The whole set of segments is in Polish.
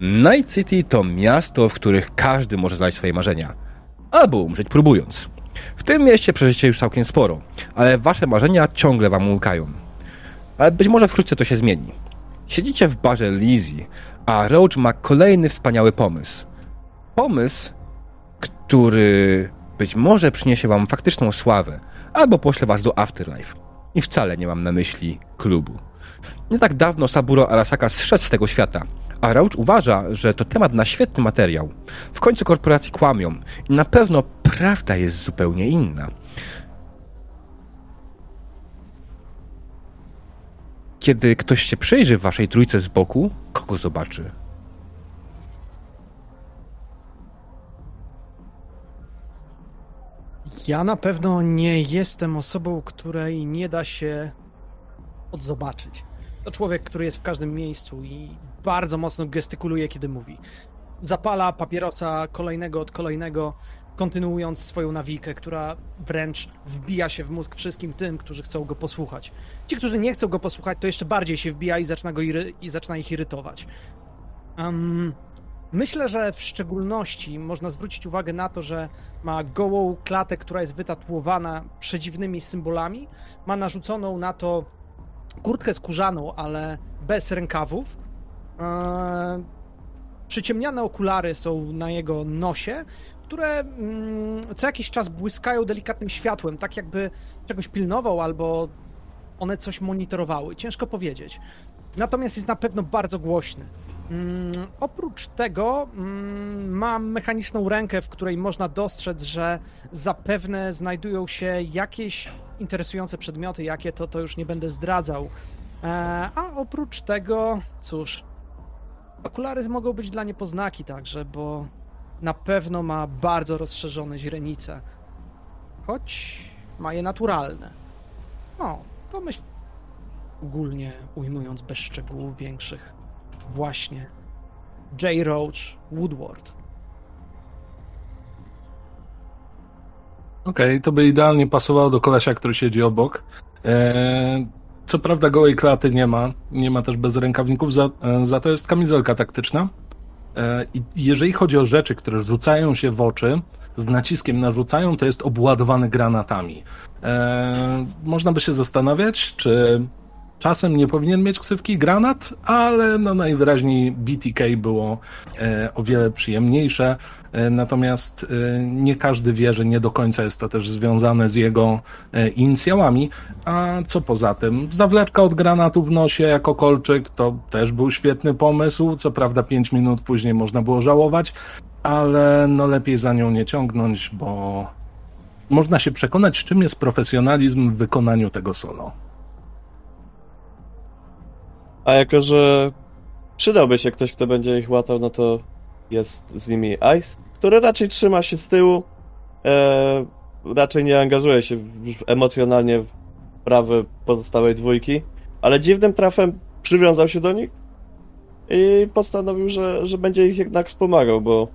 Night City to miasto, w których każdy może znaleźć swoje marzenia. Albo umrzeć próbując. W tym mieście przeżycie już całkiem sporo, ale wasze marzenia ciągle wam umykają. Ale być może wkrótce to się zmieni. Siedzicie w barze Lizzie, a Roach ma kolejny wspaniały pomysł. Pomysł, który być może przyniesie wam faktyczną sławę, albo pośle was do Afterlife. I wcale nie mam na myśli klubu. Nie tak dawno Saburo Arasaka zszedł z tego świata, a Rauch uważa, że to temat na świetny materiał. W końcu korporacje kłamią i na pewno prawda jest zupełnie inna. Kiedy ktoś się przyjrzy waszej trójce z boku, kogo zobaczy? Ja na pewno nie jestem osobą, której nie da się odzobaczyć. To człowiek, który jest w każdym miejscu i bardzo mocno gestykuluje, kiedy mówi. Zapala papierosa kolejnego od kolejnego, kontynuując swoją nawikę, która wręcz wbija się w mózg wszystkim tym, którzy chcą go posłuchać. Ci, którzy nie chcą go posłuchać, to jeszcze bardziej się wbija i zaczyna, go iry- i zaczyna ich irytować. Um, myślę, że w szczególności można zwrócić uwagę na to, że ma gołą klatę, która jest wytatuowana przedziwnymi symbolami, ma narzuconą na to kurtkę skórzaną, ale bez rękawów. Eee, przyciemniane okulary są na jego nosie, które mm, co jakiś czas błyskają delikatnym światłem, tak jakby czegoś pilnował albo one coś monitorowały. Ciężko powiedzieć. Natomiast jest na pewno bardzo głośny. Mm, oprócz tego mm, mam mechaniczną rękę, w której można dostrzec, że zapewne znajdują się jakieś interesujące przedmioty, jakie to, to już nie będę zdradzał. E, a oprócz tego, cóż, okulary mogą być dla niepoznaki także, bo na pewno ma bardzo rozszerzone źrenice. Choć ma je naturalne. No, to myślę, ogólnie ujmując bez szczegółów większych, właśnie J. Roach Woodward. Okej, okay, to by idealnie pasowało do kolesia, który siedzi obok. Eee, co prawda gołej klaty nie ma, nie ma też bez rękawników, za, e, za to jest kamizelka taktyczna. Eee, I jeżeli chodzi o rzeczy, które rzucają się w oczy, z naciskiem narzucają, to jest obładowany granatami. Eee, można by się zastanawiać, czy Czasem nie powinien mieć ksywki granat, ale no najwyraźniej BTK było e, o wiele przyjemniejsze. E, natomiast e, nie każdy wie, że nie do końca jest to też związane z jego inicjałami. A co poza tym, zawleczka od granatu w nosie jako kolczyk to też był świetny pomysł. Co prawda, 5 minut później można było żałować, ale no lepiej za nią nie ciągnąć, bo można się przekonać, czym jest profesjonalizm w wykonaniu tego solo. A jako, że przydałby się ktoś, kto będzie ich łatał, no to jest z nimi Ice, który raczej trzyma się z tyłu, e, raczej nie angażuje się emocjonalnie w sprawy pozostałej dwójki, ale dziwnym trafem przywiązał się do nich i postanowił, że, że będzie ich jednak wspomagał, bo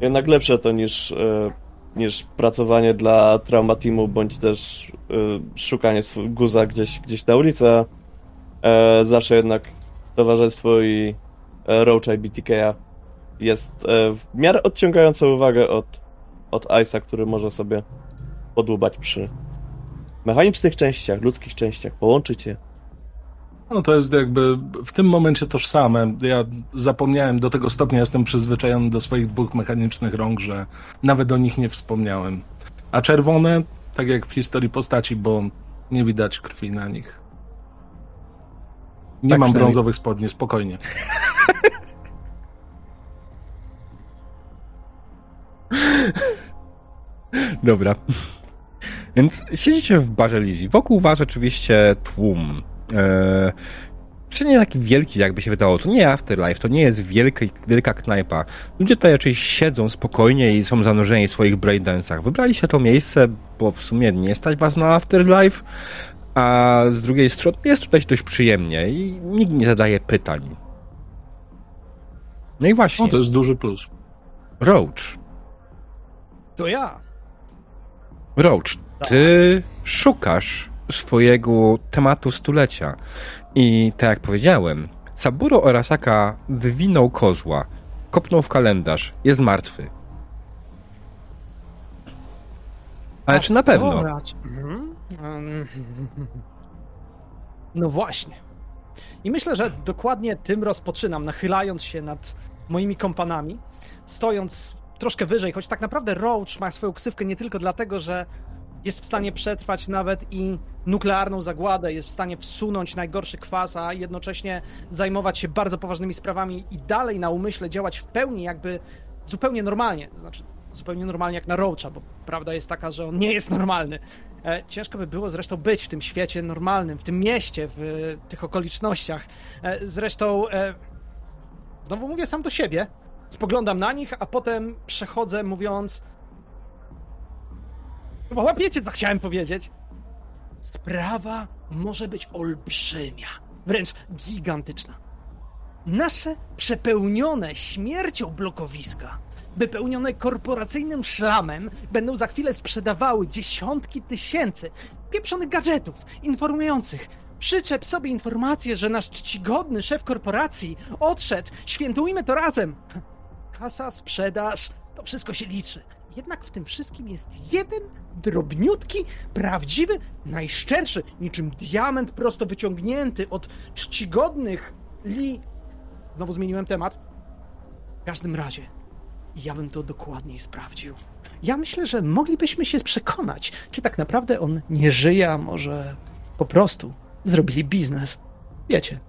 jednak lepsze to niż, e, niż pracowanie dla trauma teamu, bądź też e, szukanie guza gdzieś, gdzieś na ulicy, e, zawsze jednak towarzystwo i e, Roacha i BTK'a jest e, w miarę odciągające uwagę od, od Ice'a, który może sobie podłubać przy mechanicznych częściach, ludzkich częściach, połączyć je. No to jest jakby w tym momencie tożsame. Ja zapomniałem, do tego stopnia jestem przyzwyczajony do swoich dwóch mechanicznych rąk, że nawet o nich nie wspomniałem. A czerwone, tak jak w historii postaci, bo nie widać krwi na nich. Nie tak mam brązowych spodni, spokojnie. Dobra. Więc siedzicie w barze Lizzy. Wokół was oczywiście tłum. Eee, czy nie taki wielki, jakby się wydawało. To nie Afterlife, to nie jest wielki, wielka knajpa. Ludzie tutaj raczej siedzą spokojnie i są zanurzeni w swoich braindance'ach. Wybraliście to miejsce, bo w sumie nie stać was na Afterlife, a z drugiej strony jest tutaj dość przyjemnie i nikt nie zadaje pytań. No i właśnie. No to jest duży plus. Roach. To ja. Roach, ty szukasz swojego tematu stulecia. I tak jak powiedziałem, Saburo Arasaka wywinął kozła. kopnął w kalendarz. Jest martwy. Ale czy na pewno? Mhm. No właśnie. I myślę, że dokładnie tym rozpoczynam, nachylając się nad moimi kompanami, stojąc troszkę wyżej, choć tak naprawdę Roach ma swoją ksywkę nie tylko dlatego, że jest w stanie przetrwać nawet i nuklearną zagładę, jest w stanie wsunąć najgorszy kwas, a jednocześnie zajmować się bardzo poważnymi sprawami i dalej na umyśle działać w pełni jakby zupełnie normalnie. Znaczy zupełnie normalnie jak na Roacha, bo prawda jest taka, że on nie jest normalny. E, ciężko by było zresztą być w tym świecie normalnym, w tym mieście, w e, tych okolicznościach. E, zresztą znowu mówię sam do siebie, spoglądam na nich, a potem przechodzę mówiąc Chyba łapiecie, co chciałem powiedzieć. Sprawa może być olbrzymia, wręcz gigantyczna. Nasze przepełnione śmiercią blokowiska, wypełnione korporacyjnym szlamem, będą za chwilę sprzedawały dziesiątki tysięcy pieprzonych gadżetów informujących. Przyczep sobie informację, że nasz czcigodny szef korporacji odszedł. Świętujmy to razem. Kasa, sprzedaż, to wszystko się liczy. Jednak w tym wszystkim jest jeden drobniutki, prawdziwy, najszczerszy, niczym diament prosto wyciągnięty od czcigodnych li. Znowu zmieniłem temat. W każdym razie, ja bym to dokładniej sprawdził. Ja myślę, że moglibyśmy się przekonać, czy tak naprawdę on nie żyje, a może po prostu zrobili biznes. Wiecie.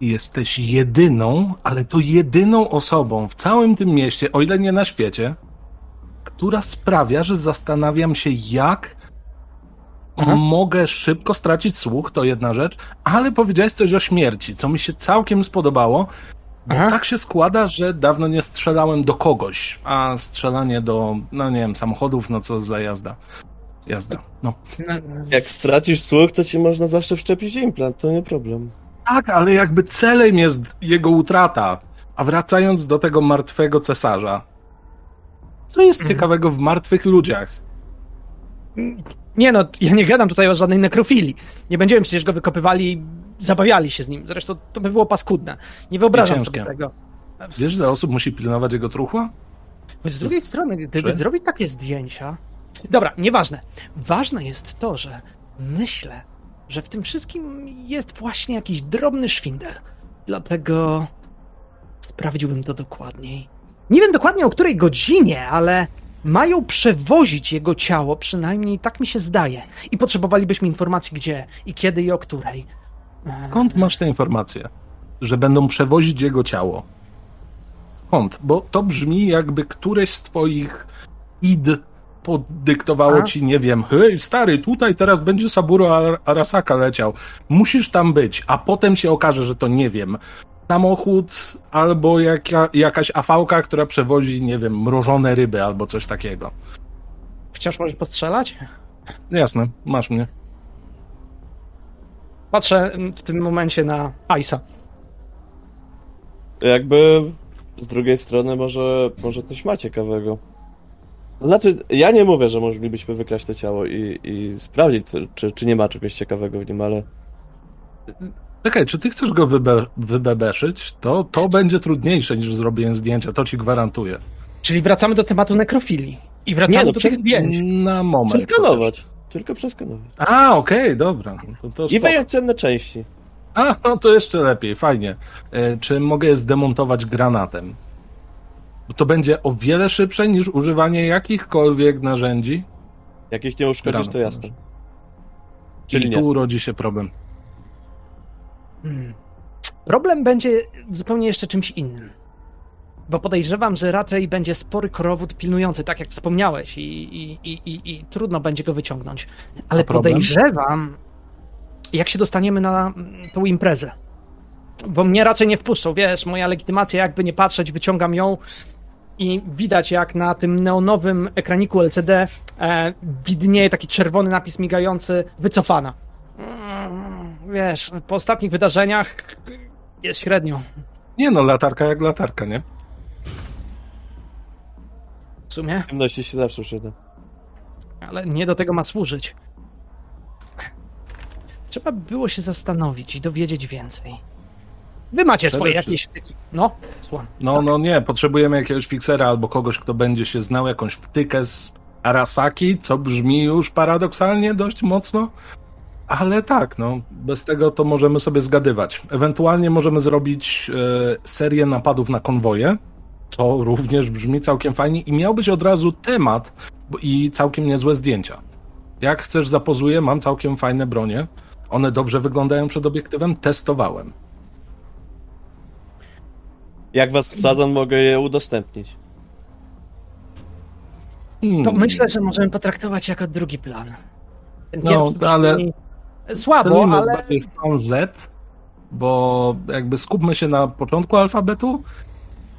Jesteś jedyną, ale to jedyną osobą w całym tym mieście, o ile nie na świecie, która sprawia, że zastanawiam się, jak Aha. mogę szybko stracić słuch, to jedna rzecz, ale powiedziałeś coś o śmierci, co mi się całkiem spodobało, bo Aha. tak się składa, że dawno nie strzelałem do kogoś, a strzelanie do, no nie wiem, samochodów, no co za jazda. Jazda, no. Jak stracisz słuch, to ci można zawsze wszczepić implant, to nie problem. Tak, ale jakby celem jest jego utrata. A wracając do tego martwego cesarza, co jest Mhm. ciekawego w martwych ludziach? Nie no, ja nie gadam tutaj o żadnej nekrofilii. Nie będziemy przecież go wykopywali zabawiali się z nim. Zresztą to by było paskudne. Nie wyobrażam sobie tego. Wiesz, ile osób musi pilnować jego truchła? Choć z drugiej strony, gdyby Trzy? robić takie zdjęcia. Dobra, nieważne. Ważne jest to, że myślę, że w tym wszystkim jest właśnie jakiś drobny szwindel. Dlatego sprawdziłbym to dokładniej. Nie wiem dokładnie o której godzinie, ale mają przewozić jego ciało, przynajmniej tak mi się zdaje. I potrzebowalibyśmy informacji gdzie i kiedy i o której. Skąd masz te informacje, że będą przewozić jego ciało? Skąd? Bo to brzmi jakby któreś z twoich id podyktowało A? ci, nie wiem, hej stary, tutaj teraz będzie Saburo Ar- Arasaka leciał. Musisz tam być, a potem się okaże, że to nie wiem. Samochód albo jaka, jakaś afałka, która przewozi, nie wiem, mrożone ryby albo coś takiego. Wciąż możesz postrzelać? Jasne, masz mnie. Patrzę mm, w tym momencie na Aisa. Jakby z drugiej strony może, może coś ma ciekawego. Znaczy, ja nie mówię, że moglibyśmy wykraść to ciało i, i sprawdzić, czy, czy nie ma czegoś ciekawego w nim, ale Czekaj, czy ty chcesz go wybe- wybebeszyć? To, to będzie trudniejsze niż zrobienie zdjęcia, to ci gwarantuję. Czyli wracamy do tematu nekrofilii. I wracamy Nie, no, do tych zdjęć. Na moment. przeskanować. Tylko przeskanować. A, okej, dobra. no To, to I wyjąć cenne części. A, no to jeszcze lepiej, fajnie. E, czy mogę je zdemontować granatem? Bo to będzie o wiele szybsze niż używanie jakichkolwiek narzędzi. Jak ich nie uszkodzisz, to Granat, jasne. Czyli nie. tu urodzi się problem. Hmm. Problem będzie zupełnie jeszcze czymś innym. Bo podejrzewam, że raczej będzie spory korowód pilnujący, tak jak wspomniałeś, i, i, i, i, trudno będzie go wyciągnąć. Ale podejrzewam, jak się dostaniemy na tą imprezę. Bo mnie raczej nie wpuszczą, wiesz, moja legitymacja, jakby nie patrzeć, wyciągam ją i widać, jak na tym neonowym ekraniku LCD e, widnieje taki czerwony napis migający, wycofana. Mm, Wiesz, po ostatnich wydarzeniach jest średnio. Nie no, latarka jak latarka, nie? W sumie, W ciemności się zawsze przyda. ale nie do tego ma służyć. Trzeba by było się zastanowić i dowiedzieć więcej. Wy macie Przede swoje jakieś... No, słucham. No, no nie, potrzebujemy jakiegoś fiksera albo kogoś, kto będzie się znał, jakąś wtykę z Arasaki, co brzmi już paradoksalnie dość mocno. Ale tak, no, bez tego to możemy sobie zgadywać. Ewentualnie możemy zrobić e, serię napadów na konwoje, co również brzmi całkiem fajnie i miał być od razu temat i całkiem niezłe zdjęcia. Jak chcesz zapozuję, mam całkiem fajne bronie. One dobrze wyglądają przed obiektywem, testowałem. Jak was wsadzą, mogę je udostępnić. Hmm. To myślę, że możemy potraktować jako drugi plan. No, ale- Słabo, Celujmy ale... bardziej w plan Z, bo jakby skupmy się na początku alfabetu,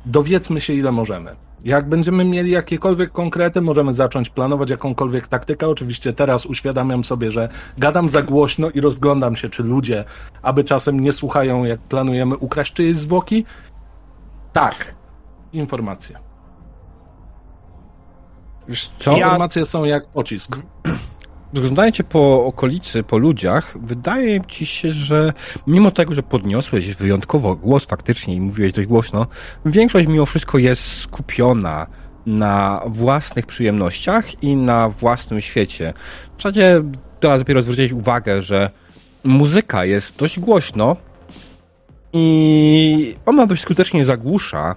dowiedzmy się ile możemy. Jak będziemy mieli jakiekolwiek konkrety, możemy zacząć planować jakąkolwiek taktykę. Oczywiście teraz uświadamiam sobie, że gadam za głośno i rozglądam się, czy ludzie, aby czasem nie słuchają, jak planujemy ukraść czyjeś zwłoki. Tak, informacje. Wiesz co? Ja- Informacje są jak pocisk. Rozglądając się po okolicy, po ludziach, wydaje ci się, że mimo tego, że podniosłeś wyjątkowo głos faktycznie i mówiłeś dość głośno, większość mimo wszystko jest skupiona na własnych przyjemnościach i na własnym świecie. W zasadzie teraz dopiero zwróciłeś uwagę, że muzyka jest dość głośno i ona dość skutecznie zagłusza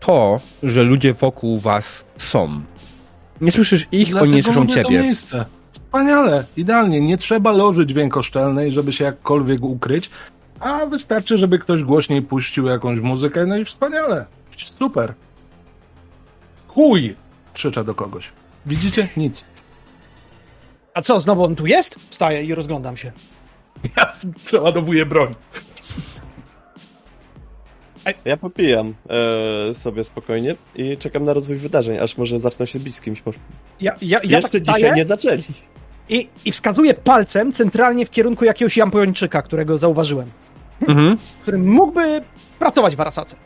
to, że ludzie wokół was są. Nie słyszysz ich, oni nie Dlatego słyszą lubię To ciebie. miejsce. Wspaniale, idealnie. Nie trzeba loży dźwiękoszczelnej, żeby się jakkolwiek ukryć, a wystarczy, żeby ktoś głośniej puścił jakąś muzykę, no i wspaniale. Super. Chuj! Krzyczę do kogoś. Widzicie? Nic. A co, znowu on tu jest? Wstaję i rozglądam się. Ja przeładowuję broń. Ja popijam e, sobie spokojnie i czekam na rozwój wydarzeń, aż może zaczną się bić z kimś. Ja, ja, ja Jeszcze tak dzisiaj nie zaczęli. I, i wskazuję palcem centralnie w kierunku jakiegoś Japończyka, którego zauważyłem. Mhm. Który mógłby pracować w Arasace.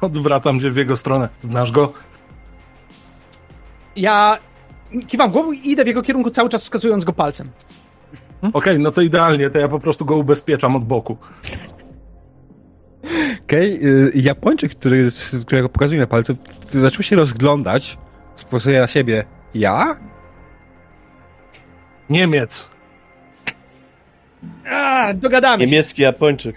Odwracam się w jego stronę. Znasz go? Ja kiwam głową i idę w jego kierunku cały czas wskazując go palcem. Okej, no to idealnie, to ja po prostu go ubezpieczam od boku. Okej, y, Japończyk, który, którego pokazuje na palcu, zaczął się rozglądać, spojrzenie na siebie. Ja? Niemiec. A, dogadamy się. Niemiecki Japończyk.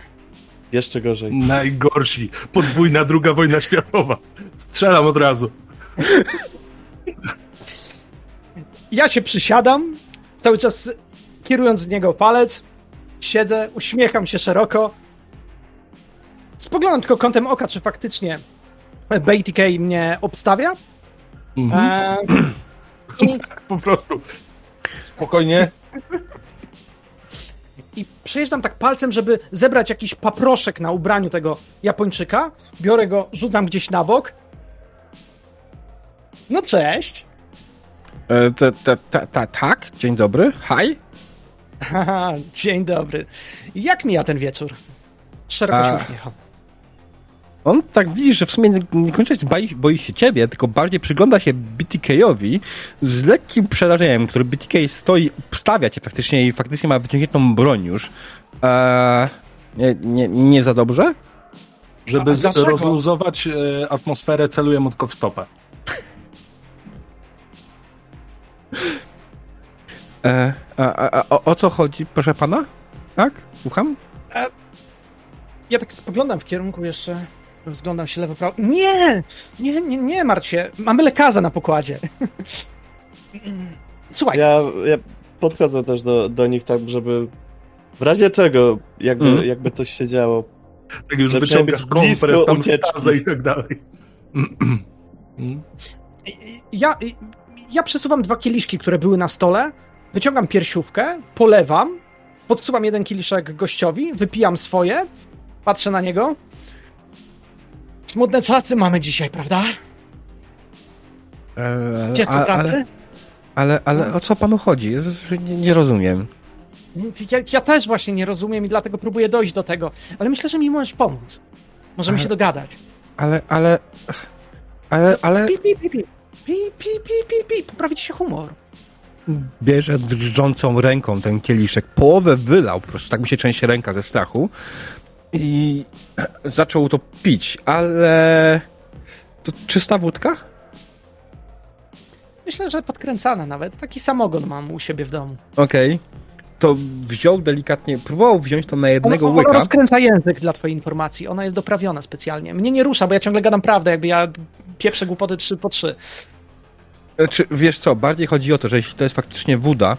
Jeszcze gorzej. Najgorsi. Podwójna druga wojna światowa. Strzelam od razu. Ja się przysiadam, cały czas kierując w niego palec. Siedzę, uśmiecham się szeroko. Spoglądam tylko kątem oka, czy faktycznie BTK mnie obstawia. Mhm. Eee, i, Tak, po prostu. Spokojnie. I przejeżdżam tak palcem, żeby zebrać jakiś paproszek na ubraniu tego Japończyka. Biorę go, rzucam gdzieś na bok. No cześć. E, ta, ta, ta, ta, tak, dzień dobry, hi. Dzień dobry. Jak mija ten wieczór? Szeroko się uśmiecham. On tak widzi, że w sumie nie, nie koniecznie boi, boi się ciebie, tylko bardziej przygląda się BTK-owi z lekkim przerażeniem, który BTK stoi, stawia cię praktycznie i faktycznie ma wyciągniętą broń już. E, nie, nie, nie za dobrze? Żeby A rozluzować e, atmosferę, celuję mu tylko w stopę. E, a, a, o, o co chodzi, proszę pana? Tak? Słucham? Ja tak spoglądam w kierunku jeszcze, rozglądam się lewo, prawo. Nie! Nie, nie, nie martw się. Mamy lekarza na pokładzie. Słuchaj, Ja, ja podchodzę też do, do nich tak, żeby w razie czego, jakby, Mhm. jakby coś się działo. Tak już wyciągasz kompres, tam stazę i tak dalej. Mm. ja, ja przesuwam dwa kieliszki, które były na stole, wyciągam piersiówkę, polewam, podsuwam jeden kieliszek gościowi, wypijam swoje, patrzę na niego. Smutne czasy mamy dzisiaj, prawda? E, Gdzie a- pracy? ale, ale, ale o co panu chodzi? Nie, nie rozumiem. Ja, ja też właśnie nie rozumiem i dlatego próbuję dojść do tego, ale myślę, że mi możesz pomóc. Możemy Ale- się dogadać. Ale, ale, ale, ale Pi, pi, pi, pi. Pi, pi, pi, pi, pi. Poprawić się humor. bierze drżącą ręką ten kieliszek, połowę wylał, po prostu tak mu się trzęsie ręka ze strachu. I zaczął to pić, ale to czysta wódka? Myślę, że podkręcana nawet. Taki samogon mam u siebie w domu. Okej. To wziął delikatnie, próbował wziąć to na jednego Ona, ona łyka. rozkręca język dla twojej informacji. Ona jest doprawiona specjalnie. Mnie nie rusza, bo ja ciągle gadam prawdę, jakby ja pieprzę głupoty 3 po 3. Czy wiesz co, bardziej chodzi o to, że jeśli to jest faktycznie woda,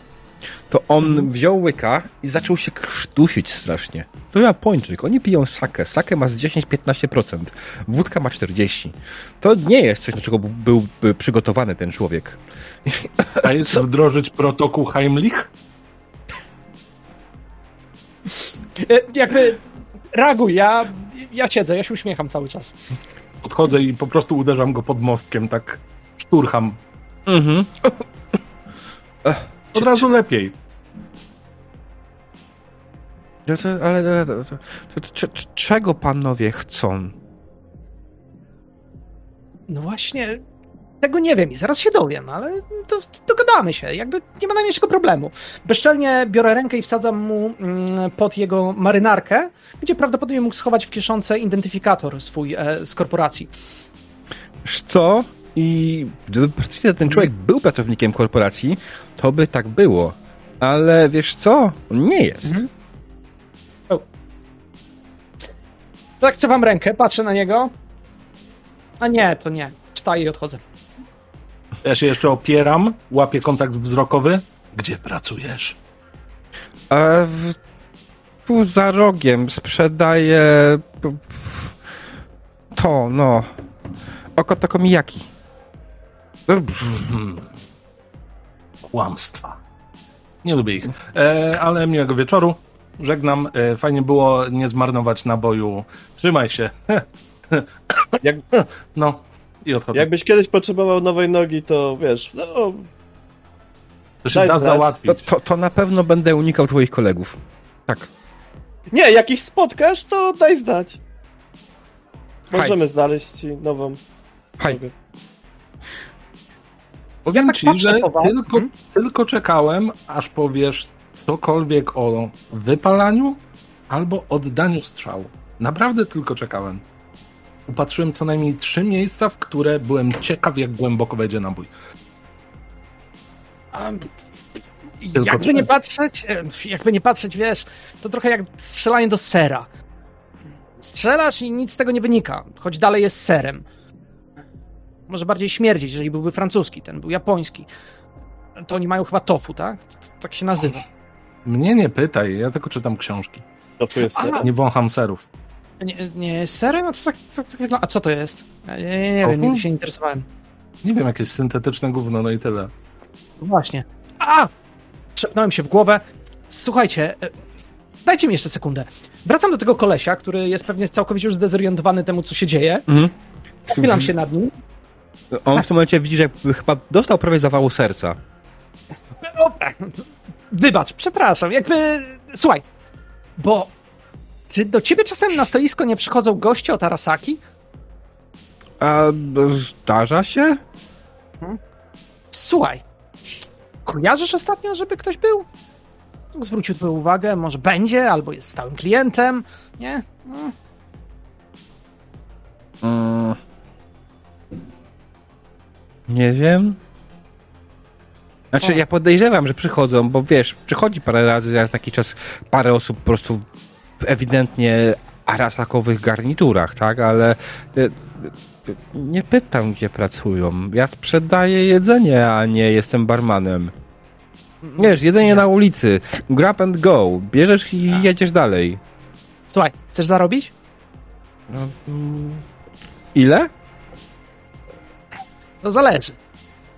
to on Mhm. wziął łyka i zaczął się krztusić strasznie. To Japończyk, oni piją sakę. Sakę ma z 10-15%, wódka ma 40%. To nie jest coś, do czego był- byłby przygotowany ten człowiek. A jest wdrożyć protokół Heimlich? E, Jakby reaguj, ja, ja siedzę, ja się uśmiecham cały czas. Podchodzę i po prostu uderzam go pod mostkiem, tak szturcham. Mhm. Od razu lepiej. No to, ale, ale to, to, to, to, to, czego panowie chcą? No właśnie, tego nie wiem i zaraz się dowiem, ale to, dogadamy się, jakby nie ma najmniejszego problemu. Bezczelnie biorę rękę i wsadzam mu mm, pod jego marynarkę, gdzie prawdopodobnie mógł schować w kieszonce identyfikator swój e, z korporacji. Wiesz co? I gdyby faktycznie ten człowiek był pracownikiem korporacji, to by tak było. Ale wiesz co? On nie jest. Mhm. Tak, chcę wam rękę, patrzę na niego. A nie, to nie. Wstaję i odchodzę. Ja się jeszcze opieram, łapię kontakt wzrokowy. Gdzie pracujesz? A w, tu za rogiem f- to, no. Oko Takomijaki. Kłamstwa. Nie lubię ich. E, ale miłego wieczoru. Żegnam. E, fajnie było nie zmarnować naboju. Trzymaj się. Jak, No i odchodzę. jakbyś kiedyś potrzebował nowej nogi, to wiesz, no, to się daj da załatwić. To, to, to na pewno będę unikał twoich kolegów. Tak. nie, jak ich spotkasz, to daj znać. Możemy znaleźć ci nową Haj. Powiem tak ci, patrzę że tylko, Mhm. tylko czekałem, aż powiesz cokolwiek o wypalaniu albo oddaniu strzału. Naprawdę tylko czekałem. Upatrzyłem co najmniej trzy miejsca, w które byłem ciekaw, jak głęboko wejdzie nabój. Tylko jakby trzy. nie patrzeć, e, jakby nie patrzeć, wiesz, to trochę jak strzelanie do sera. Strzelasz i nic z tego nie wynika, choć dalej jest serem. Może bardziej śmierdzieć, jeżeli byłby francuski, ten był japoński. To oni mają chyba tofu, tak? Tak się nazywa. Mnie nie pytaj, ja tylko czytam książki. To tu jest ser. Nie wącham serów. Nie, nie serem? A, to tak, tak, tak wygląda. A co to jest? Ja nie, nie, nie Tofu? wiem, nigdy się nie interesowałem. Nie wiem, jakieś syntetyczne gówno, no i tyle. Właśnie. A! Trzepnąłem się w głowę. Słuchajcie, e, dajcie mi jeszcze sekundę. Wracam do tego kolesia, który jest pewnie całkowicie już zdezorientowany temu, co się dzieje. Mhm. Pochylam się nad nim. On w tym momencie widzi, że chyba dostał prawie zawału serca. O, wybacz, przepraszam, jakby... Słuchaj, bo czy do ciebie czasem na stoisko nie przychodzą goście od Arasaki? A zdarza się? Słuchaj, kojarzysz ostatnio, żeby ktoś był? Zwrócił twoją uwagę, może będzie, albo jest stałym klientem, nie? No. Mm. Nie wiem. Znaczy, O. ja podejrzewam, że przychodzą, bo wiesz, przychodzi parę razy raz na taki czas parę osób po prostu w ewidentnie arasakowych garniturach, tak? Ale e, e, nie pytam, gdzie pracują. Ja sprzedaję jedzenie, a nie jestem barmanem. Wiesz, jedzenie na ulicy. Grab and go. Bierzesz i jedziesz dalej. Słuchaj, chcesz zarobić? No, mm, ile? To zależy.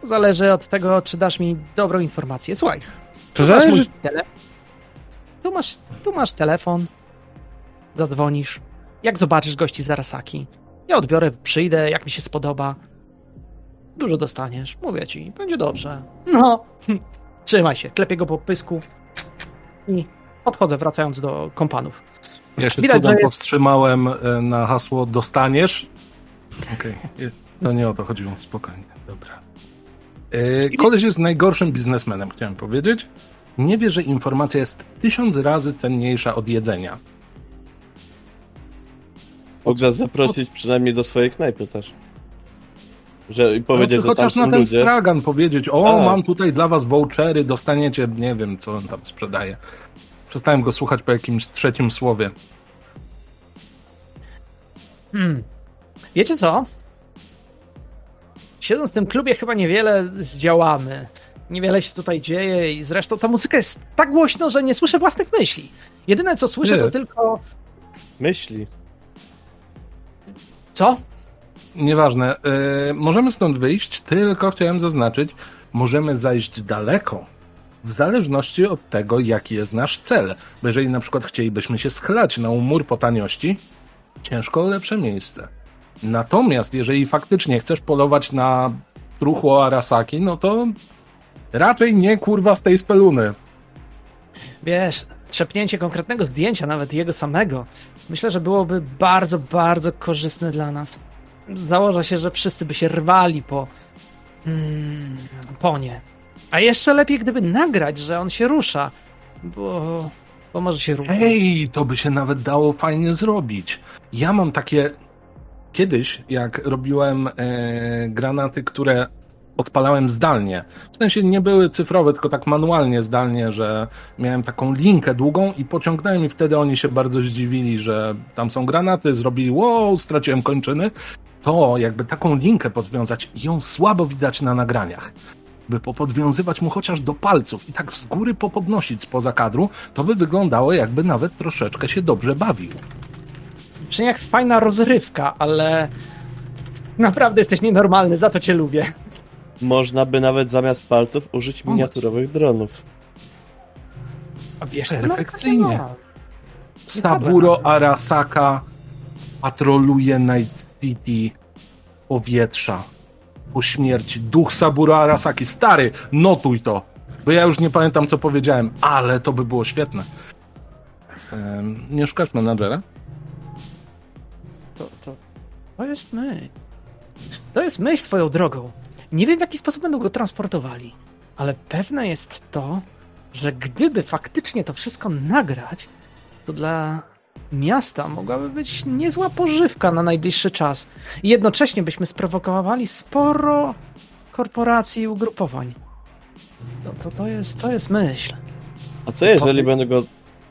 Zależy od tego, czy dasz mi dobrą informację. Słuchaj, To tu masz mój tele... Tu masz, tu masz telefon. Zadzwonisz. Jak zobaczysz gości z Arasaki. Ja odbiorę, przyjdę, jak mi się spodoba. Dużo dostaniesz, mówię ci, będzie dobrze. No, trzymaj się, klepię go po pysku i odchodzę, wracając do kompanów. Ja się Widać, cudem że jest- powstrzymałem e, na hasło dostaniesz. Okej, to nie o to chodziło, spokojnie, dobra. E, Koleś jest najgorszym biznesmenem, chciałem powiedzieć. Nie wie, że informacja jest tysiąc razy cenniejsza od jedzenia. Mógł nas zaprosić przynajmniej do swojej knajpy też. Że i powiedzieć, no, że chociaż na ten ludzie. stragan powiedzieć, o, Tak. mam tutaj dla was vouchery, dostaniecie, nie wiem, co on tam sprzedaje. Przestałem go słuchać po jakimś trzecim słowie. Hmm. Wiecie co? Siedząc w tym klubie chyba niewiele zdziałamy. Niewiele się tutaj dzieje i zresztą ta muzyka jest tak głośno, że nie słyszę własnych myśli. Jedyne co słyszę Nie. to tylko... Myśli. Co? Nieważne. Yy, możemy stąd wyjść, tylko chciałem zaznaczyć, możemy zajść daleko. W zależności od tego, jaki jest nasz cel. Bo jeżeli na przykład chcielibyśmy się schlać na umór po taniości, ciężko o lepsze miejsce. Natomiast jeżeli faktycznie chcesz polować na truchło Arasaki, no to raczej nie kurwa z tej speluny. Wiesz, trzepnięcie konkretnego zdjęcia, nawet jego samego, myślę, że byłoby bardzo, bardzo korzystne dla nas. Założę się, że wszyscy by się rwali po. Mm, po nie. A jeszcze lepiej, gdyby nagrać, że on się rusza, bo. bo może się ruszyć. Ej, to by się nawet dało fajnie zrobić. Ja mam takie. Kiedyś, jak robiłem e, granaty, które odpalałem zdalnie, w sensie nie były cyfrowe, tylko tak manualnie zdalnie, że miałem taką linkę długą i pociągnąłem i wtedy oni się bardzo zdziwili, że tam są granaty, zrobili wow, straciłem kończyny. To jakby taką linkę podwiązać i ją słabo widać na nagraniach by popodwiązywać mu chociaż do palców i tak z góry popodnosić spoza kadru, to by wyglądało jakby nawet troszeczkę się dobrze bawił. Brzmi jak fajna rozrywka, ale. Naprawdę jesteś nienormalny, za to cię lubię. Można by nawet zamiast palców użyć miniaturowych dronów. A wiesz, Perfekcyjnie. Saburo Arasaka patroluje Night City powietrza po śmierci. Duch Saburo Arasaki. Stary, notuj to. Bo ja już nie pamiętam, co powiedziałem, ale to by było świetne. Em, nie szukasz menadżera? To, to, to jest my. To jest myśl swoją drogą. Nie wiem, w jaki sposób będą go transportowali, ale pewne jest to, że gdyby faktycznie to wszystko nagrać, to dla miasta mogłaby być niezła pożywka na najbliższy czas. I jednocześnie byśmy sprowokowali sporo korporacji i ugrupowań. To, to, to, jest, to jest myśl. A co jeżeli będę go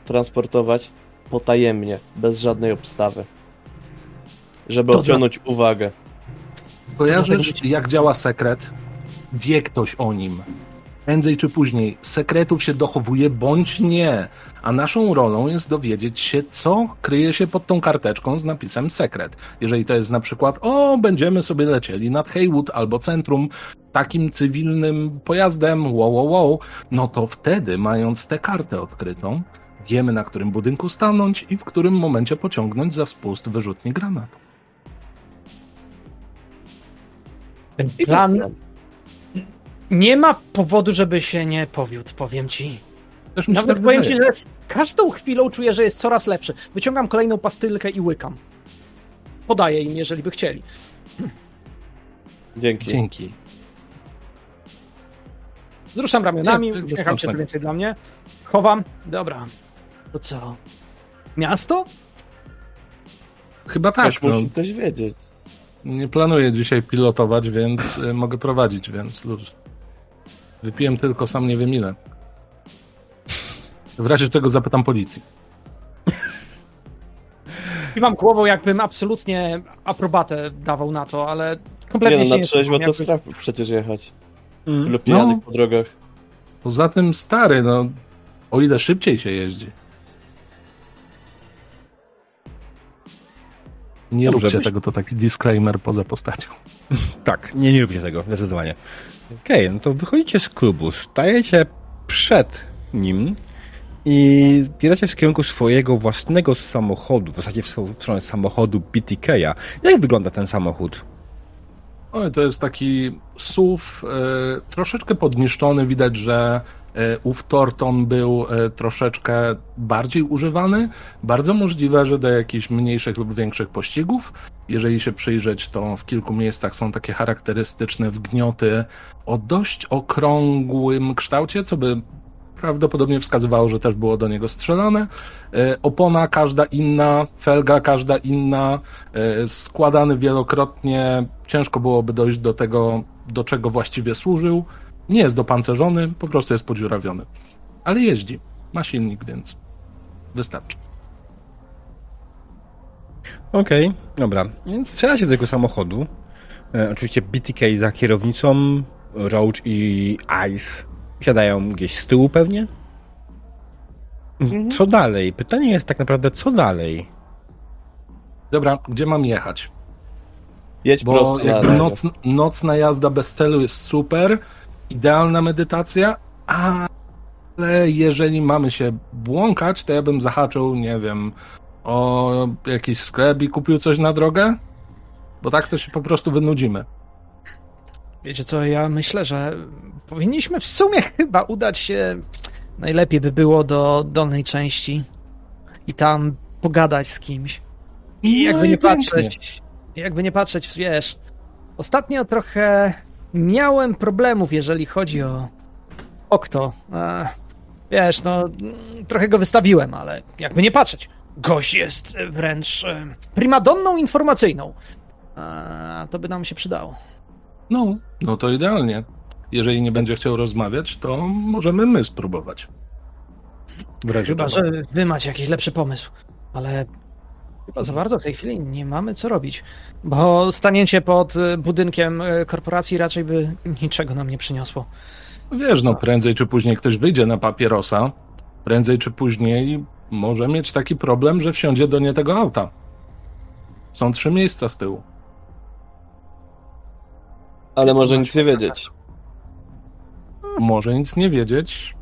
transportować potajemnie, bez żadnej obstawy? Żeby To odciągnąć uwagę. Kojarzysz, Dlatego- jak działa sekret? Wie ktoś o nim. Prędzej czy później sekretów się dochowuje bądź nie. A naszą rolą jest dowiedzieć się, co kryje się pod tą karteczką z napisem sekret. Jeżeli to jest na przykład, o, będziemy sobie lecieli nad Haywood albo centrum takim cywilnym pojazdem, wow, wow, wow, no to wtedy, mając tę kartę odkrytą, wiemy, na którym budynku stanąć i w którym momencie pociągnąć za spust wyrzutni granatów. Ten plan nie ma powodu, żeby się nie powiódł, powiem ci. Nawet tak powiem ci, że z każdą chwilą czuję, że jest coraz lepszy. Wyciągam kolejną pastylkę i łykam. Podaję im, jeżeli by chcieli. Dzięki. Dzięki. Wzruszam ramionami, Nie, uśmiecham się, to więcej dla mnie. Chowam. Dobra. To co? Miasto? Chyba tak. Ktoś No, musi coś wiedzieć. Nie planuję dzisiaj pilotować, więc y, mogę prowadzić, więc luz. Wypiłem tylko sam nie wiem ile. W razie czego zapytam policji. I mam głową, jakbym absolutnie aprobatę dawał na to, ale kompletnie Nie no, się na nie trzeźwo to jakby- strach przecież jechać. Mm. Lub pijanych No. po drogach. Poza tym stary, no o ile szybciej się jeździ. Nie Dobrze, róbcie byś- tego, to taki disclaimer poza postacią. Tak, nie, nie lubię tego, zdecydowanie. Okej, no to wychodzicie z klubu, stajecie przed nim i bieracie w kierunku swojego własnego samochodu, w zasadzie w stronę samochodu BTK-a. Jak wygląda ten samochód? Oj, to jest taki SUV, e, troszeczkę podniszczony. Widać, że ów Torton był e, troszeczkę bardziej używany. Bardzo możliwe, że do jakichś mniejszych lub większych pościgów. Jeżeli się przyjrzeć, to w kilku miejscach są takie charakterystyczne wgnioty o dość okrągłym kształcie, co by prawdopodobnie wskazywało, że też było do niego strzelane. E, Opona każda inna, felga każda inna, e, składany wielokrotnie. Ciężko byłoby dojść do tego, do czego właściwie służył. Nie jest dopancerzony, po prostu jest podziurawiony. Ale jeździ. Ma silnik, więc wystarczy. Okej, dobra. Więc wsiadacie do tego samochodu. E, oczywiście BTK za kierownicą, Roach i Ice siadają gdzieś z tyłu pewnie. Co dalej? Pytanie jest tak naprawdę, co dalej? Dobra, gdzie mam jechać? Jedź Bo prosto noc, nocna jazda bez celu jest super, idealna medytacja, ale jeżeli mamy się błąkać, to ja bym zahaczył, nie wiem, o jakiś sklep i kupił coś na drogę, bo tak to się po prostu wynudzimy. Wiecie co, ja myślę, że powinniśmy w sumie chyba udać się. Najlepiej by było do dolnej części i tam pogadać z kimś. I jakby No i nie pięknie. patrzeć, jakby nie patrzeć, wiesz, ostatnio trochę miałem problemów, jeżeli chodzi o Okto. E, wiesz, no, trochę go wystawiłem, ale jakby nie patrzeć, gość jest wręcz e, primadonną informacyjną. A to by nam się przydało. No, no to idealnie. Jeżeli nie będzie chciał rozmawiać, to możemy my spróbować. W razie Chyba, czego. że wy macie jakiś lepszy pomysł, ale chyba za bardzo w tej chwili nie mamy co robić, bo stanięcie pod y, budynkiem y, korporacji raczej by niczego nam nie przyniosło. Wiesz, no prędzej czy później ktoś wyjdzie na papierosa, prędzej czy później może mieć taki problem, że wsiądzie do nie tego auta. Są trzy miejsca z tyłu. Ale może nic nie wiedzieć. Może nic nie wiedzieć,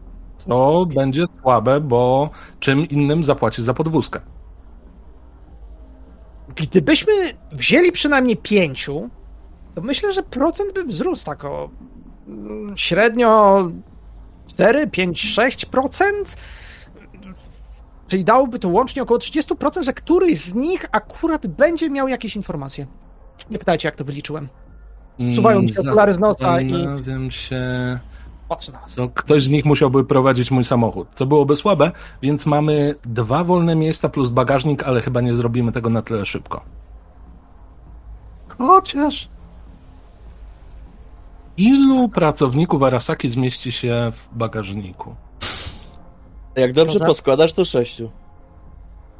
to będzie słabe, bo czym innym zapłaci za podwózkę. Gdybyśmy wzięli przynajmniej pięciu, to myślę, że procent by wzrósł tak o mm, średnio 4, 5, 6%. Czyli dałoby to łącznie około 30%, że któryś z nich akurat będzie miał jakieś informacje. Nie pytajcie, jak to wyliczyłem. Suwają mi się okulary z nosa i- Zastanawiam się... To ktoś z nich musiałby prowadzić mój samochód. To byłoby słabe, więc mamy dwa wolne miejsca plus bagażnik, ale chyba nie zrobimy tego na tyle szybko. Chociaż. Ilu pracowników Arasaki zmieści się w bagażniku? Jak dobrze To za- poskładasz, to sześciu.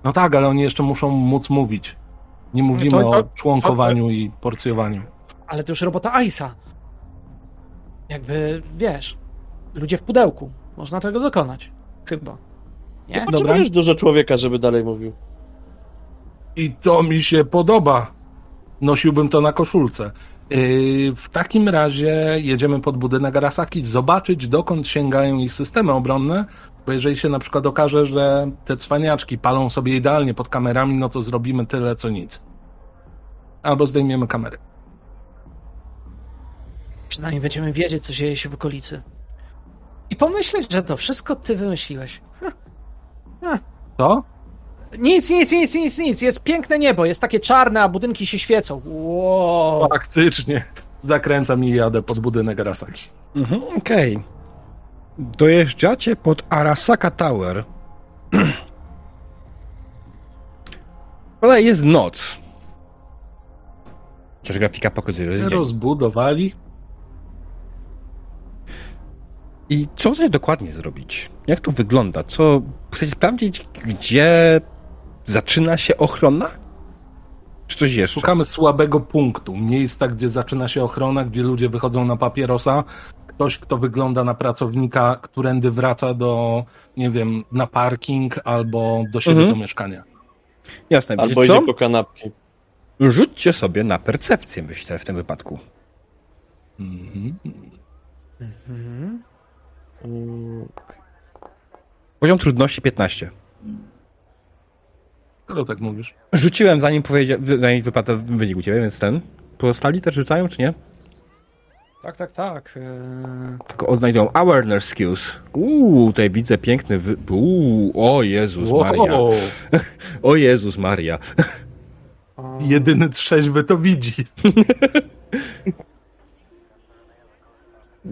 No tak, ale oni jeszcze muszą móc mówić. Nie mówimy to- o to- członkowaniu i porcjowaniu. Ale to już robota Aisa. Jakby, wiesz, ludzie w pudełku. Można tego dokonać. Chyba. Nie? Dobra. Potrzebujesz dużo człowieka, żeby dalej mówił. I to mi się podoba. Nosiłbym to na koszulce. Yy, W takim razie jedziemy pod budynek Arasaki, zobaczyć dokąd sięgają ich systemy obronne, bo jeżeli się na przykład okaże, że te cwaniaczki palą sobie idealnie pod kamerami, no to zrobimy tyle co nic. Albo zdejmiemy kamery. Przynajmniej będziemy wiedzieć, co dzieje się w okolicy. I pomyśleć, że to wszystko ty wymyśliłeś. To? Nic, nic, nic, nic, nic. Jest piękne niebo, jest takie czarne, a budynki się świecą. Wow. Faktycznie. Zakręcam i jadę pod budynek Arasaki. Mhm, okej. Dojeżdżacie pod Arasaka Tower. Ale jest noc. Chociaż grafika pokazuje, że jest dzień. I co chcecie dokładnie zrobić? Jak to wygląda? Co chcecie sprawdzić, gdzie zaczyna się ochrona? Czy coś jeszcze? Szukamy słabego punktu. Miejsca, gdzie zaczyna się ochrona, gdzie ludzie wychodzą na papierosa. Ktoś, kto wygląda na pracownika, którędy wraca do, nie wiem, na parking albo do siebie Mhm. do mieszkania. Jasne, Albo co? idzie po kanapki. Rzućcie sobie na percepcję, myślę, w tym wypadku. Mhm. Mhm. Mm, Poziom trudności 15. Skoro tak mówisz. Rzuciłem zanim, powiedzia... zanim wypadł wynik u ciebie, więc ten. Pozostali też rzucają, czy nie? Tak, tak, tak. Eee, Tylko odnajdą awareness skills. Uuu, tutaj widzę piękny wy... Uuu, o Jezus Maria. Wow. O Jezus Maria. Jedyny trzeźwy to widzi.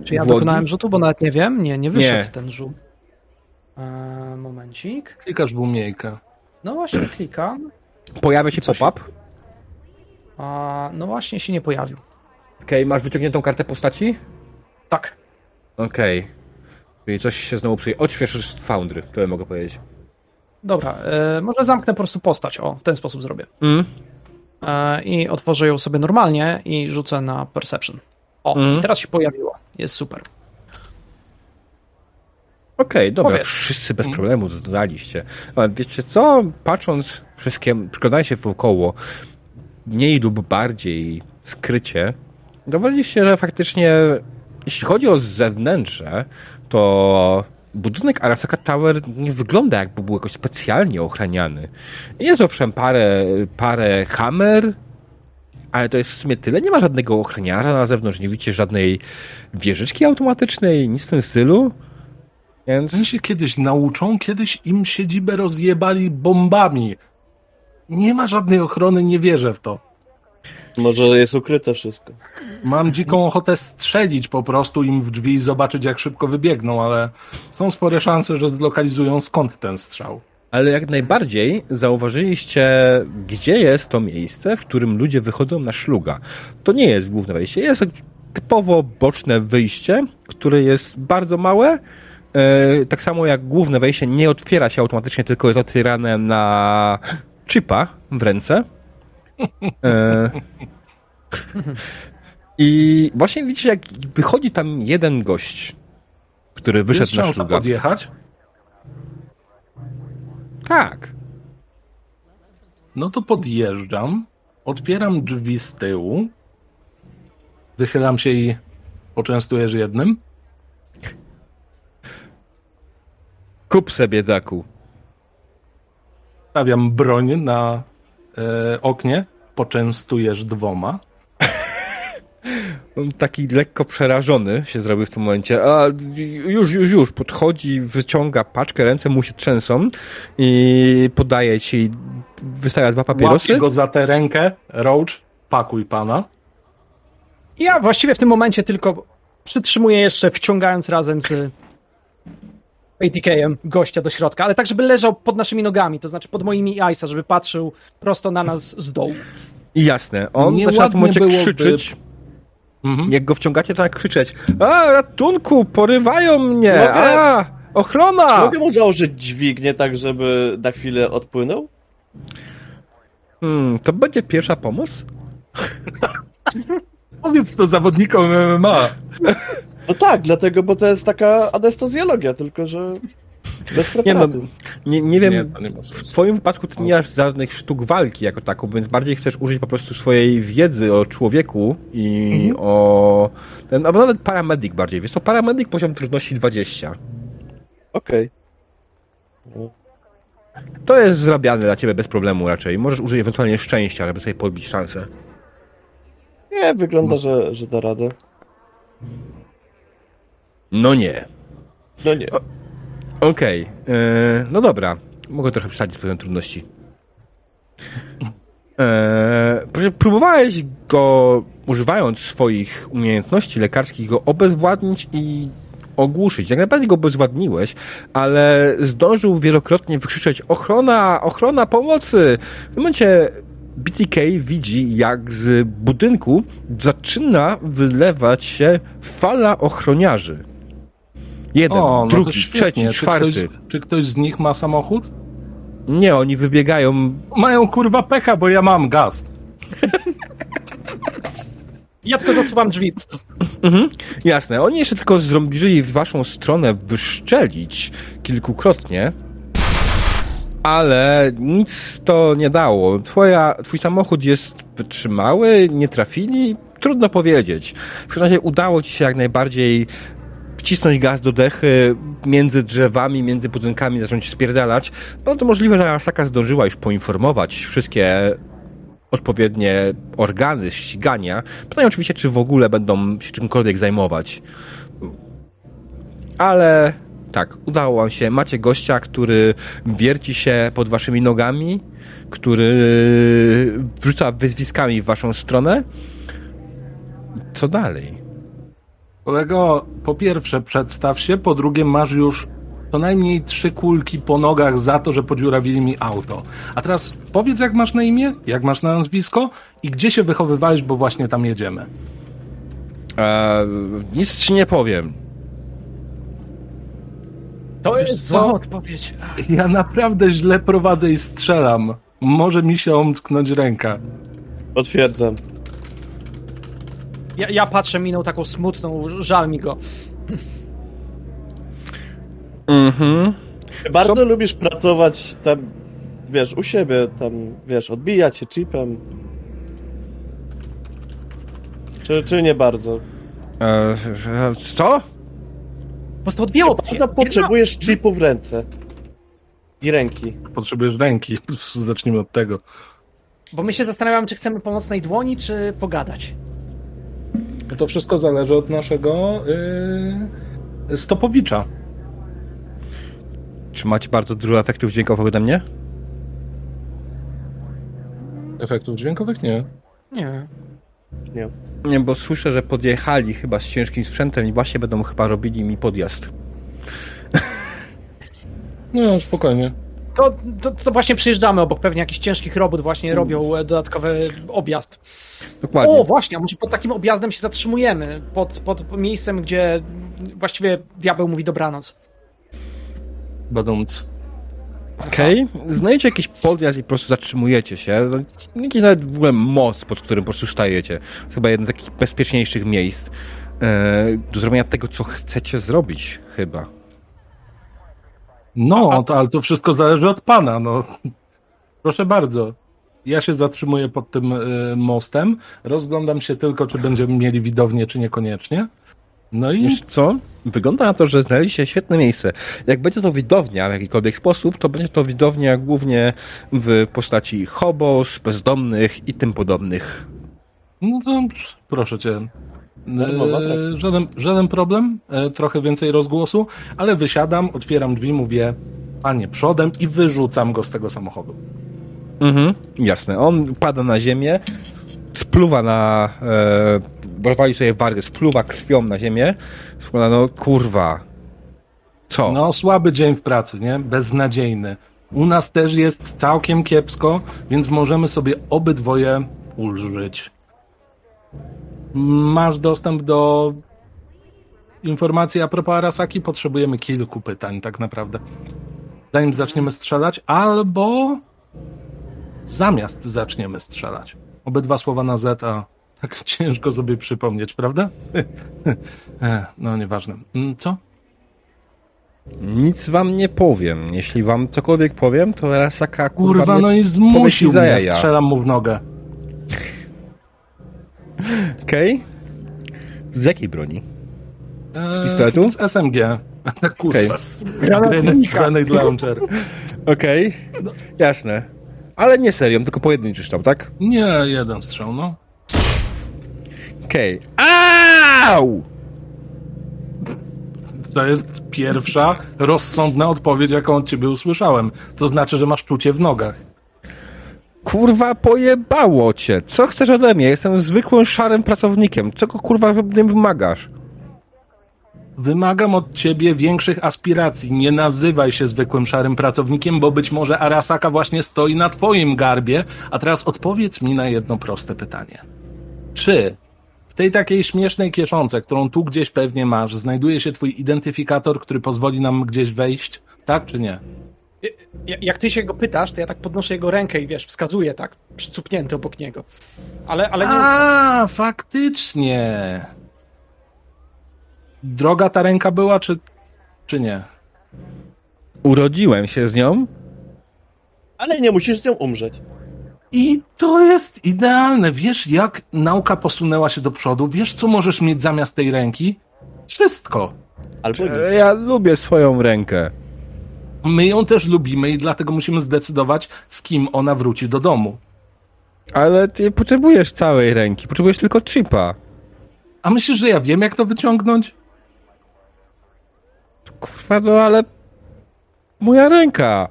Czy ja Włogi? dokonałem rzutu, bo nawet nie wiem? Nie, nie wyszedł Nie. ten rzut. Eee, momencik. Klikasz w umiejkę. No właśnie klikam. Pojawia się pop-up. A, no właśnie się nie pojawił. Okej, masz wyciągniętą kartę postaci? Tak. Okej. Czyli coś się znowu przyjdzie. Odśwież z Foundry, tyle mogę powiedzieć. Dobra, e, może zamknę po prostu postać. O, w ten sposób zrobię. Mm. E, I otworzę ją sobie normalnie i rzucę na Perception. O, Mhm. teraz się pojawiło. Jest super. Okej, dobra, Powiedz. wszyscy bez problemu dodaliście. Ale wiecie co, patrząc wszystkie, przyglądając się wokoło, mniej lub bardziej skrycie, dowiedzieliście, że faktycznie, jeśli chodzi o zewnętrze, to budynek Arasaka Tower nie wygląda jakby był jakoś specjalnie ochraniany. Jest owszem parę, parę kamer, ale to jest w sumie tyle. Nie ma żadnego ochroniarza na zewnątrz, nie widzicie żadnej wieżyczki automatycznej, nic w tym stylu. Więc... Oni się kiedyś nauczą, kiedyś im siedzibę rozjebali bombami. Nie ma żadnej ochrony, nie wierzę w to. Może jest ukryte wszystko. Mam dziką ochotę strzelić po prostu im w drzwi i zobaczyć, jak szybko wybiegną, ale są spore szanse, że zlokalizują skąd ten strzał. Ale jak najbardziej zauważyliście, gdzie jest to miejsce, w którym ludzie wychodzą na szluga. To nie jest główne wejście, jest typowo boczne wyjście, które jest bardzo małe. E, tak samo jak główne wejście nie otwiera się automatycznie, tylko jest otwierane na chipa w ręce. E, I właśnie widzicie, jak wychodzi tam jeden gość, który Jest wyszedł na szansa szluga. podjechać? Tak. No to podjeżdżam, otwieram drzwi z tyłu, wychylam się i poczęstujesz jednym. Kup se biedaku. Stawiam broń na e, oknie, poczęstujesz dwoma. Taki lekko przerażony się zrobił w tym momencie. A już, już, już. Podchodzi, wyciąga paczkę, ręce mu się trzęsą i podaje ci, wystawia dwa papierosy. Łapię go za tę rękę, Roach, pakuj pana. Ja właściwie w tym momencie tylko przytrzymuję jeszcze, wciągając razem z ATK-em gościa do środka, ale tak, żeby leżał pod naszymi nogami, to znaczy pod moimi Ice'a, żeby patrzył prosto na nas z dołu. I jasne, on Nieładnie zaczyna w tym momencie byłoby- krzyczeć. Mhm. Jak go wciągacie, to tak krzyczeć. A, ratunku, porywają mnie! Mogę- A, ochrona! Mogę mu założyć dźwignię tak, żeby na chwilę odpłynął? Hmm, to będzie pierwsza pomoc? Powiedz to zawodnikom MMA. No tak, dlatego, bo to jest taka anestezjologia, tylko że bez Nie no, nie, nie wiem, Nie, nie w twoim wypadku ty nie masz żadnych sztuk walki jako taką, więc bardziej chcesz użyć po prostu swojej wiedzy o człowieku i Mhm. o... Ten, albo nawet paramedyk bardziej. Wiesz to paramedyk poziom trudności 20. Okej. To jest zrabiane dla ciebie bez problemu raczej. Możesz użyć ewentualnie szczęścia, żeby sobie podbić szansę. Nie, wygląda, że, że da radę. No nie. No nie. Okej. yy, no dobra. Mogę trochę przesadzić poziom trudności. Eee, próbowałeś go, używając swoich umiejętności lekarskich, go obezwładnić i ogłuszyć. Jak najbardziej go obezwładniłeś, ale zdążył wielokrotnie wykrzyczeć ochrona, ochrona pomocy. W momencie BTK widzi, jak z budynku zaczyna wylewać się fala ochroniarzy. Jeden, O, no drugi, świetnie. trzeci, Czy czwarty. Ktoś, czy ktoś z nich ma samochód? Nie, oni wybiegają. Mają kurwa pecha, bo ja mam gaz. Ja tylko zasuwam drzwi. Mhm, jasne. Oni jeszcze tylko zdążyli w waszą stronę wyszczelić kilkukrotnie, ale nic to nie dało. Twoja, twój samochód jest wytrzymały, nie trafili, trudno powiedzieć. W każdym razie udało ci się jak najbardziej wcisnąć gaz do dechy między drzewami, między budynkami, zacząć spierdalać. No to możliwe, że Arasaka zdążyła już poinformować wszystkie odpowiednie organy ścigania. Pytanie oczywiście, czy w ogóle będą się czymkolwiek zajmować. Ale tak, udało wam się. Macie gościa, który wierci się pod waszymi nogami, który wrzuca wyzwiskami w waszą stronę. Co dalej? Kolego, po pierwsze przedstaw się, po drugie masz już co najmniej trzy kulki po nogach za to, że podziurawili mi auto. A teraz powiedz, jak masz na imię, jak masz na nazwisko i gdzie się wychowywałeś, bo właśnie tam jedziemy. Eee, nic ci nie powiem. To Wiesz jest zła odpowiedź. Ja naprawdę źle prowadzę i strzelam. Może mi się omsknąć ręka. Potwierdzam. Ja, ja patrzę miną taką smutną, żal mi go. Mhm. Bardzo lubisz pracować tam, wiesz, u siebie, tam, wiesz, odbijać się chipem. Czy, czy nie bardzo? Eee, co? Po prostu dwie opcje. Bardzo potrzebujesz chipu w ręce. I ręki. Potrzebujesz ręki. Zacznijmy od tego. Bo my się zastanawiamy, czy chcemy pomocnej dłoni, czy pogadać. To wszystko zależy od naszego yy, stopowicza. Czy macie bardzo dużo efektów dźwiękowych ode mnie? Efektów dźwiękowych nie. Nie. Nie. Nie, bo słyszę, że podjechali chyba z ciężkim sprzętem i właśnie będą chyba robili mi podjazd. No, spokojnie. To, to, to właśnie przyjeżdżamy obok pewnie jakichś ciężkich robót właśnie robią e, dodatkowy objazd. Dokładnie. O, właśnie, a może pod takim objazdem się zatrzymujemy. Pod, pod miejscem, gdzie właściwie diabeł mówi dobranoc. Badąc. Okej, znajdziecie jakiś podjazd i po prostu zatrzymujecie się. No, Jakiś nawet w ogóle most, pod którym po prostu stajecie. To chyba jedno z takich bezpieczniejszych miejsc e, do zrobienia tego, co chcecie zrobić, chyba. No, to, ale to wszystko zależy od pana, no. Proszę bardzo. Ja się zatrzymuję pod tym y, mostem, rozglądam się tylko, czy będziemy mieli widownię, czy niekoniecznie. No i Wiesz co? Wygląda na to, że znaleźliście świetne miejsce. Jak będzie to widownia w jakikolwiek sposób, to będzie to widownia głównie w postaci hobos, bezdomnych i tym podobnych. no to proszę cię. E, żaden, żaden problem, e, trochę więcej rozgłosu, ale wysiadam, otwieram drzwi, mówię, panie, przodem i wyrzucam go z tego samochodu. Mhm, jasne. On pada na ziemię, spluwa na... E, rozwali sobie wargę, spluwa krwią na ziemię. Składa, no kurwa. Co? No, słaby dzień w pracy, nie? Beznadziejny. U nas też jest całkiem kiepsko, więc możemy sobie obydwoje ulżyć. Masz dostęp do informacji a propos Arasaki? Potrzebujemy kilku pytań, tak naprawdę. Zanim zaczniemy strzelać, albo zamiast zaczniemy strzelać. Obydwa słowa na Z, a tak ciężko sobie przypomnieć, prawda? Eh, no, nieważne. Mm, Co? Nic wam nie powiem. Jeśli wam cokolwiek powiem, to Rasaka kurwa, Kurwa, no i zmusił mnie, strzelam mu w nogę. Okej. Z jakiej broni? Eee, pistoletu? Z SMG. Kurwa, z granat, launcher. Okej, jasne. Ale nie serią, tylko pojedynczy sztab, tak? Nie, jeden strzał, no. Okej. Au! To jest pierwsza rozsądna odpowiedź, jaką od ciebie usłyszałem. To znaczy, że masz czucie w nogach. Kurwa, pojebało cię. Co chcesz ode mnie? Jestem zwykłym szarym pracownikiem. Czego kurwa ode mnie wymagasz? Wymagam od ciebie większych aspiracji. Nie nazywaj się zwykłym szarym pracownikiem, bo być może Arasaka właśnie stoi na twoim garbie. A teraz odpowiedz mi na jedno proste pytanie. Czy w tej takiej śmiesznej kieszonce, którą tu gdzieś pewnie masz, znajduje się twój identyfikator, który pozwoli nam gdzieś wejść? Tak czy nie? Ja- Jak ty się go pytasz, to ja tak podnoszę jego rękę i wiesz, wskazuję tak, przycupnięty obok niego. Ale, ale nie. A, faktycznie. Droga ta ręka była, czy, czy nie? Urodziłem się z nią. Ale nie musisz z nią umrzeć. I to jest idealne. Wiesz, jak nauka posunęła się do przodu? Wiesz, co możesz mieć zamiast tej ręki? Wszystko. Albo nic. E, Ja lubię swoją rękę. My ją też lubimy i dlatego musimy zdecydować, z kim ona wróci do domu. Ale ty nie potrzebujesz całej ręki, potrzebujesz tylko chipa. A myślisz, że ja wiem, jak to wyciągnąć? Kurwa, no ale... Moja ręka.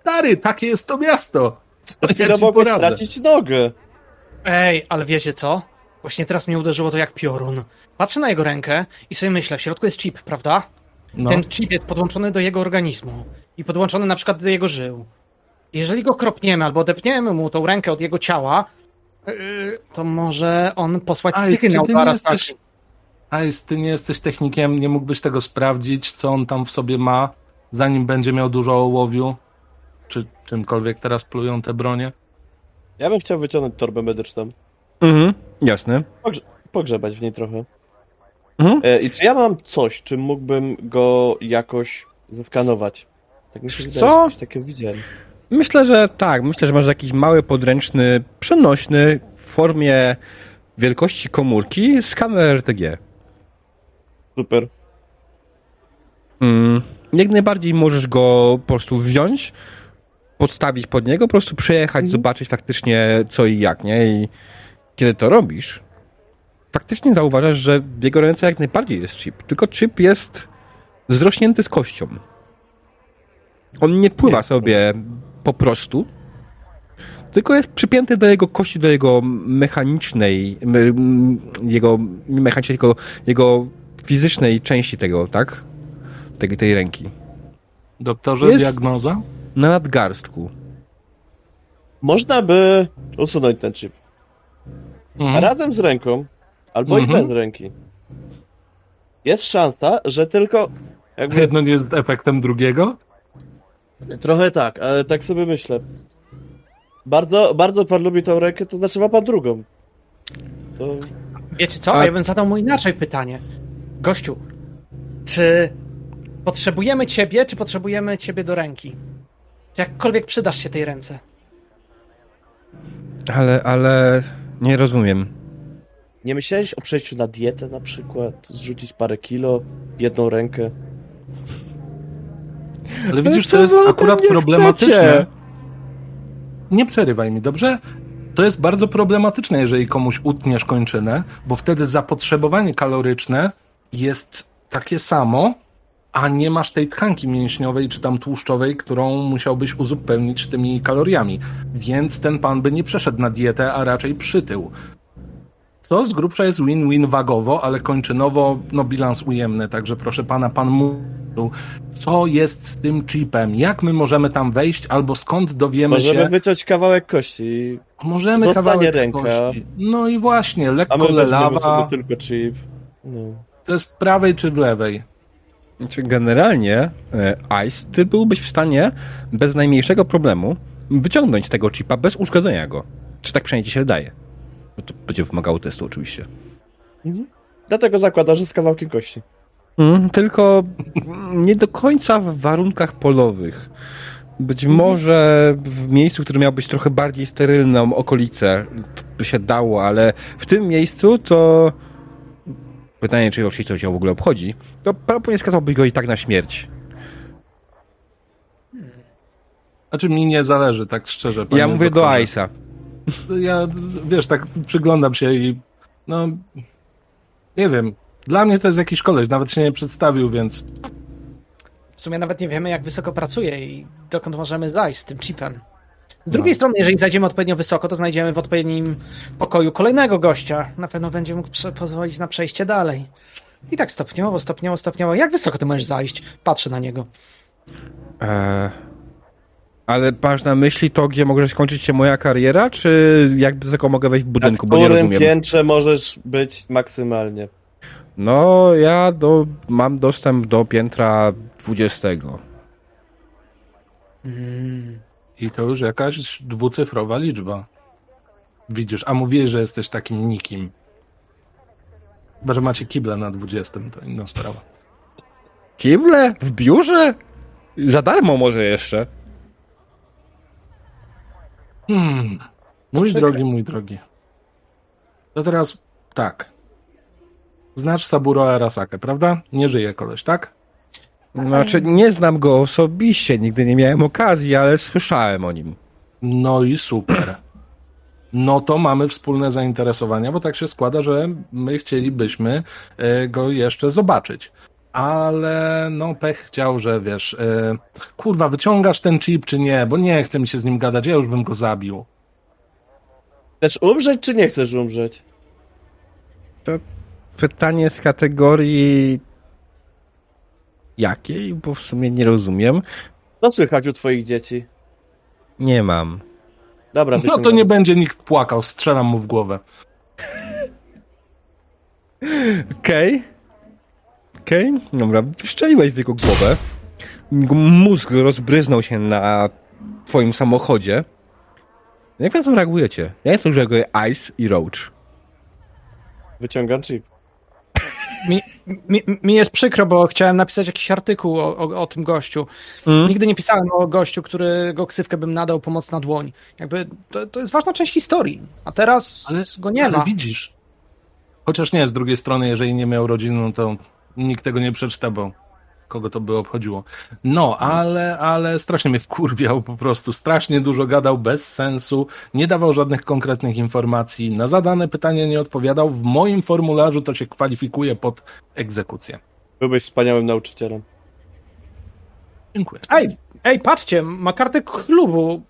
Stary, takie jest to miasto. Co ja poradzę? stracić nogę. Ej, ale wiecie co? Właśnie teraz mnie uderzyło to jak piorun. Patrzę na jego rękę i sobie myślę, w środku jest chip, prawda? No. ten chip jest podłączony do jego organizmu i podłączony na przykład do jego żył. Jeżeli go kropniemy albo odepniemy mu tą rękę od jego ciała, yy, to może on posłać Aj, sygnał ty do jesteś- Ice, ty nie jesteś technikiem, nie mógłbyś tego sprawdzić, co on tam w sobie ma, zanim będzie miał dużo ołowiu, czy czymkolwiek teraz plują te bronie. Ja bym chciał wyciągnąć torbę medyczną. Mhm, jasne. Pogrzebać w niej trochę. Mhm. E, I czy ja mam coś, czym mógłbym go jakoś zeskanować? Tak mi się Co? wydaje, takiego widziałem. Myślę, że tak. Myślę, że masz jakiś mały, podręczny, przenośny w formie wielkości komórki skaner RTG. Super. Mm, jak najbardziej możesz go po prostu wziąć, podstawić pod niego, po prostu przejechać, Mhm. zobaczyć faktycznie co i jak, nie? I kiedy to robisz, faktycznie zauważasz, że w jego ręce jak najbardziej jest chip. Tylko chip jest zrośnięty z kością. On nie pływa Nie. sobie po prostu, tylko jest przypięty do jego kości, do jego mechanicznej, jego nie mechanicznej, tylko jego fizycznej części tego, tak? Tej, tej ręki. Doktorze, Jest- diagnoza? Na nadgarstku. Można by usunąć ten chip. Mhm. Razem z ręką, albo Mhm. i bez ręki. Jest szansa, że tylko. Jakby Jedno nie jest efektem drugiego? Trochę tak, ale tak sobie myślę. Bardzo, bardzo pan lubi tą rękę, to znaczy ma pan drugą. To... Wiecie co? A- ja bym zadał mu inaczej pytanie. Gościu, czy potrzebujemy ciebie, czy potrzebujemy ciebie do ręki? Jakkolwiek przydasz się tej ręce? Ale, ale nie rozumiem. Nie myślałeś o przejściu na dietę na przykład? Zrzucić parę kilo, jedną rękę? Ale widzisz, to jest akurat problematyczne. Nie przerywaj mi, dobrze? To jest bardzo problematyczne, jeżeli komuś utniesz kończynę, bo wtedy zapotrzebowanie kaloryczne jest takie samo, a nie masz tej tkanki mięśniowej czy tam tłuszczowej, którą musiałbyś uzupełnić tymi kaloriami. Więc ten pan by nie przeszedł na dietę, a raczej przytył. Co z grubsza jest win-win wagowo, ale kończynowo no bilans ujemny, także proszę pana, pan mówił, co jest z tym chipem, jak my możemy tam wejść, albo skąd dowiemy Możemy się... wyciąć kawałek kości, Możemy Zostanie kawałek ręka. kości. No i właśnie, a my lekko lelawa. sobie tylko chip. No. To jest w prawej czy w lewej? Znaczy, generalnie, e, Ice, ty byłbyś w stanie bez najmniejszego problemu wyciągnąć tego chipa bez uszkodzenia go. Czy tak przynajmniej ci się wydaje? No to będzie wymagało testu oczywiście. Mhm. Dlatego zakłada, że z kawałkiem kości. Mm, tylko nie do końca w warunkach polowych. Być może w miejscu, które miało być trochę bardziej sterylną okolicę, to by się dało, ale w tym miejscu to pytanie, czy oczywiście to cię w ogóle obchodzi, to prawdopodobnie skazałbyś go i tak na śmierć. Znaczy mi nie zależy, tak szczerze. ja mówię do doktorze. Ja, wiesz, tak przyglądam się i no, nie wiem. Dla mnie to jest jakiś koleś, nawet się nie przedstawił, więc W sumie nawet nie wiemy, jak wysoko pracuje i dokąd możemy zajść z tym chipem. Z drugiej strony, jeżeli zajdziemy odpowiednio wysoko, to znajdziemy w odpowiednim pokoju kolejnego gościa. Na pewno będzie mógł pozwolić na przejście dalej. I tak stopniowo, stopniowo, stopniowo. Jak wysoko ty możesz zajść? Patrzę na niego. Eee, ale masz na myśli to, gdzie może skończyć się moja kariera, czy jak wysoko mogę wejść w Na budynku, bo nie którym rozumiem. piętrze możesz być maksymalnie? No, ja do, mam dostęp do piętra 20. Mm. i to już jakaś dwucyfrowa liczba. Widzisz, a mówiłeś, że jesteś takim nikim. Chyba, że macie kible na 20, to inna sprawa. Kible? W biurze? Za darmo może jeszcze. Hmm. Mój przykre. drogi, mój drogi. To teraz tak. Znasz Saburo Arasakę, prawda? Nie żyje koleś, tak? Znaczy, nie znam go osobiście, nigdy nie miałem okazji, ale słyszałem o nim. No i super. No to mamy wspólne zainteresowania, bo tak się składa, że my chcielibyśmy e, go jeszcze zobaczyć. Ale no pech chciał, że wiesz, e, kurwa, wyciągasz ten chip czy nie, bo nie chce mi się z nim gadać, ja już bym go zabił. Chcesz umrzeć, czy nie chcesz umrzeć? Pytanie z kategorii Jakiej? Bo w sumie nie rozumiem. Co słychać u twoich dzieci? Nie mam. Dobra, No to nie będzie nikt płakał, strzelam mu w głowę. Okej. Okej, dobra. Wyszczeliłeś w jego głowę. Mózg rozbryznął się na twoim samochodzie. Jak na to reagujecie? Jak na to reaguje Ice i Roach? Wyciągam chip. Mi, mi, mi jest przykro, bo chciałem napisać jakiś artykuł o, o, o tym gościu. Mm? Nigdy nie pisałem o gościu, którego ksywkę bym nadał pomocna dłoń. Jakby to, to jest ważna część historii, a teraz go nie ale ma. widzisz. Chociaż nie, z drugiej strony, jeżeli nie miał rodziny, no to nikt tego nie przeczyta, bo kogo to by obchodziło. No, ale, ale strasznie mnie wkurwiał po prostu. Strasznie dużo gadał bez sensu, nie dawał żadnych konkretnych informacji. Na zadane pytanie nie odpowiadał. W moim formularzu to się kwalifikuje pod egzekucję. Byłbyś wspaniałym nauczycielem. Dziękuję. Ej, ej, patrzcie, ma kartę klubu.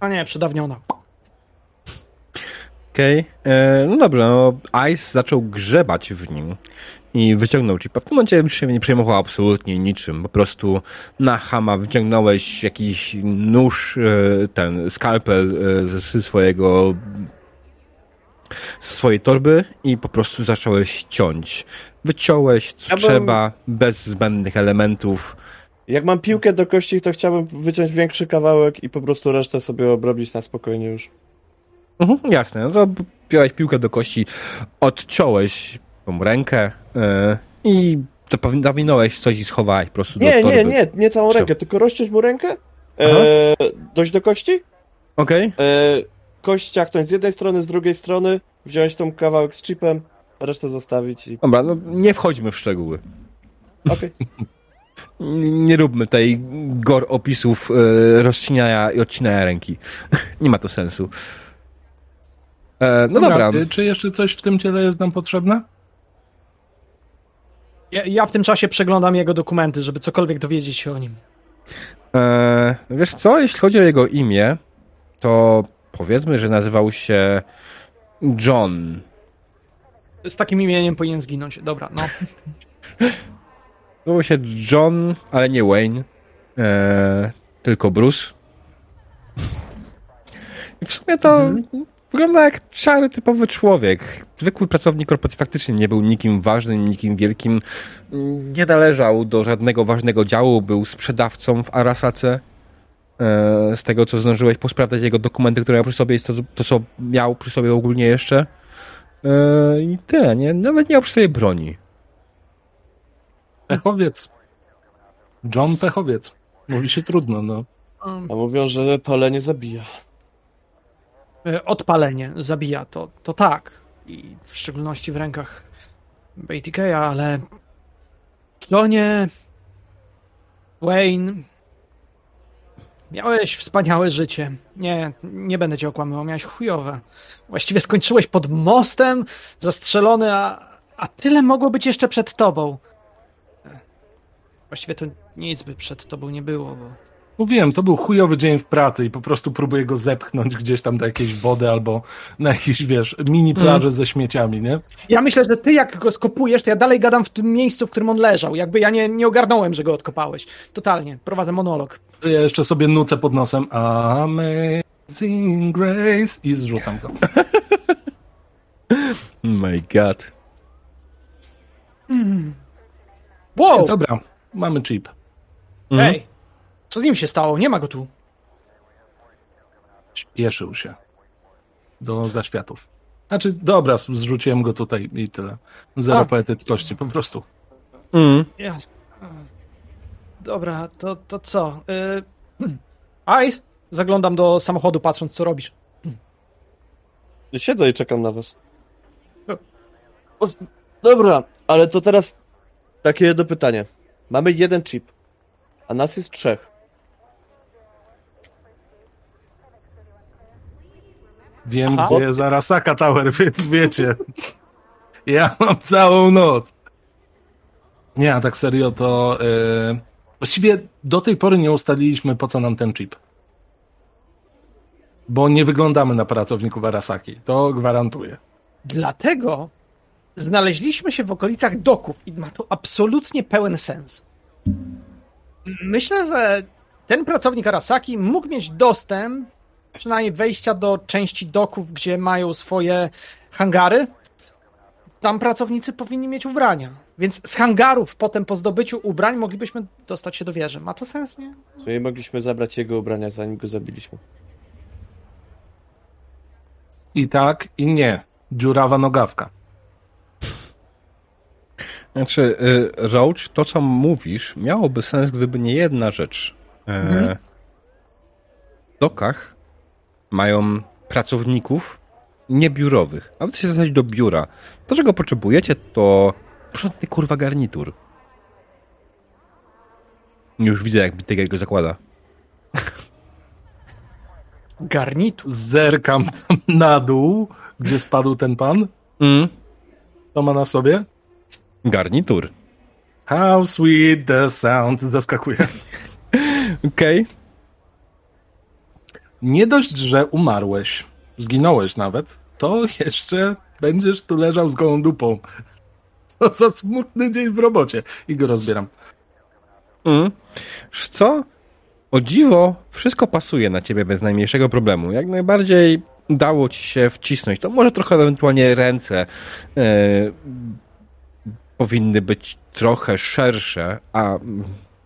A nie, przedawniona. Okej. E, No dobra, no Ice zaczął grzebać w nim i wyciągnął chipa. W tym momencie już się nie przejmował absolutnie niczym. Po prostu na hama wyciągnąłeś jakiś nóż, e, ten skalpel e, ze swojego z swojej torby i po prostu zacząłeś ciąć. Wyciąłeś co Ja bym- trzeba, bez zbędnych elementów. Jak mam piłkę do kości, to chciałbym wyciąć większy kawałek i po prostu resztę sobie obrobić na spokojnie już. Mhm, jasne, no to wziąłeś piłkę do kości, odciąłeś tą rękę e, i zawinąłeś coś i schowałeś po prostu Nie, do torby. nie, nie, nie całą rękę, tylko rozciąć mu rękę, e, dojść do kości, Okej, e, kość ciachnąć z jednej strony, z drugiej strony, wziąć tą kawałek z chipem, resztę zostawić i... dobra, no nie wchodźmy w szczegóły. Okej. N- Nie róbmy tej gor opisów e, rozcinania i odcinania ręki. nie ma to sensu. E, no dobra. y, Czy jeszcze coś w tym ciele jest nam potrzebne? Ja, ja w tym czasie przeglądam jego dokumenty, żeby cokolwiek dowiedzieć się o nim. E, wiesz co, jeśli chodzi o jego imię, to powiedzmy, że nazywał się John. Z takim imieniem powinien zginąć. Dobra, no. Nazywał się John, ale nie Wayne, e, tylko Bruce. I w sumie to wygląda jak szary, typowy człowiek. Zwykły pracownik korporacji faktycznie nie był nikim ważnym, nikim wielkim. Nie należał do żadnego ważnego działu, był sprzedawcą w Arasace. E, z tego, co zdążyłeś posprawdzać jego dokumenty, które miał przy sobie i to, to co miał przy sobie ogólnie jeszcze. E, I tyle, nie? Nawet nie miał przy sobie broni. Pechowiec. John Pechowiec. Mówi się trudno, no. A mówią, że pole nie zabija. E, Odpalenie zabija to, to tak. I w szczególności w rękach BTK, ale to nie. Wayne. Miałeś wspaniałe życie. Nie, nie będę cię okłamywał, miałeś chujowe. Właściwie skończyłeś pod mostem, zastrzelony, a, a tyle mogło być jeszcze przed tobą. Właściwie to nic by przed tobą nie było, bo Mówiłem, to był chujowy dzień w pracy i po prostu próbuję go zepchnąć gdzieś tam do jakiejś wody albo na jakieś, wiesz, mini plaże ze śmieciami, nie? Ja myślę, że ty jak go skopujesz, to ja dalej gadam w tym miejscu, w którym on leżał. Jakby ja nie, nie ogarnąłem, że go odkopałeś. Totalnie. Prowadzę monolog. Ja jeszcze sobie nucę pod nosem Amazing Grace i zrzucam go. My god. Wow! Dobra, mamy chip. Mhm. Co z nim się stało? Nie ma go tu. Spieszył się do zaświatów. Znaczy, dobra, zrzuciłem go tutaj i tyle. Zero A. poetyckości, po prostu. Mm. Jasne. Dobra, to, to co? Y... Ice? Zaglądam do samochodu, patrząc, co robisz. Siedzę i czekam na was. O, dobra, ale to teraz takie jedno pytanie. Mamy jeden chip, a nas jest trzech. Wiem, Aha. gdzie jest Arasaka Tower, więc wiecie. Ja mam całą noc. Nie, a tak serio to... Yy... Właściwie do tej pory nie ustaliliśmy, po co nam ten chip. Bo nie wyglądamy na pracowników Arasaki. To gwarantuję. Dlatego znaleźliśmy się w okolicach doków i ma to absolutnie pełen sens. Myślę, że ten pracownik Arasaki mógł mieć dostęp, przynajmniej wejścia do części doków, gdzie mają swoje hangary. Tam pracownicy powinni mieć ubrania. Więc z hangarów potem po zdobyciu ubrań moglibyśmy dostać się do wieży. Ma to sens, nie? Czyli mogliśmy zabrać jego ubrania, zanim go zabiliśmy. I tak, i nie. Dziurawa nogawka. Znaczy, y, Roach, to co mówisz, miałoby sens, gdyby nie jedna rzecz. E, Mhm. W dokach mają pracowników niebiurowych, a wy chcecie zostać do biura. To, czego potrzebujecie, to porządny kurwa garnitur. Już widzę, jak Bitega go zakłada. Garnitur. Zerkam tam na dół, gdzie spadł ten pan. Mm. To ma na sobie. Garnitur. How sweet the sound. Zaskakuje. Okej. Nie dość, że umarłeś, zginąłeś nawet, to jeszcze będziesz tu leżał z gołą dupą. Co za smutny dzień w robocie. I go rozbieram. Mm. Co? O dziwo, wszystko pasuje na ciebie bez najmniejszego problemu. Jak najbardziej udało ci się wcisnąć. To może trochę ewentualnie ręce e, powinny być trochę szersze, a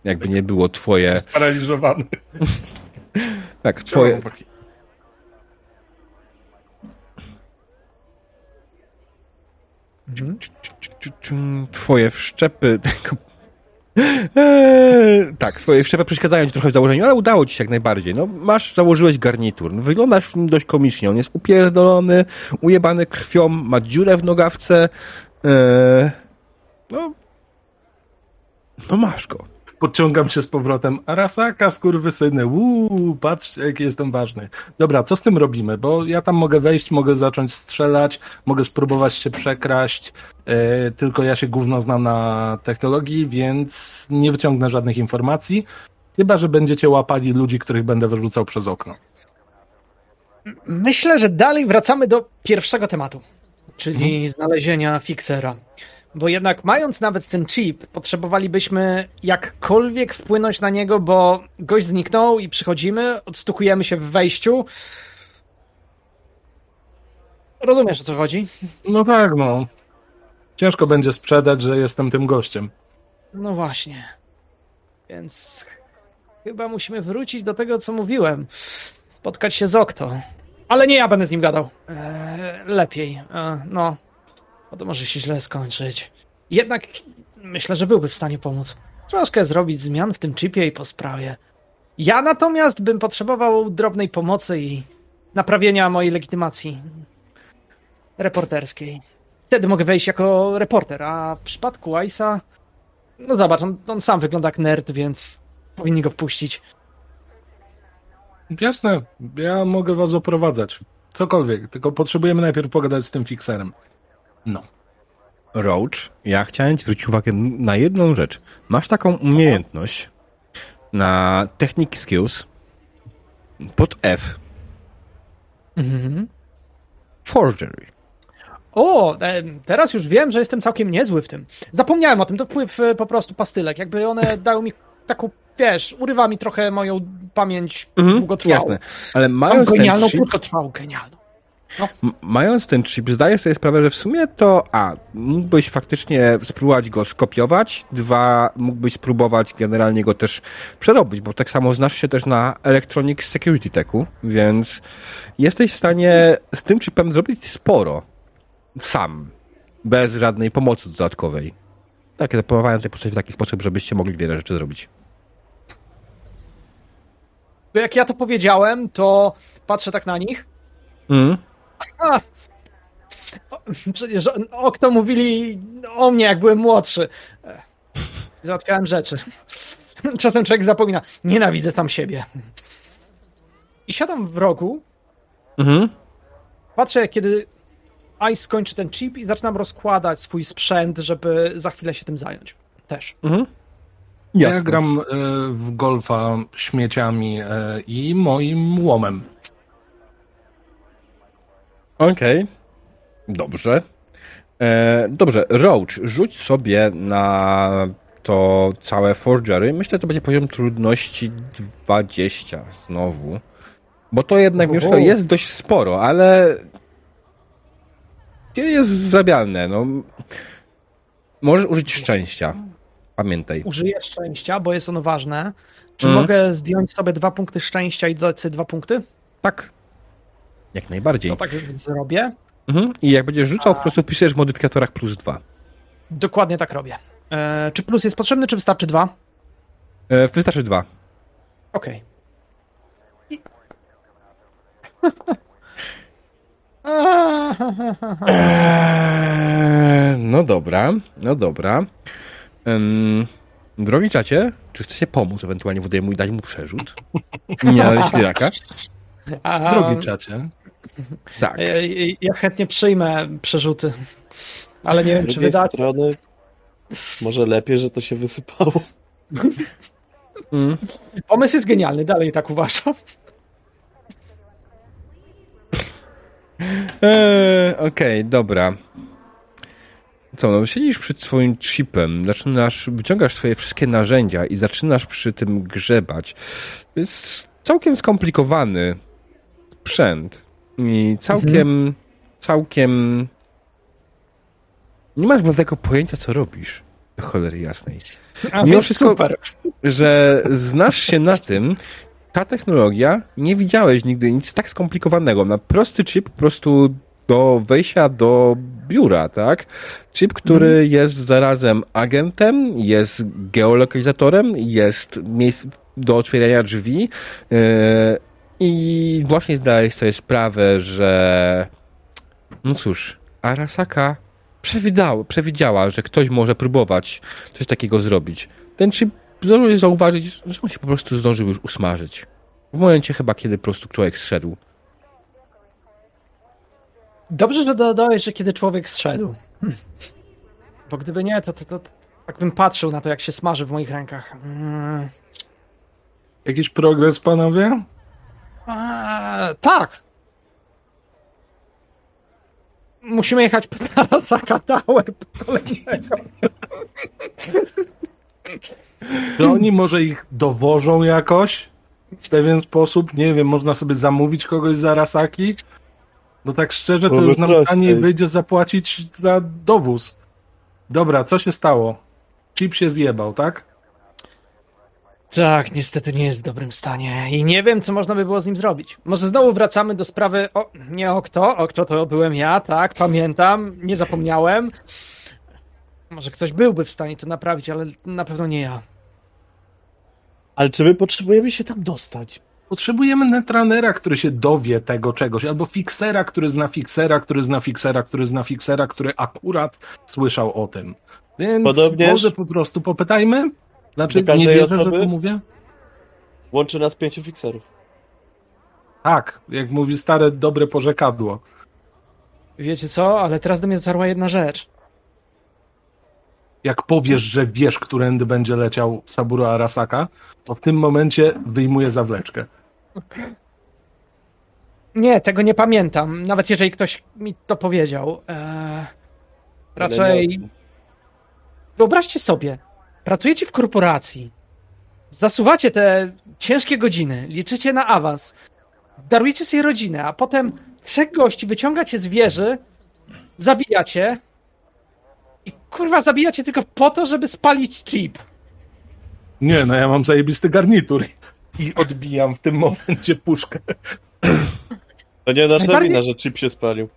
jakby nie było twoje. Sparaliżowany. Tak, twoje. Mhm. Twoje wszczepy tego. Eee, tak, twoje wszczepy przeszkadzają ci trochę w założeniu, ale udało ci się jak najbardziej. No, masz, założyłeś garnitur. No, wyglądasz w nim dość komicznie. On jest upierdolony, ujebany krwią, ma dziurę w nogawce. Eee, no, no masz go. Podciągam się z powrotem. Arasaka, skurwysyny. Uuu, patrzcie, jaki jestem ważny. Dobra, co z tym robimy? Bo ja tam mogę wejść, mogę zacząć strzelać, mogę spróbować się przekraść. E, tylko ja się gówno znam na technologii, więc nie wyciągnę żadnych informacji. Chyba, że będziecie łapali ludzi, których będę wyrzucał przez okno. Myślę, że dalej wracamy do pierwszego tematu, czyli znalezienia fiksera. Bo jednak mając nawet ten chip, potrzebowalibyśmy jakkolwiek wpłynąć na niego, bo gość zniknął i przychodzimy, odstukujemy się w wejściu. Rozumiesz o co chodzi? No tak, no. Ciężko będzie sprzedać, że jestem tym gościem. No właśnie. Więc chyba musimy wrócić do tego, co mówiłem. Spotkać się z Okto. Ale nie ja będę z nim gadał. Eee, lepiej. Eee, no. Bo to może się źle skończyć. Jednak myślę, że byłby w stanie pomóc. Troszkę zrobić zmian w tym chipie i po sprawie. Ja natomiast bym potrzebował drobnej pomocy i naprawienia mojej legitymacji reporterskiej. Wtedy mogę wejść jako reporter, a w przypadku Ice'a no zobacz, on, on sam wygląda jak nerd, więc powinni go wpuścić. Jasne, ja mogę was oprowadzać. Cokolwiek, tylko potrzebujemy najpierw pogadać z tym fikserem. No. Roach, ja chciałem ci zwrócić uwagę na jedną rzecz. Masz taką umiejętność na Technic Skills pod F. Mhm. Forgery. O, e, teraz już wiem, że jestem całkiem niezły w tym. Zapomniałem o tym, to wpływ e, po prostu pastylek. Jakby one dają mi taką, wiesz, urywa mi trochę moją pamięć długotrwałą. jasne. Ale Mam mając ten genialną, chip, krótkotrwałą, genialną. M- Mając ten chip, zdaję sobie sprawę, że w sumie to a, mógłbyś faktycznie spróbować go skopiować, dwa, mógłbyś spróbować generalnie go też przerobić, bo tak samo znasz się też na Electronic Security Techu, więc jesteś w stanie z tym chipem zrobić sporo. Sam. Bez żadnej pomocy dodatkowej. Tak, zaplanowałem tutaj postać w taki sposób, żebyście mogli wiele rzeczy zrobić. Jak ja to powiedziałem, to patrzę tak na nich. Mm. A, przecież o kto mówili o mnie, jak byłem młodszy. E, Załatwiałem rzeczy. Czasem człowiek zapomina. Nienawidzę tam siebie. I siadam w rogu, Mhm. patrzę, kiedy Ice skończy ten chip i zaczynam rozkładać swój sprzęt, żeby za chwilę się tym zająć. Też. Mhm. Ja gram e, w golfa śmieciami e, i moim łomem. Okej. Dobrze. E, dobrze, Roach, rzuć sobie na to całe Forgery, myślę, że to będzie poziom trudności 20 znowu. Bo to jednak już jest dość sporo, ale jest zrabialne. No. Możesz użyć szczęścia. Pamiętaj. Użyję szczęścia, bo jest ono ważne. Czy Mhm. mogę zdjąć sobie dwa punkty szczęścia i dodać sobie dwa punkty? Tak. Jak najbardziej. To tak zrobię. Mhm. I jak będziesz rzucał, po prostu wpisujesz w modyfikatorach plus dwa. Dokładnie tak robię. E, czy plus jest potrzebny, czy wystarczy dwa? E, wystarczy dwa. Okej. Eee, no dobra, no dobra. Ym, drogi czacie, czy chcecie pomóc ewentualnie wodejmu i dać mu przerzut? Nie myśli raka? A, Drogi czacie. Tak. e, Ja chętnie przyjmę przerzuty, ale nie wiem, czy wydać. strony, może lepiej, że to się wysypało. Mm. Pomysł jest genialny, dalej tak uważam. Eee, Okej, dobra. Co, no siedzisz przed swoim chipem, zaczynasz, wyciągasz swoje wszystkie narzędzia i zaczynasz przy tym grzebać. To jest całkiem skomplikowany sprzęt i całkiem, całkiem nie masz bladego pojęcia, co robisz. Do cholery jasnej. A Mimo wszystko- super. że znasz się na tym, ta technologia, nie widziałeś nigdy nic tak skomplikowanego. Na prosty chip po prostu do wejścia do biura, tak? Chip, który jest zarazem agentem, jest geolokalizatorem, jest miejsc do otwierania drzwi yy, i właśnie zdałeś sobie sprawę, że no cóż, Arasaka przewidziała, przewidziała, że ktoś może próbować coś takiego zrobić. Ten chip zdążył zauważyć, że on się po prostu zdążył już usmażyć. W momencie chyba, kiedy po prostu człowiek zszedł. Dobrze, że dodałeś, że kiedy człowiek zszedł. Hm. Bo gdyby nie, to, to, to tak bym patrzył na to, jak się smaży w moich rękach. Mm. Jakiś progres, panowie? Tak. Musimy jechać Tarasaka Tower kolejnego. Czy oni może ich dowożą jakoś? W pewien sposób? Nie wiem, można sobie zamówić kogoś z Arasaki? No tak szczerze, to Byłoby już nam taniej wyjdzie zapłacić za dowóz. Dobra, co się stało? Chip się zjebał, tak? Tak, niestety nie jest w dobrym stanie i nie wiem, co można by było z nim zrobić. Może znowu wracamy do sprawy, o, nie o kto, o kto to byłem ja, tak, pamiętam, nie zapomniałem. Może ktoś byłby w stanie to naprawić, ale na pewno nie ja. Ale czy my potrzebujemy się tam dostać? Potrzebujemy netranera, który się dowie tego czegoś, albo fiksera, który zna fiksera, który zna fiksera, który zna fiksera, który akurat słyszał o tym. Więc Podobnież- może po prostu popytajmy? Znaczy, Do nie wierzę, że osoby? to mówię? Łączy nas pięciu fikserów. Tak, jak mówi stare, dobre porzekadło. Wiecie co, ale teraz do mnie dotarła jedna rzecz. Jak powiesz, że wiesz, którędy będzie leciał Saburo Arasaka, to w tym momencie wyjmuje zawleczkę. Nie, tego nie pamiętam, nawet jeżeli ktoś mi to powiedział. Eee, raczej wyobraźcie sobie, pracujecie w korporacji, zasuwacie te ciężkie godziny, liczycie na awans, darujecie sobie rodzinę, a potem trzech gości wyciągacie z wieży, zabijacie i kurwa zabijacie tylko po to, żeby spalić chip. Nie, no ja mam zajebisty garnitur i odbijam w tym momencie puszkę. To nie nasza Najbardziej- wina, że chip się spalił.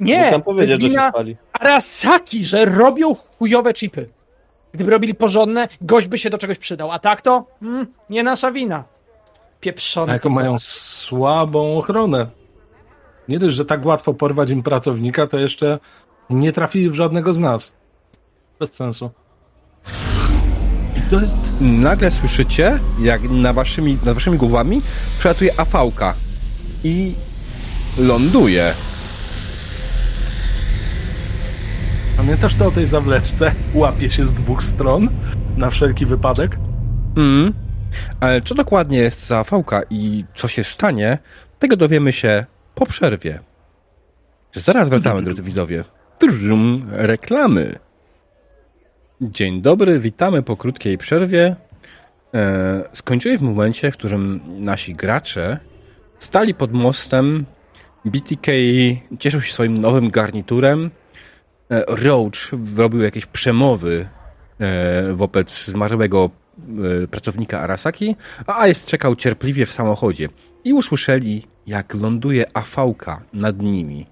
Nie, Mógł jest powiedzieć, że się spali. Arasaki, że robią chujowe chipy. Gdyby robili porządne, gość by się do czegoś przydał. A tak to? Mm, nie nasza wina. A Pieprzone. jaką mają słabą ochronę. Nie dość, że tak łatwo porwać im pracownika, to jeszcze nie trafili w żadnego z nas. Bez sensu. I to jest Nagle słyszycie, jak na waszymi, nad waszymi głowami przelatuje afałka i ląduje. Pamiętasz to o tej zawleczce? Łapie się z dwóch stron na wszelki wypadek. Mm. Ale co dokładnie jest za afałka i co się stanie, tego dowiemy się po przerwie. Zaraz wracamy, drodzy widzowie. Trum, reklamy. Dzień dobry, witamy po krótkiej przerwie. E, skończyłeś w momencie, w którym nasi gracze stali pod mostem. BTK cieszył się swoim nowym garniturem. E, Roach robił jakieś przemowy e, wobec zmarłego e, pracownika Arasaki, a Ice czekał cierpliwie w samochodzie. I usłyszeli, jak ląduje afałka nad nimi.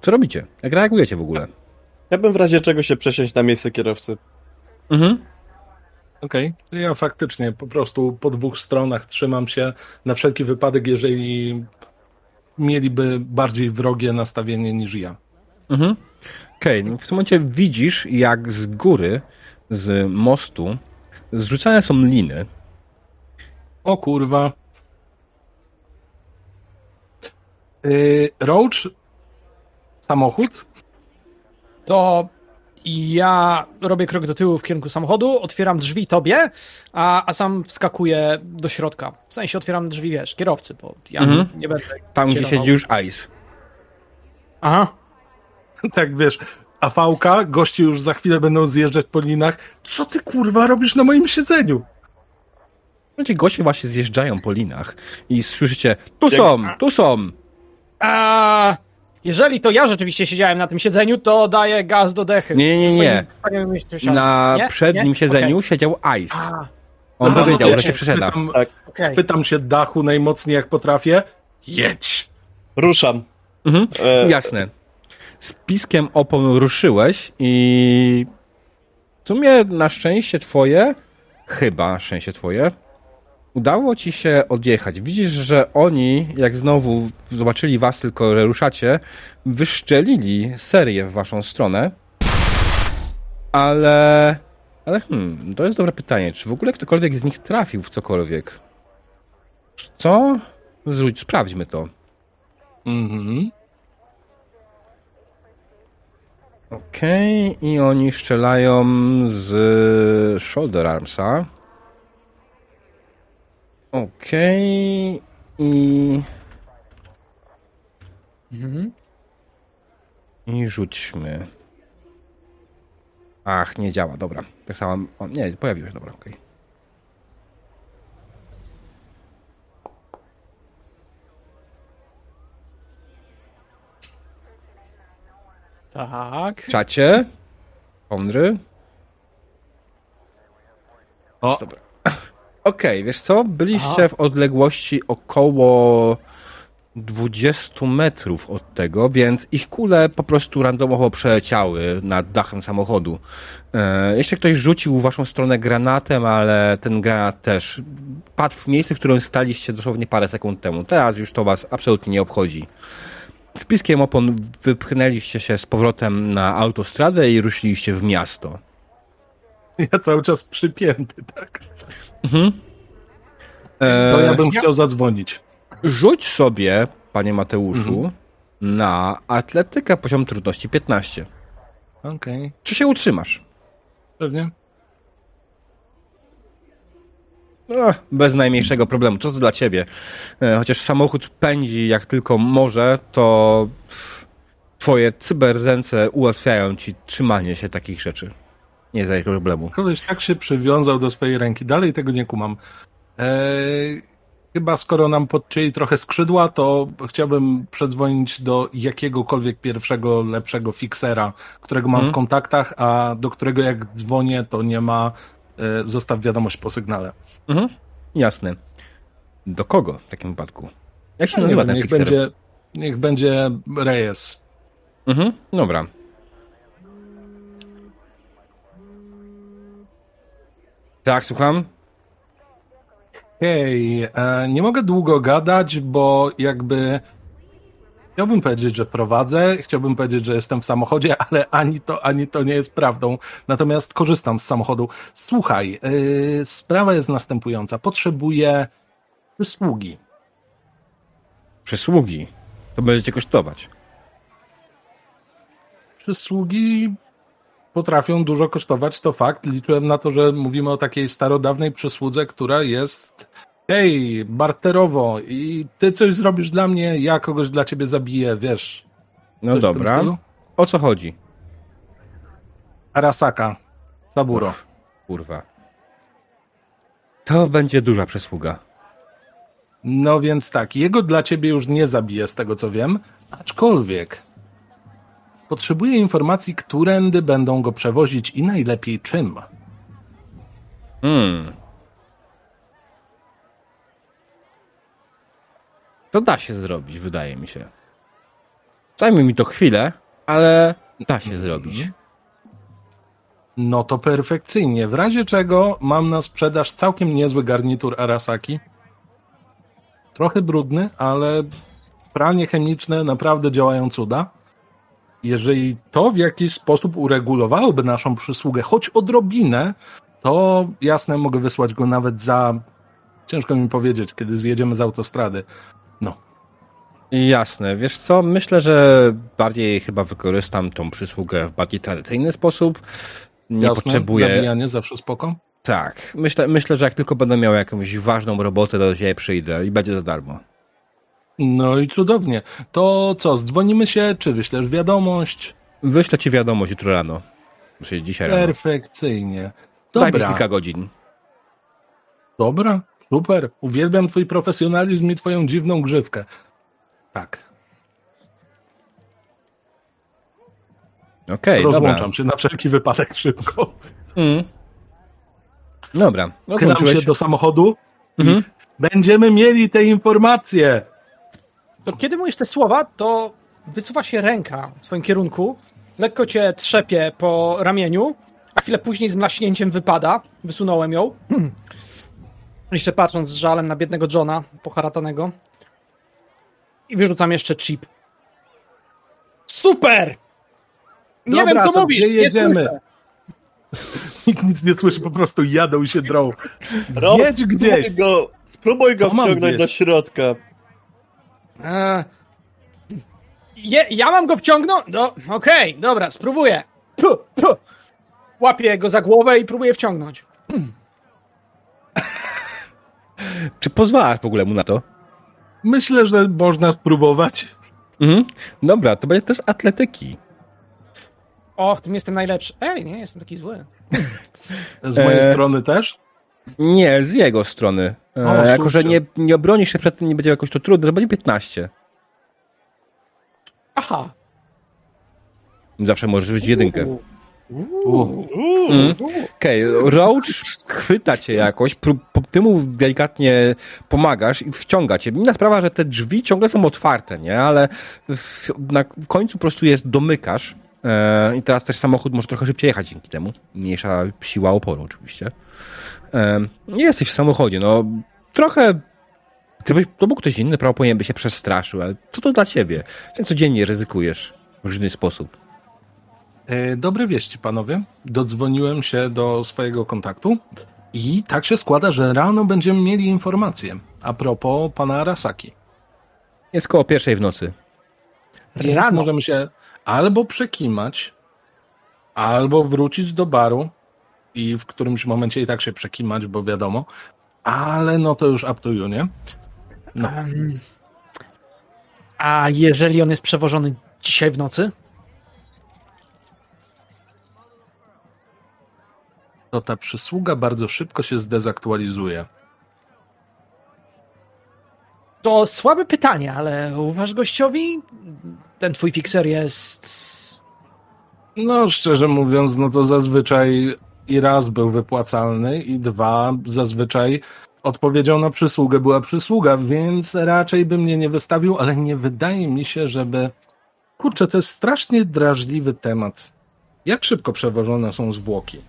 Co robicie? Jak reagujecie w ogóle? Ja bym w razie czego się przesiąść na miejsce kierowcy. Mhm. Okej. Ja faktycznie po prostu po dwóch stronach trzymam się na wszelki wypadek, jeżeli mieliby bardziej wrogie nastawienie niż ja. Mhm. Okej, okay. w tym momencie widzisz, jak z góry, z mostu, zrzucane są liny. O kurwa. Yy, Roach? Samochód? To ja robię krok do tyłu w kierunku samochodu, otwieram drzwi tobie, a, a sam wskakuję do środka. W sensie otwieram drzwi, wiesz, kierowcy, bo ja Mhm. nie będę. Tam, gdzie siedzi już Ice. Aha. Tak wiesz, afałka, goście już za chwilę będą zjeżdżać po linach. Co ty kurwa robisz na moim siedzeniu? Będzie goście właśnie zjeżdżają po linach i słyszycie, tu są, tu są. A jeżeli to ja rzeczywiście siedziałem na tym siedzeniu, to daję gaz do dechy. Nie, nie, nie. Na Nie? przednim Nie? siedzeniu siedział Ice. A, On No, powiedział, ja że się przesiada. Pytam, Tak. okej. pytam się dachu najmocniej jak potrafię. Jedź! Ruszam. Mhm. E, Jasne. Z piskiem opon ruszyłeś i w sumie na szczęście twoje, chyba na szczęście twoje, udało ci się odjechać. Widzisz, że oni, jak znowu zobaczyli was tylko, że ruszacie, wyszczelili serię w waszą stronę, ale... Ale hmm, to jest dobre pytanie. Czy w ogóle ktokolwiek z nich trafił w cokolwiek? Co? Zrzuć, sprawdźmy to. Mhm. Okej, i oni strzelają z shoulder armsa. Okej, i, Mhm. i rzućmy. Ach, nie działa, dobra. Tak samo, o, nie, pojawił się, dobra, okej. Tak. Czacie, Konry. O. Dobra. Okej, wiesz co? Byliście Aha. w odległości około 20 metrów od tego, więc ich kule po prostu randomowo przeleciały nad dachem samochodu. E, jeszcze ktoś rzucił w waszą stronę granatem, ale ten granat też padł w miejsce, w którym staliście dosłownie parę sekund temu. Teraz już to was absolutnie nie obchodzi. Z piskiem opon wypchnęliście się z powrotem na autostradę i ruszyliście w miasto. Ja cały czas przypięty, tak. Mhm. E, To ja bym chciał zadzwonić. Rzuć sobie, panie Mateuszu, Mhm. na atletykę poziom trudności 15. Okej, Czy się utrzymasz? pewnie. No, bez najmniejszego problemu. Co to dla ciebie? E, chociaż samochód pędzi jak tylko może, to twoje cyberręce ułatwiają ci trzymanie się takich rzeczy. Nie jest żadnego problemu. Koleś tak się przywiązał do swojej ręki. Dalej tego nie kumam. Eee, chyba skoro nam podcięli trochę skrzydła, to chciałbym przedzwonić do jakiegokolwiek pierwszego, lepszego fiksera, którego mam Mhm. w kontaktach, a do którego jak dzwonię, to nie ma e, zostaw wiadomość po sygnale. Mhm. Jasne. Do kogo w takim wypadku? Jak się nazywa wiem, ten niech fikser? będzie, niech będzie Reyes. Mhm. Dobra. Tak, słucham? Hej, e, nie mogę długo gadać, bo jakby chciałbym powiedzieć, że prowadzę, chciałbym powiedzieć, że jestem w samochodzie, ale ani to, ani to nie jest prawdą. Natomiast korzystam z samochodu. Słuchaj, e, sprawa jest następująca. Potrzebuję usługi. Przysługi. To będziecie kosztować. Przysługi potrafią dużo kosztować, to fakt. Liczyłem na to, że mówimy o takiej starodawnej przysłudze, która jest hej, barterowo i ty coś zrobisz dla mnie, ja kogoś dla ciebie zabiję, wiesz. No Coś dobra. O co chodzi? Arasaka. Saburo. Uff, kurwa. To będzie duża przysługa. No więc tak, jego dla ciebie już nie zabije, z tego co wiem, aczkolwiek potrzebuje informacji, którędy będą go przewozić i najlepiej czym. Hmm. To da się zrobić, wydaje mi się. Zajmie mi to chwilę, ale da się zrobić. No to perfekcyjnie. W razie czego mam na sprzedaż całkiem niezły garnitur Arasaki. Trochę brudny, ale pralnie chemiczne naprawdę działają cuda. Jeżeli to w jakiś sposób uregulowałoby naszą przysługę, choć odrobinę, to jasne, mogę wysłać go nawet za. Ciężko mi powiedzieć, kiedy zjedziemy z autostrady. No, Jasne, wiesz co, myślę, że bardziej chyba wykorzystam tą przysługę w bardziej tradycyjny sposób. Nie jasne. potrzebuję. Zabijanie zawsze spoko. Tak, myślę, myślę, że jak tylko będę miał jakąś ważną robotę, do ciebie przyjdę i będzie za darmo. No i cudownie. To co, dzwonimy się, czy wyślesz wiadomość? Wyślę ci wiadomość jutro rano. Czyli dzisiaj rano. Perfekcyjnie. Daj mi Dobra, kilka godzin. dobra, super. Uwielbiam twój profesjonalizm i twoją dziwną grzywkę. Tak, Okej, dobra. rozłączam się na wszelki wypadek szybko. Mm. Dobra, kończyłeś. się do samochodu. Mhm. Będziemy mieli te informacje. To kiedy mówisz te słowa, to wysuwa się ręka w twoim kierunku, lekko cię trzepie po ramieniu, a chwilę później z mlaśnięciem wypada. Wysunąłem ją. Jeszcze patrząc z żalem na biednego Johna, poharatanego. I wyrzucam jeszcze chip. Super! Nie Dobra, wiem, co mówisz. gdzie nie jedziemy? Nikt nic nie słyszy, po prostu jadą i się drą. Zjedź gdzieś. Spróbuj go, spróbuj go wciągnąć do środka. Eee, je, ja mam go wciągnąć? No, okej, dobra, spróbuję. Puh, puh. Łapię go za głowę i próbuję wciągnąć. Czy pozwalasz w ogóle mu na to? Myślę, że można spróbować. Mhm. Dobra, to będzie test atletyki. O, w tym jestem najlepszy. Ej, nie, jestem taki zły. Z mojej E, strony też. Nie, z jego strony. E, O, jako, że nie, nie obronisz się przed tym, nie będzie jakoś to trudne, to będzie 15. Aha. Zawsze możesz rzucić jedynkę. U. Mhm. Okej, Roach chwyta cię jakoś, ty mu delikatnie pomagasz i wciąga cię. Inna sprawa, że te drzwi ciągle są otwarte, nie? Ale w, na końcu po prostu je domykasz e, i teraz też samochód może trochę szybciej jechać dzięki temu. Mniejsza siła oporu oczywiście. Nie jesteś w samochodzie, no trochę gdybyś to był ktoś inny, prawo powinien by się przestraszył, ale co to dla ciebie? Ty codziennie ryzykujesz w różny sposób. E, Dobre wieści, panowie. Dodzwoniłem się do swojego kontaktu i tak się składa, że rano będziemy mieli informacje a propos pana Arasaki. Jest koło pierwszej w nocy. Więc Rano. możemy się albo przekimać, albo wrócić do baru i w którymś momencie i tak się przekimać, bo wiadomo, ale no to już up to you, nie? No. Em, a jeżeli on jest przewożony dzisiaj w nocy? To ta przysługa bardzo szybko się zdezaktualizuje. To słabe pytanie, ale uważ gościowi, ten twój fikser jest... No, szczerze mówiąc, no to zazwyczaj i raz był wypłacalny, i dwa, zazwyczaj odpowiedzią na przysługę była przysługa, więc raczej by mnie nie wystawił, ale nie wydaje mi się, żeby. Kurczę, to jest strasznie drażliwy temat. Jak szybko przewożone są zwłoki?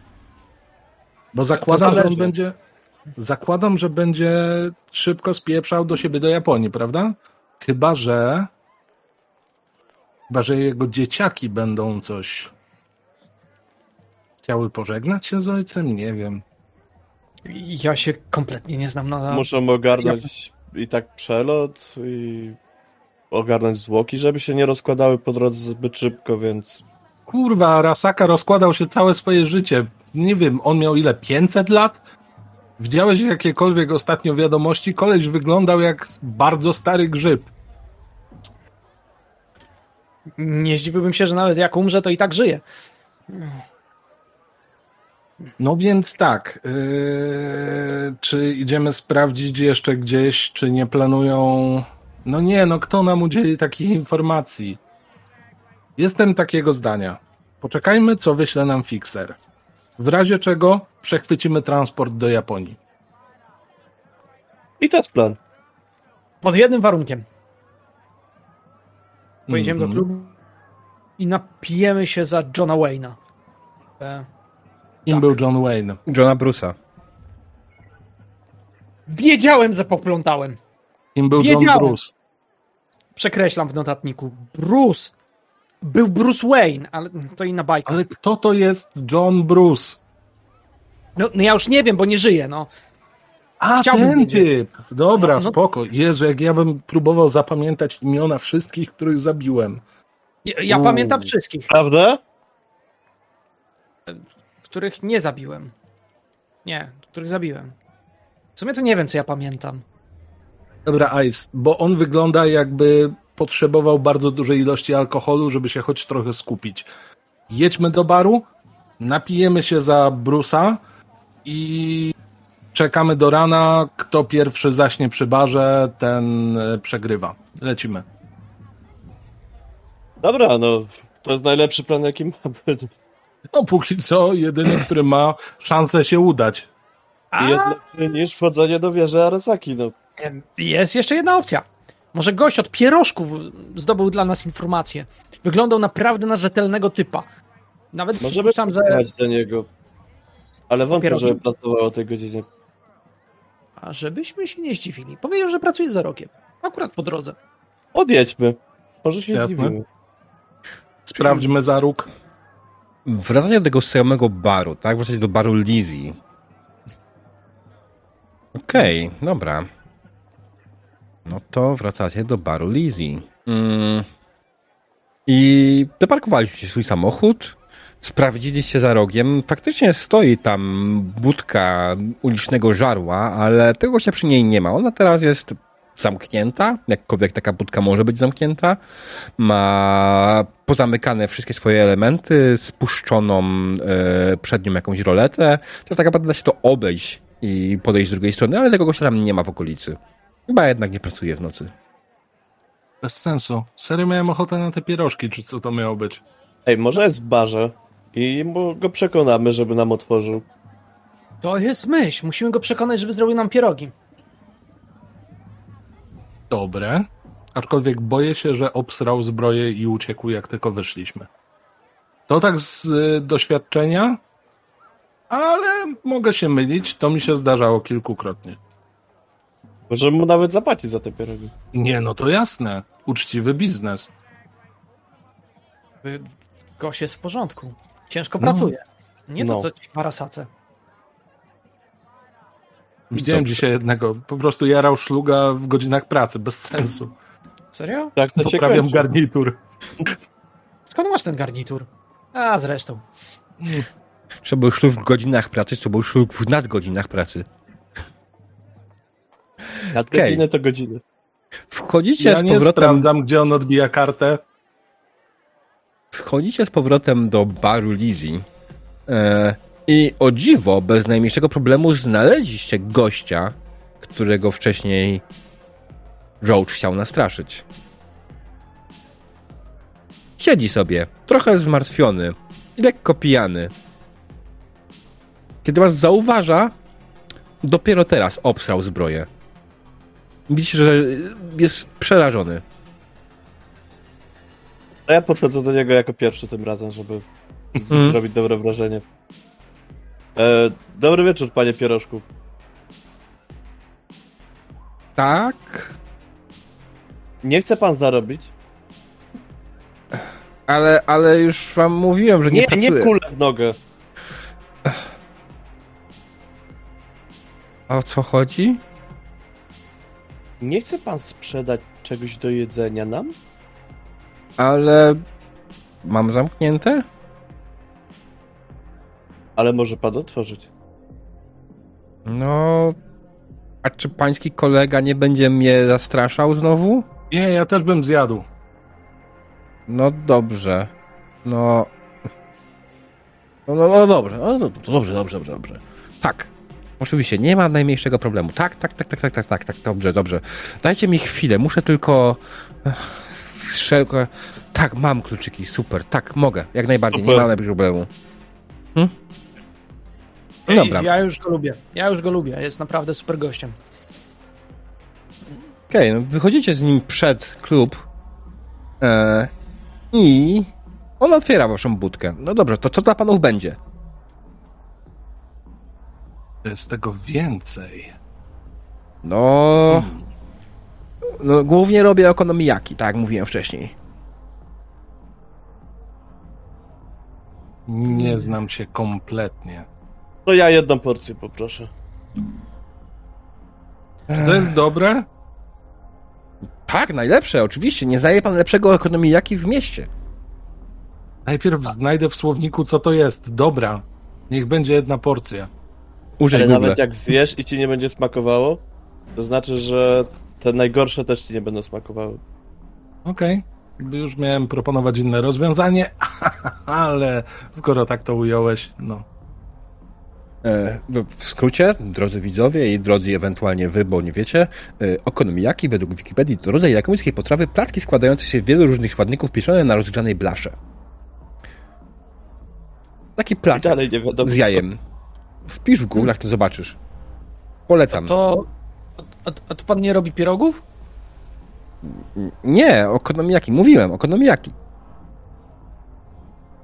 Bo zakładam, że on będzie. Zakładam, że będzie szybko spieprzał do siebie do Japonii, prawda? Chyba, że. Chyba, że jego dzieciaki będą coś. Chciały pożegnać się z ojcem? Nie wiem. Ja się kompletnie nie znam na... Muszą ogarnąć i tak przelot i ogarnąć zwłoki, żeby się nie rozkładały po drodze zbyt szybko, więc Kurwa, Arasaka rozkładał się całe swoje życie. Nie wiem, on miał ile? 500 lat? Widziałeś jakiekolwiek ostatnio wiadomości? Koleś wyglądał jak bardzo stary grzyb. Nie zdziwiłbym się, że nawet jak umrze, to i tak żyje. No więc tak. Yy, czy idziemy sprawdzić jeszcze gdzieś, czy nie planują. No nie, no kto nam udzieli takich informacji? Jestem takiego zdania. Poczekajmy, co wyśle nam fixer. W razie czego przechwycimy transport do Japonii. I to jest plan. Pod jednym warunkiem. Pojedziemy Mhm. do klubu i napijemy się za Johna Wayne'a. E, Kim tak. był John Wayne? Johna Bruce'a. wiedziałem, że poplątałem. Kim był John Wiedziałem. Bruce? Przekreślam w notatniku. Bruce. Był Bruce Wayne, ale to inna bajka. Ale kto to jest John Bruce? No, no ja już nie wiem, bo nie żyję, no. A, Chciałbym ten wiedzieć. typ. Dobra, No, no- spoko. Jezu, jak ja bym próbował zapamiętać imiona wszystkich, których zabiłem. Ja, ja pamiętam wszystkich, Prawda? Których nie zabiłem. Nie, których zabiłem. W sumie to nie wiem, co ja pamiętam. Dobra, Ice, bo on wygląda jakby potrzebował bardzo dużej ilości alkoholu, żeby się choć trochę skupić. Jedźmy do baru, napijemy się za Brusa i czekamy do rana. Kto pierwszy zaśnie przy barze, ten e, przegrywa. Lecimy. Dobra, no to jest najlepszy plan, jaki ma być. No póki co, jedyny, który ma szansę się udać. A, jest lepszy niż wchodzenie do wieży Arasaki, no. jest jeszcze jedna opcja. Może gość od pierożków zdobył dla nas informację. Wyglądał naprawdę na rzetelnego typa. Nawet Możemy słyszałem, że... do niego. Ale wątpię, żeby pracował o tej godzinie. A żebyśmy się nie zdziwili. Powiedział, że pracuje za rokiem. Akurat po drodze. Odjedźmy. Może się Jasne. zdziwimy. Sprawdźmy za róg. Wracanie do tego samego baru, tak? Wracać do baru Lizzie. Okej, dobra. No to wracacie do baru Lizzie. Mm. I doparkowaliście swój samochód, sprawdziliście za rogiem. Faktycznie stoi tam budka ulicznego żarła, ale tego się przy niej nie ma. Ona teraz jest zamknięta, jakkolwiek taka budka może być zamknięta. Ma pozamykane wszystkie swoje elementy, spuszczoną e, przed nią jakąś roletę. To tak naprawdę da się to obejść i podejść z drugiej strony, ale tego gościa tam nie ma w okolicy. Chyba jednak nie pracuje w nocy. Bez sensu. Serio miałem ochotę na te pierożki, czy co to miało być? Ej, może jest w barze i go przekonamy, żeby nam otworzył. To jest myśl. Musimy go przekonać, żeby zrobił nam pierogi. Dobre. Aczkolwiek boję się, że obsrał zbroję i uciekł, jak tylko wyszliśmy. To tak z y, doświadczenia, ale mogę się mylić. To mi się zdarzało kilkukrotnie. Możemy mu nawet zapłacić za te pierogi. Nie, no to jasne. Uczciwy biznes. Y, Gość jest w porządku. Ciężko No. pracuje. Nie to, No. co ci w Arasace. Widziałem Dobrze. dzisiaj jednego. Po prostu jarał szluga w godzinach pracy. Bez sensu. Serio? Tak to się Poprawiam kończy. garnitur. Skąd masz ten garnitur? A, zresztą. Czy był ślub w godzinach pracy, czy był ślub w nadgodzinach pracy. Na Okej. godziny to godziny. Wchodzicie Ja z nie powrotem sprawdzam, gdzie on odbija kartę. Wchodzicie z powrotem do baru Lizzie e, i o dziwo, bez najmniejszego problemu znaleźliście gościa, którego wcześniej Roach chciał nastraszyć. Siedzi sobie, trochę zmartwiony i lekko pijany. Kiedy was zauważa, dopiero teraz obsrał zbroję. Widzicie, że jest przerażony. A ja podchodzę do niego jako pierwszy tym razem, żeby Mhm. zrobić dobre wrażenie. E, dobry wieczór, panie pierożku. Tak, Nie chce pan zarobić? Ale, ale już wam mówiłem, że nie, Nie, pracuję. nie kulę w nogę. O co chodzi? Nie chce pan sprzedać czegoś do jedzenia nam? Ale mam zamknięte? Ale może pan otworzyć. No. A czy pański kolega nie będzie mnie zastraszał znowu? Nie, ja też bym zjadł. No dobrze. No. No, no, no dobrze, no, no, to dobrze, dobrze, dobrze, dobrze. Tak. Oczywiście, nie ma najmniejszego problemu. Tak, tak, tak, tak, tak, tak, tak, tak, dobrze, dobrze. Dajcie mi chwilę, muszę tylko... Wszelko... Tak, mam kluczyki, super, tak, mogę, jak najbardziej, nie Super. ma najmniejszego problemu. Hm? No dobra. Ja już go lubię. Ja już go lubię. Jest naprawdę super gościem. Okej, no wychodzicie z nim przed klub e, i on otwiera waszą budkę. No dobrze, to co dla panów będzie? Jest tego więcej. No, no głównie robię ekonomijaki, tak jak mówiłem wcześniej. Nie znam cię kompletnie. To ja jedną porcję poproszę. To jest dobre? Tak, najlepsze, oczywiście. Nie zaje pan lepszego ekonomijaki w mieście. Najpierw znajdę w słowniku, co to jest. Dobra. Niech będzie jedna porcja. Użyj Ale Google. nawet jak zjesz i ci nie będzie smakowało, to znaczy, że te najgorsze też ci nie będą smakowały. Okej. Już miałem proponować inne rozwiązanie, ale skoro tak to ująłeś, no. E, w skrócie, drodzy widzowie i drodzy ewentualnie wy, bo nie wiecie, e, okonomijaki według Wikipedii to rodzaj japońskiej potrawy placki składające się z wielu różnych składników pieczone na rozgrzanej blasze. Taki placek dalej nie wiadomo. z jajem. Wpisz w Google, to zobaczysz. Polecam. To. A, a to pan nie robi pierogów? Nie, okonomijaki. Mówiłem, okonomijaki.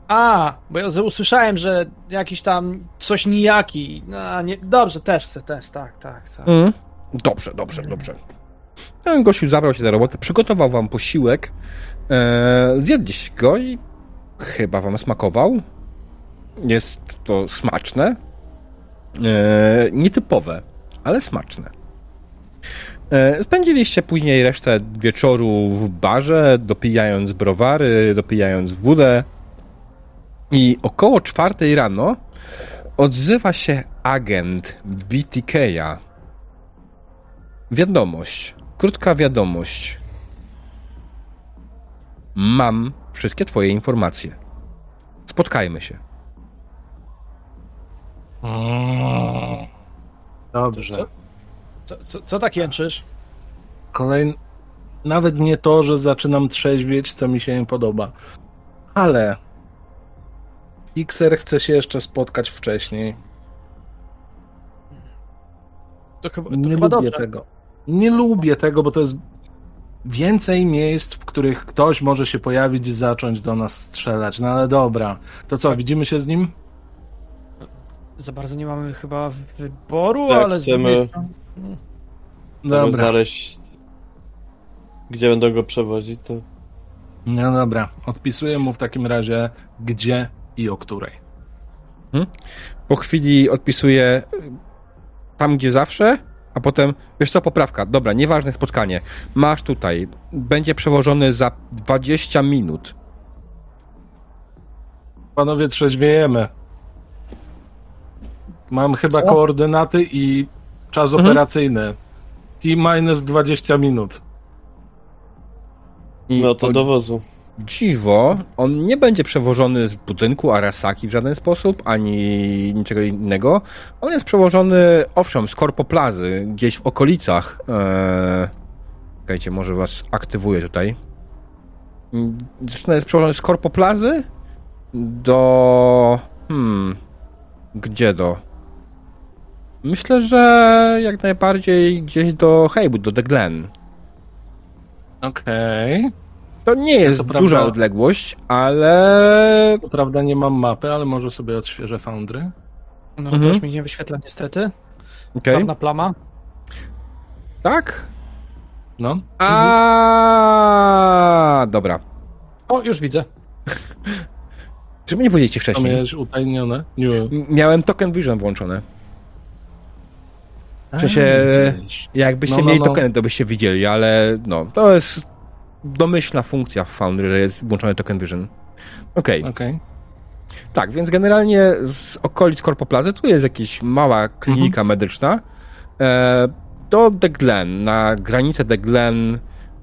A, bo ja usłyszałem, że jakiś tam coś nijaki. No, nie, dobrze, też chcę, też, tak, tak, tak. Mm. Dobrze, dobrze, dobrze. Ten gościu zabrał się za robotę, przygotował wam posiłek, e, zjedliście go i chyba wam smakował. Jest to smaczne. E, nietypowe, ale smaczne. E, spędziliście później resztę wieczoru w barze, dopijając browary, dopijając wódę. I około czwartej rano odzywa się agent BTK'a. Wiadomość. Krótka wiadomość. Mam wszystkie twoje informacje. Spotkajmy się. Mm. Dobrze. Co, co, co tak jęczysz? Kolejny. Nawet nie to, że zaczynam trzeźwieć, co mi się nie podoba. Ale. Fixer chce się jeszcze spotkać wcześniej. To chyba, to Nie chyba lubię dobrze. tego. Nie lubię tego, bo to jest więcej miejsc, w których ktoś może się pojawić i zacząć do nas strzelać. No ale dobra. To co, widzimy się z nim? Za bardzo nie mamy chyba wyboru, Tak, ale z chcemy- strony... Chcemy Dobra. znaleźć, gdzie będą go przewozić, to No dobra. Odpisuję mu w takim razie gdzie i o której. Po chwili odpisuję y, tam, gdzie zawsze, a potem, wiesz co, poprawka. Dobra, nieważne spotkanie. Masz tutaj. Będzie przewożony za 20 minut. Panowie, trzeźwiejemy. Mam chyba Co? koordynaty i czas Mhm. operacyjny. T minus 20 minut. I no to do wozu. Dziwo, on nie będzie przewożony z budynku Arasaki w żaden sposób, ani niczego innego. On jest przewożony, owszem, z Korpoplazy, gdzieś w okolicach. Eee, czekajcie, może was aktywuję tutaj. Mm, Zresztą jest przewożony z Korpoplazy do... Hmm... Gdzie do? Myślę, że jak najbardziej gdzieś do Haywood, do The Glen. Okej. To nie jest co duża prawda- odległość, ale Co prawda nie mam mapy, ale może sobie odświeżę Foundry. No Mhm. to już mi nie wyświetla niestety. Okej. Czarna plama. Tak? No. A, dobra. O, już widzę. Żeby nie powiedzieć ci To wcześniej. miałeś utajnione? Nie. Miałem token vision włączone. W sensie, jakbyście No, no, mieli no. tokeny, to byście widzieli, ale no, to jest domyślna funkcja w Foundry, że jest włączony token vision. Okej, Okej. tak, więc generalnie z okolic Korpoplazy tu jest jakaś mała klinika Mhm. medyczna. E, do The Glen, na granicę The Glen,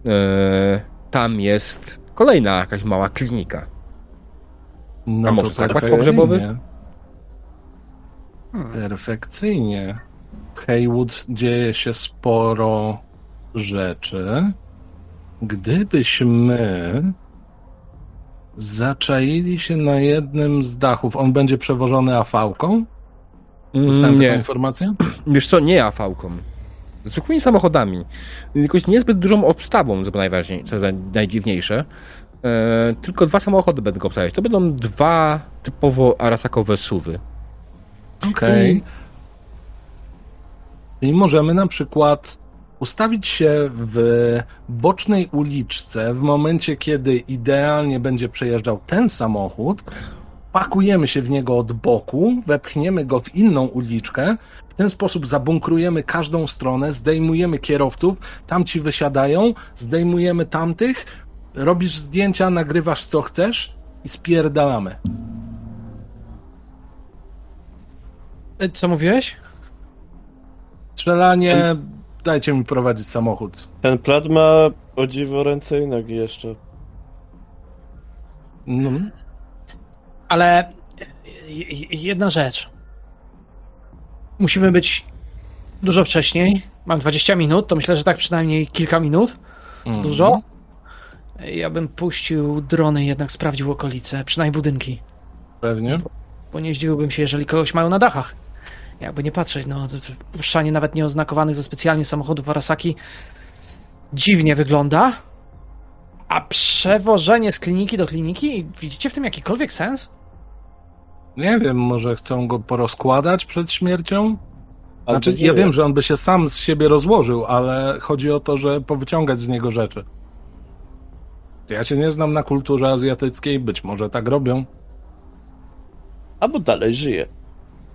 e, tam jest kolejna jakaś mała klinika. No A to może zakład perfekcyjnie. pogrzebowy? Perfekcyjnie. W Haywood dzieje się sporo rzeczy. Gdybyśmy zaczaili się na jednym z dachów, on będzie przewożony afałką? Dostałem taką Nie, informację? wiesz co, nie afałką. Zwykłymi samochodami. Jakoś niezbyt dużą obstawą, co najważniejsze, co najdziwniejsze. E, tylko dwa samochody będą go obstawiać. To będą dwa typowo arasakowe suwy. Okej. I- I możemy na przykład ustawić się w bocznej uliczce w momencie, kiedy idealnie będzie przejeżdżał ten samochód, pakujemy się w niego od boku, wepchniemy go w inną uliczkę, w ten sposób zabunkrujemy każdą stronę, zdejmujemy kierowców, tamci wysiadają, zdejmujemy tamtych, robisz zdjęcia, nagrywasz co chcesz i spierdalamy. E, Co mówiłeś? Strzelanie, dajcie mi prowadzić samochód. Ten plat ma o dziwo ręce i nogi jeszcze. No, Ale j- j- jedna rzecz. Musimy być dużo wcześniej. Mam 20 minut, to myślę, że tak przynajmniej kilka minut. Co Mhm. dużo? Ja bym puścił drony, jednak sprawdził okolice, przynajmniej budynki. Pewnie. Bo nie zdziwiłbym się, jeżeli kogoś mają na dachach. Jakby nie patrzeć, no puszczanie nawet nieoznakowanych za specjalnie samochodów Arasaki dziwnie wygląda. A przewożenie z kliniki do kliniki, widzicie w tym jakikolwiek sens? Nie wiem, może chcą go porozkładać przed śmiercią? Znaczy, ja wiem, że on by się sam z siebie rozłożył, ale chodzi o to, że powyciągać z niego rzeczy. Ja się nie znam na kulturze azjatyckiej, być może tak robią, Albo dalej żyje.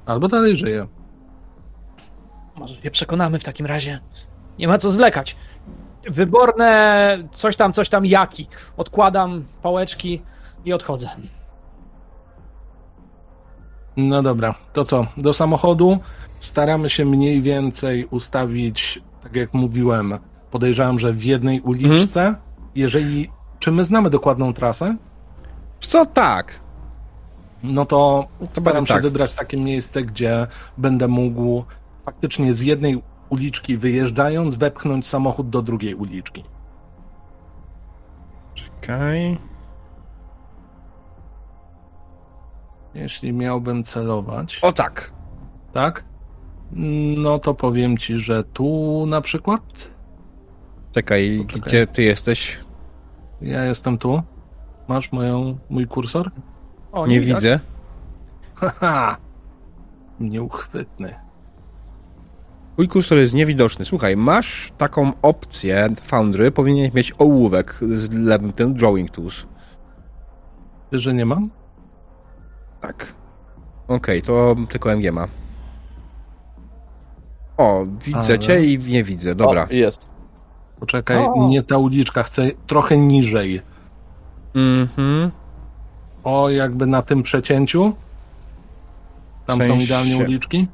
albo dalej żyje. Może się przekonamy w takim razie. Nie ma co zwlekać. Wyborne coś tam, coś tam jaki. Odkładam pałeczki i odchodzę. No dobra, to co? Do samochodu staramy się mniej więcej ustawić, tak jak mówiłem, podejrzewam, że w jednej uliczce. Jeżeli. Czy my znamy dokładną trasę? Co tak? No to staram bardzo się tak. wybrać takie miejsce, gdzie będę mógł faktycznie z jednej uliczki wyjeżdżając wepchnąć samochód do drugiej uliczki. Czekaj. Jeśli miałbym celować, O tak. tak? No to powiem ci, że tu na przykład Czekaj, Poczekaj. gdzie ty jesteś? ja jestem tu. Masz moją, mój kursor? O, Nie widać. widzę. Haha! Nieuchwytny. Mój kursor jest niewidoczny. Słuchaj, masz taką opcję Foundry, powinieneś mieć ołówek z lewym tym Drawing Tools. Wiesz, że nie mam? Tak. Okej, to tylko MG ma. O, widzę Ale- cię i nie widzę. Dobra. O, jest. Poczekaj, O. nie ta uliczka, chcę trochę niżej. Mhm. O, jakby na tym przecięciu. Tam są sensie- idealnie uliczki.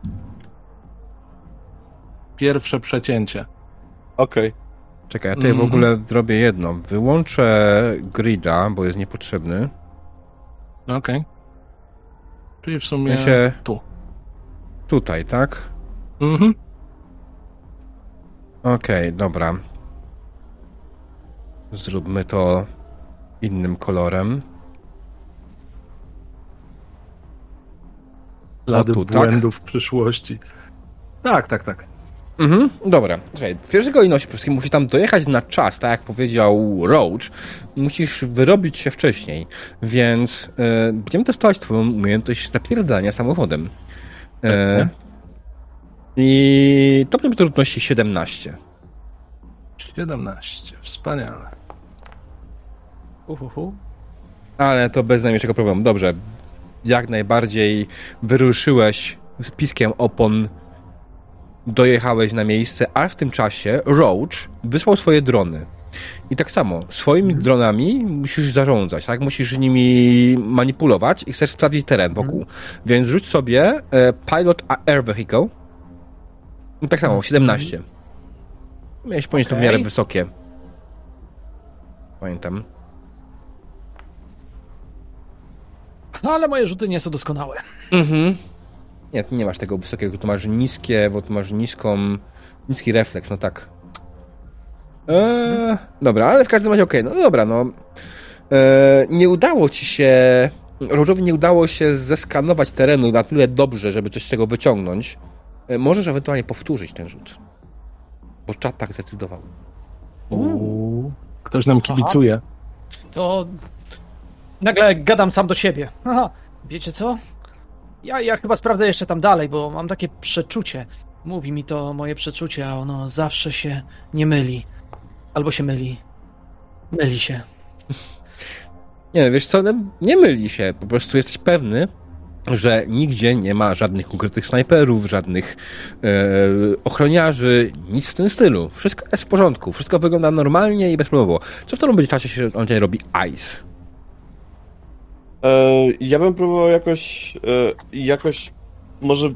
Pierwsze przecięcie. Okej. Czekaj, ja tutaj w Mhm. ogóle zrobię jedno. Wyłączę grida, bo jest niepotrzebny. Okej. Czyli w sumie sensie- tu. Tutaj, tak? Mhm. Okej, dobra. Zróbmy to innym kolorem. Lady tu, tak? błędów w przyszłości. Tak, tak, tak. Mhm, dobra. Słuchaj, w pierwszej kolejności przede wszystkim musisz tam dojechać na czas, tak jak powiedział Roach. Musisz wyrobić się wcześniej, więc e, będziemy testować twoją umiejętność zapierdania samochodem. E. I to będzie trudności 17. 17. Wspaniale. Uhuhu. Ale to bez najmniejszego problemu. Dobrze. Jak najbardziej wyruszyłeś z piskiem opon, dojechałeś na miejsce, a w tym czasie Roach wysłał swoje drony. I tak samo, swoimi dronami musisz zarządzać, tak? Musisz nimi manipulować i chcesz sprawdzić teren wokół. Więc rzuć sobie e, Pilot Air Vehicle. I tak samo, 17. Miałeś ponieść to w miarę wysokie. Pamiętam. No ale moje rzuty nie są doskonałe. Mhm. Nie, ty nie masz tego wysokiego, tu masz niskie, bo tu masz niską, niski refleks, no tak. Eee, dobra, ale w każdym razie okej, no dobra, no. Eee, nie udało ci się, Różowi nie udało się zeskanować terenu na tyle dobrze, żeby coś z tego wyciągnąć. Eee, możesz ewentualnie powtórzyć ten rzut. Bo czat tak zdecydował. Uuu. Ktoś nam kibicuje. To nagle gadam sam do siebie. Aha, wiecie co? Ja, ja chyba sprawdzę jeszcze tam dalej, bo mam takie przeczucie. Mówi mi to moje przeczucie, a ono zawsze się nie myli. Albo się myli. Myli się. Nie, wiesz co, no, nie myli się. Po prostu jesteś pewny, że nigdzie nie ma żadnych ukrytych snajperów, żadnych e, ochroniarzy, nic w tym stylu. Wszystko jest w porządku, wszystko wygląda normalnie i bezproblemowo. Co w tym czasie się on robi Ice? E, ja bym próbował jakoś, e, jakoś może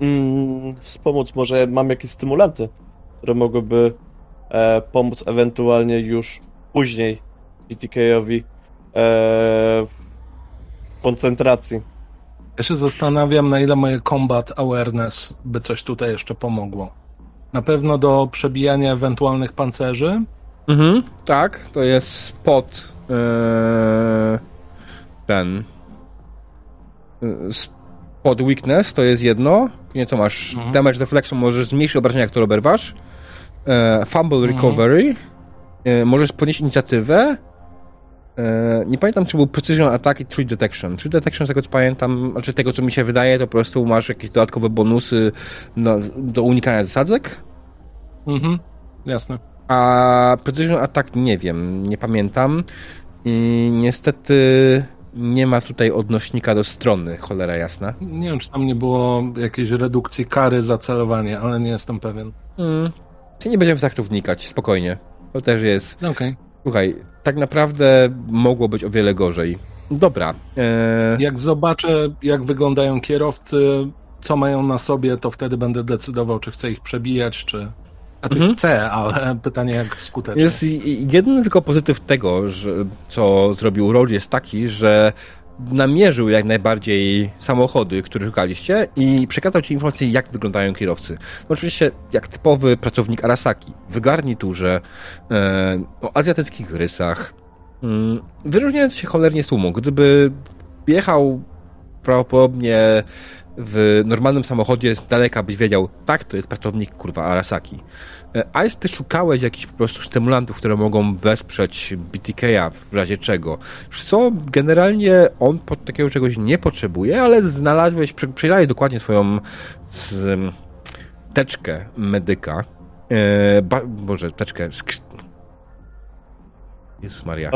mm, wspomóc, może mam jakieś stymulanty, które mogłyby e, pomóc ewentualnie już później BTK-owi e, w koncentracji. Ja się zastanawiam, na ile moje combat awareness by coś tutaj jeszcze pomogło. Na pewno do przebijania ewentualnych pancerzy. Mhm, tak, to jest spot e, ten e, spot weakness, to jest jedno. Nie to masz Mhm. damage deflection, możesz zmniejszyć obrażenia, które oberwasz. E, fumble Mhm. recovery. E, możesz podnieść inicjatywę. E, nie pamiętam, czy był precision attack i tree detection. Tree detection, z tego co pamiętam, znaczy tego co mi się wydaje, to po prostu masz jakieś dodatkowe bonusy do unikania zasadzek. Mhm, jasne. A Precision Attack nie wiem, nie pamiętam. I niestety nie ma tutaj odnośnika do strony, cholera jasna. Nie wiem, czy tam nie było jakiejś redukcji kary za celowanie, ale nie jestem pewien. Czy nie będziemy w zaktów wnikać, spokojnie. To też jest. No Okej. Słuchaj, tak naprawdę mogło być o wiele gorzej. Dobra. E... Jak zobaczę, jak wyglądają kierowcy, co mają na sobie, to wtedy będę decydował, czy chcę ich przebijać, czy. Znaczy Mhm. chcę, ale pytanie, jak skutecznie. Jest jeden tylko pozytyw tego, że, co zrobił Roll jest taki, że namierzył jak najbardziej samochody, które szukaliście i przekazał ci informacje, jak wyglądają kierowcy. No oczywiście, jak typowy pracownik Arasaki, w garniturze, e, o azjatyckich rysach, mm, wyróżniając się cholernie z tłumu. Gdyby jechał prawdopodobnie w normalnym samochodzie z daleka byś wiedział, tak, to jest pracownik kurwa Arasaki. E, Ice, ty szukałeś jakichś po prostu stymulantów, które mogą wesprzeć BTK-a w razie czego. Co, generalnie on pod takiego czegoś nie potrzebuje, ale znalazłeś, prze- przejrzałeś dokładnie swoją z, teczkę medyka. E, ba, Boże, teczkę. Sk- Jezus Maria.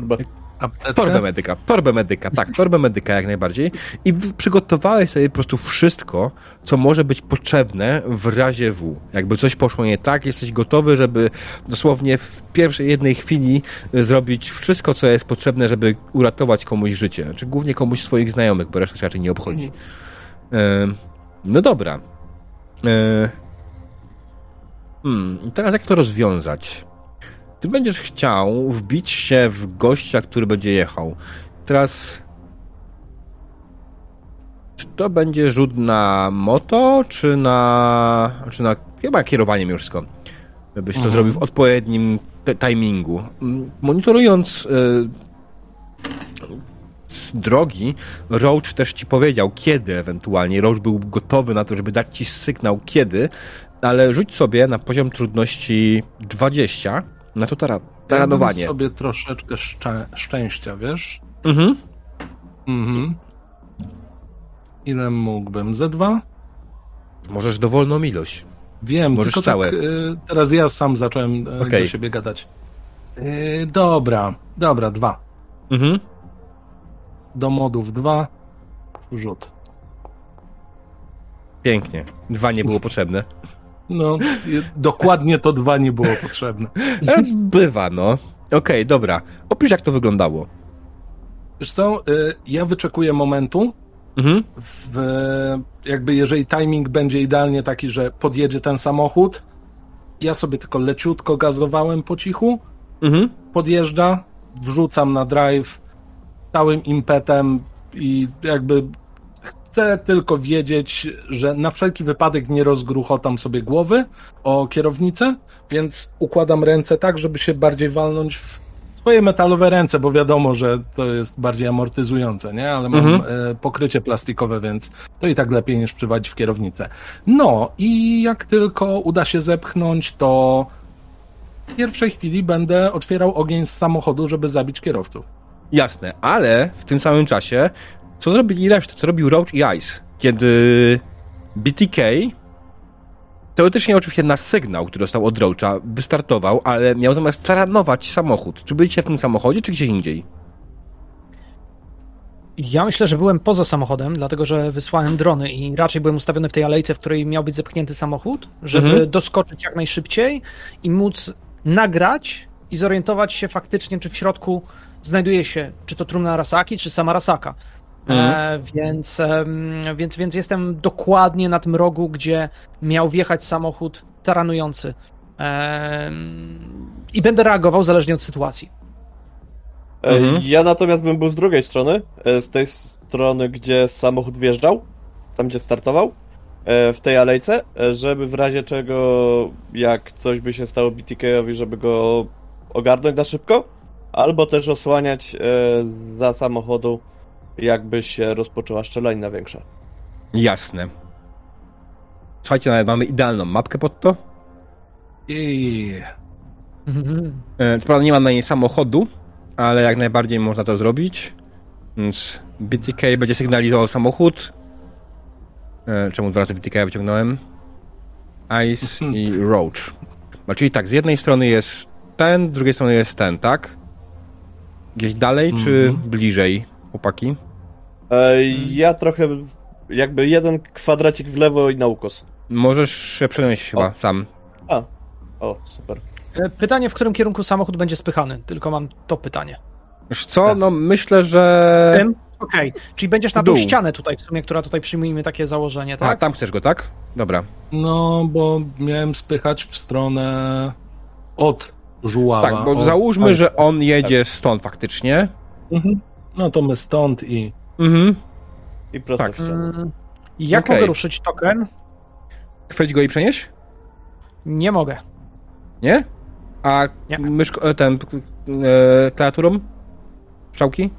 Apteczkę? Torbę medyka, torbę medyka, tak, torbę medyka jak najbardziej. I przygotowałeś sobie po prostu wszystko, co może być potrzebne w razie W. Jakby coś poszło nie tak, jesteś gotowy, żeby dosłownie w pierwszej jednej chwili zrobić wszystko, co jest potrzebne, żeby uratować komuś życie. Czy głównie komuś swoich znajomych, bo reszta się raczej nie obchodzi. No dobra. E, hmm, teraz jak to rozwiązać? Ty będziesz chciał wbić się w gościa, który będzie jechał. Teraz. Czy to będzie rzut na moto, czy na. czy na. chyba kierowaniem już wszystko. Byś to Mhm. zrobił w odpowiednim timingu. Mm, Monitorując. y, z drogi, Roach też ci powiedział, kiedy ewentualnie. Roach był gotowy na to, żeby dać ci sygnał, kiedy, ale rzuć sobie na poziom trudności 20 na to tara- Ja taranowanie. sobie troszeczkę szczę- szczęścia, wiesz? Mhm. Mhm. Ile mógłbym? Ze dwa? Możesz dowolną ilość. Wiem, Możesz tylko całe. tak, y, teraz ja sam zacząłem y, Okej. do siebie gadać. Y, dobra, dobra, dwa. Mhm. Do modów dwa. Rzut. Pięknie. Dwa nie było potrzebne. No, dokładnie to dwa nie było potrzebne. E, Bywa, no. Okej, dobra. Opisz, jak to wyglądało. Wiesz co, y, ja wyczekuję momentu, Mhm. w, jakby jeżeli timing będzie idealnie taki, że podjedzie ten samochód, ja sobie tylko leciutko gazowałem po cichu, Mhm. podjeżdża, wrzucam na drive całym impetem i jakby Chcę tylko wiedzieć, że na wszelki wypadek nie rozgruchotam sobie głowy o kierownicę, więc układam ręce tak, żeby się bardziej walnąć w swoje metalowe ręce, bo wiadomo, że to jest bardziej amortyzujące, nie? Ale mam Mhm. e, pokrycie plastikowe, więc to i tak lepiej niż przywadzić w kierownicę. No i jak tylko uda się zepchnąć, to w pierwszej chwili będę otwierał ogień z samochodu, żeby zabić kierowców. Jasne, ale w tym samym czasie, co zrobili resztę? Co robił Roach i Ice? Kiedy BTK teoretycznie oczywiście na sygnał, który dostał od Roacha, wystartował, ale miał zamiast taranować samochód. Czy byliście w tym samochodzie, czy gdzieś indziej? Ja myślę, że byłem poza samochodem, dlatego że wysłałem drony i raczej byłem ustawiony w tej alejce, w której miał być zepchnięty samochód, żeby Mhm. doskoczyć jak najszybciej i móc nagrać i zorientować się faktycznie, czy w środku znajduje się, czy to trumna Rasaki, czy sama Rasaka. Mhm. E, więc, więc, więc jestem dokładnie na tym rogu, gdzie miał wjechać samochód taranujący. I będę reagował zależnie od sytuacji. E, Mhm. Ja natomiast bym był z drugiej strony, e, z tej strony, gdzie samochód wjeżdżał, tam gdzie startował, w tej alejce, żeby w razie czego, jak coś by się stało BTK-owi, żeby go ogarnąć na szybko, albo też osłaniać za samochodu, jakby się rozpoczęła strzelanina większa. Jasne. Słuchajcie, nawet mamy idealną mapkę pod to. I. E, Co prawda nie ma na niej samochodu, ale jak najbardziej można to zrobić. Więc BTK będzie sygnalizował samochód. E, Czemu dwa razy BTK wyciągnąłem? Ice Mhm. i Roach. No, czyli tak, z jednej strony jest ten, z drugiej strony jest ten, tak? Gdzieś dalej, czy Mhm. bliżej, chłopaki? E, Ja trochę, jakby jeden kwadracik w lewo i na ukos. Możesz się przenieść chyba sam. A, o, super. E, Pytanie, w którym kierunku samochód będzie spychany? Tylko mam to pytanie. Wiesz co, Tak. no myślę, że... Tym? Okej, czyli będziesz na tą dół. ścianę tutaj w sumie, która tutaj przyjmujemy takie założenie, A, tak? tam chcesz go, tak? Dobra. no, bo miałem spychać w stronę od żuława. Tak, bo od... załóżmy, że on jedzie stąd faktycznie. Mhm. No to my stąd i Mhm. I prosto Tak. w ścianę. Jak Okej. mogę ruszyć token? Chwyć go i przenieść? Nie mogę. Nie? A Nie. myszko, e, ten, e, klawiaturą? Strzałki?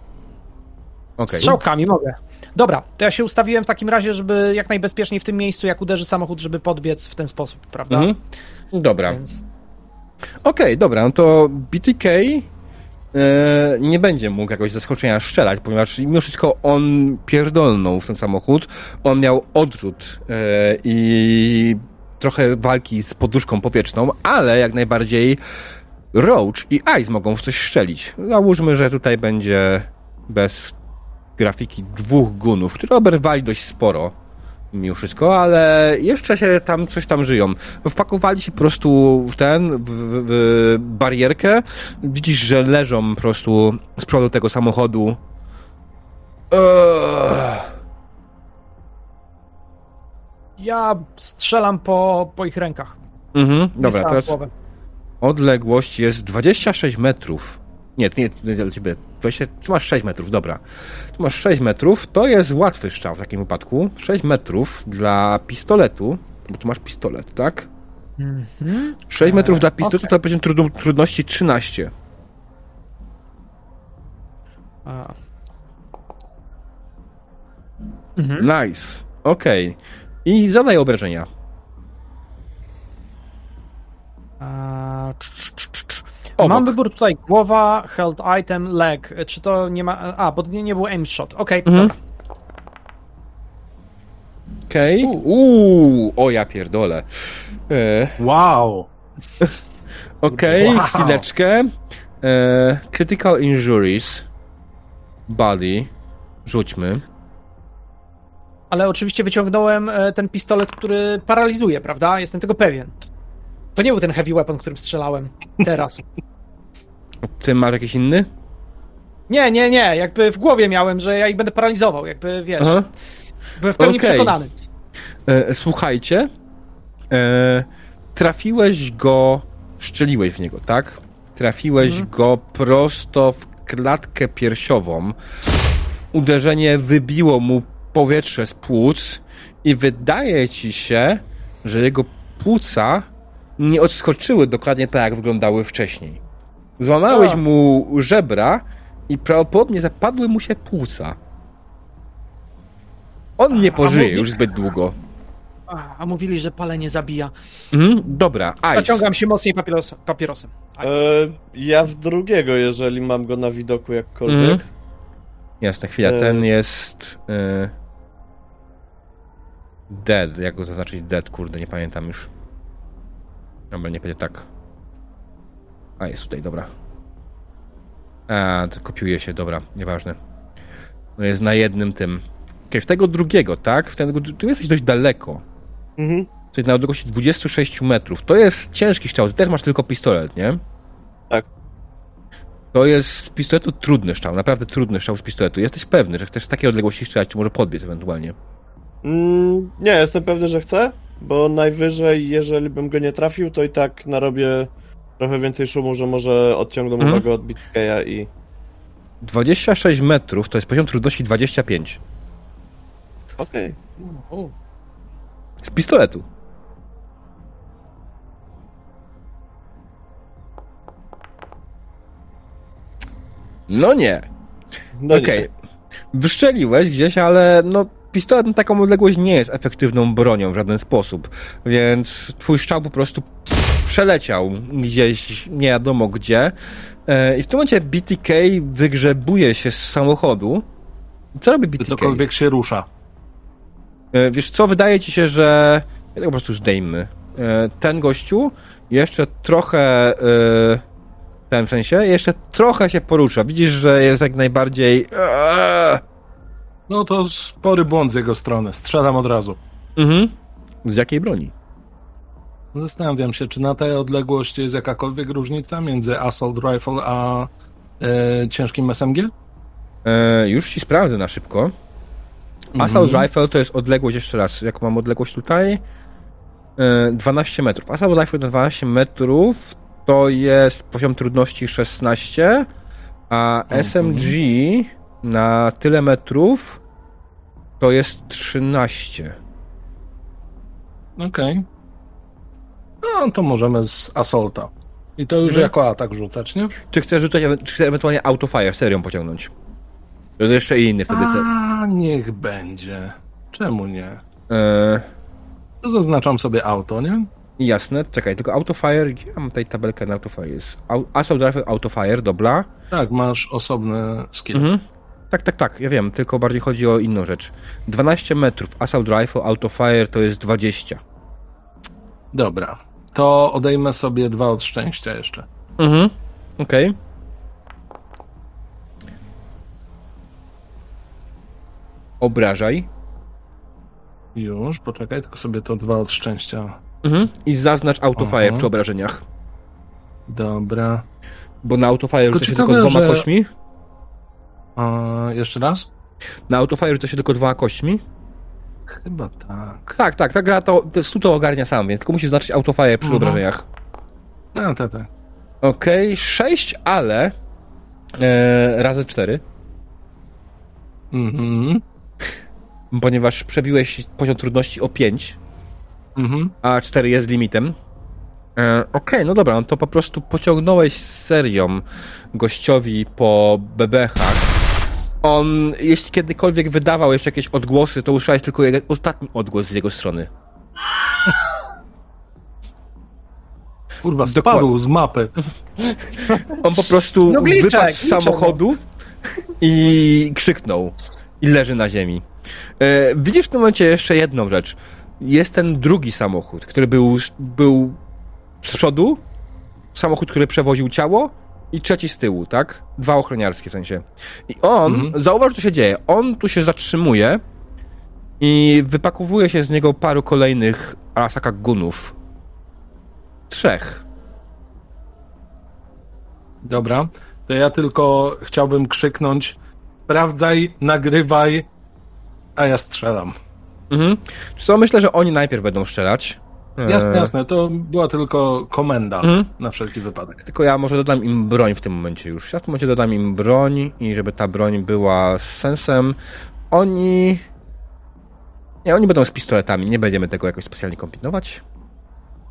Okej. Strzałkami mogę. Dobra, to ja się ustawiłem w takim razie, żeby jak najbezpieczniej w tym miejscu, jak uderzy samochód, żeby podbiec w ten sposób, prawda? Mhm. Dobra. Więc Okej, dobra, no to BTK nie będzie mógł jakoś ze zaskoczenia strzelać, ponieważ mimo wszystko on pierdolnął w ten samochód. On miał odrzut e, i trochę walki z poduszką powietrzną, ale jak najbardziej Roach i Ice mogą w coś strzelić. Załóżmy, że tutaj będzie bez grafiki dwóch gunów, które oberwali dość sporo mimo wszystko, ale jeszcze się tam coś tam żyją. Wpakowali się po prostu w ten, w, w, barierkę. Widzisz, że leżą po prostu z przodu tego samochodu. Eee. ja strzelam po, po ich rękach. Mhm, dobra, teraz odległość jest 26 metrów. Nie, nie, nie dla ciebie. 20, ty masz 6 metrów, dobra. Tu masz 6 metrów, to jest łatwy strzał w takim wypadku. 6 metrów dla pistoletu, bo tu masz pistolet, tak? Mhm. 6 metrów dla pistoletu okej. to będzie trudno, trudności 13. A. Mhm. Nice. Okej. I zadaj obrażenia. A, cz, cz, cz, cz. Obok. Mam wybór tutaj głowa, held item, leg. Czy to nie ma. A, bo nie, nie było aim shot. Okej, Mhm. dobra. Okej. U. Uuu, o ja pierdolę. E, wow. Okej, Wow. chwileczkę. E, critical injuries. Body. Rzućmy. Ale oczywiście wyciągnąłem e, ten pistolet, który paralizuje, prawda? Jestem tego pewien. To nie był ten heavy weapon, którym strzelałem teraz. Ty masz jakiś inny? Nie, nie, nie. Jakby w głowie miałem, że ja ich będę paralizował. Jakby wiesz. Aha. Byłem w pełni Okej. przekonany. E, słuchajcie. E, trafiłeś go, szczeliłeś w niego, tak? Trafiłeś Mhm. go prosto w klatkę piersiową. Uderzenie wybiło mu powietrze z płuc i wydaje ci się, że jego płuca nie odskoczyły dokładnie tak, jak wyglądały wcześniej. Złamałeś A. mu żebra i prawdopodobnie zapadły mu się płuca. On nie pożyje mówi- już zbyt długo. A, a mówili, że palenie zabija. Mhm, dobra, Ice. Zaciągam się mocniej papieros, papierosem. E, ja w drugiego, jeżeli mam go na widoku jakkolwiek. Mhm. Jasne, chwila, E. ten jest... Y... Dead, jak go zaznaczyć dead, kurde, nie pamiętam już. Dobra, nie będzie tak. A, jest tutaj, dobra. A, to kopiuje się, dobra, nieważne. No jest na jednym tym. Okej, w tego drugiego, tak? W tego, tu jesteś dość daleko. Mhm. Jesteś na odległości 26 metrów. To jest ciężki strzał, ty też masz tylko pistolet, nie? Tak. To jest z pistoletu trudny strzał, naprawdę trudny strzał z pistoletu. Jesteś pewny, że chcesz takiej odległości strzelać, czy może podbiec ewentualnie. Mm, nie, jestem pewny, że chcę, bo najwyżej, jeżeli bym go nie trafił, to i tak narobię trochę więcej szumu, że może odciągną Mhm. uwagę od BTK'a i... 26 metrów to jest poziom trudności 25. Okej. O, Z pistoletu. No nie. No Okej. Wyszczeliłeś gdzieś, ale no pistolet na taką odległość nie jest efektywną bronią w żaden sposób, więc twój strzał po prostu przeleciał gdzieś nie wiadomo gdzie E, i w tym momencie BTK wygrzebuje się z samochodu. Co robi BTK? Cokolwiek się rusza. E, Wiesz co, wydaje ci się, że... Ja po prostu zdejmy. E, Ten gościu jeszcze trochę... w sensie, jeszcze trochę się porusza. Widzisz, że jest jak najbardziej... No to spory błąd z jego strony. Strzelam od razu. Mhm. Z jakiej broni? Zastanawiam się, czy na tej odległości jest jakakolwiek różnica między Assault Rifle a e, ciężkim SMG? E, już ci sprawdzę na szybko. Assault Rifle to jest odległość, jeszcze raz, jak mam odległość tutaj? E, 12 metrów. Assault Rifle to 12 metrów to jest poziom trudności 16, a SMG na tyle metrów to jest 13. Okej. No to możemy z Assaulta. I to już Mhm. jako atak rzucać, nie? Czy chcesz rzucać, czy chcesz ewentualnie autofire serią pociągnąć? To jeszcze inny wtedy cel. A, niech będzie. Czemu nie? E, To zaznaczam sobie auto, nie? jasne, czekaj, tylko autofire, gdzie mam tutaj tabelkę na autofire? Jest Assault Rifle autofire, dobra. Tak, masz osobny skill. Mhm. Tak, tak, tak, ja wiem, tylko bardziej chodzi o inną rzecz. 12 metrów, Assault Rifle, Autofire to jest 20. Dobra. To odejmę sobie dwa od szczęścia jeszcze. Mhm. Okej. Obrażaj. Już, poczekaj, tylko sobie to dwa od szczęścia. Mhm. I zaznacz Autofire Aha. przy obrażeniach. Dobra. Bo na Autofire rzuca się tylko dwoma że- kośćmi. Jeszcze raz? Na Autofire rzuca się tylko dwoma kośćmi. Chyba tak. Tak, tak, ta gra to, to, stu to ogarnia sam, więc tylko musisz znaczyć Autofire przy Mhm. obrażeniach. No, tak, tak. Okej, 6, ale e, razy 4. Mhm. ponieważ przebiłeś poziom trudności o 5, Mhm. a 4 jest limitem. E, Okej, no dobra, no to po prostu pociągnąłeś serią gościowi po bebechach. On, jeśli kiedykolwiek wydawał jeszcze jakieś odgłosy, to usłyszałeś tylko jego, ostatni odgłos z jego strony. Kurwa, Dokładnie. spadł z mapy. On po prostu No gliczek, wypadł z gliczek, samochodu i krzyknął. I leży na ziemi. E, widzisz w tym momencie jeszcze jedną rzecz. Jest ten drugi samochód, który był, był z przodu, samochód, który przewoził ciało i trzeci z tyłu, tak? Dwa ochroniarskie w sensie. I on, Mhm. zauważ, co się dzieje. On tu się zatrzymuje i wypakowuje się z niego paru kolejnych Arasaka Gunów. Trzech. Dobra. To ja tylko chciałbym krzyknąć sprawdzaj, nagrywaj, a ja strzelam. Mhm. Co myślę, że oni najpierw będą strzelać. Jasne, E, jasne. To była tylko komenda Mhm. na wszelki wypadek. Tylko ja może dodam im broń w tym momencie już. Ja w tym momencie dodam im broń i żeby ta broń była z sensem. Oni Nie, oni będą z pistoletami, nie będziemy tego jakoś specjalnie kombinować.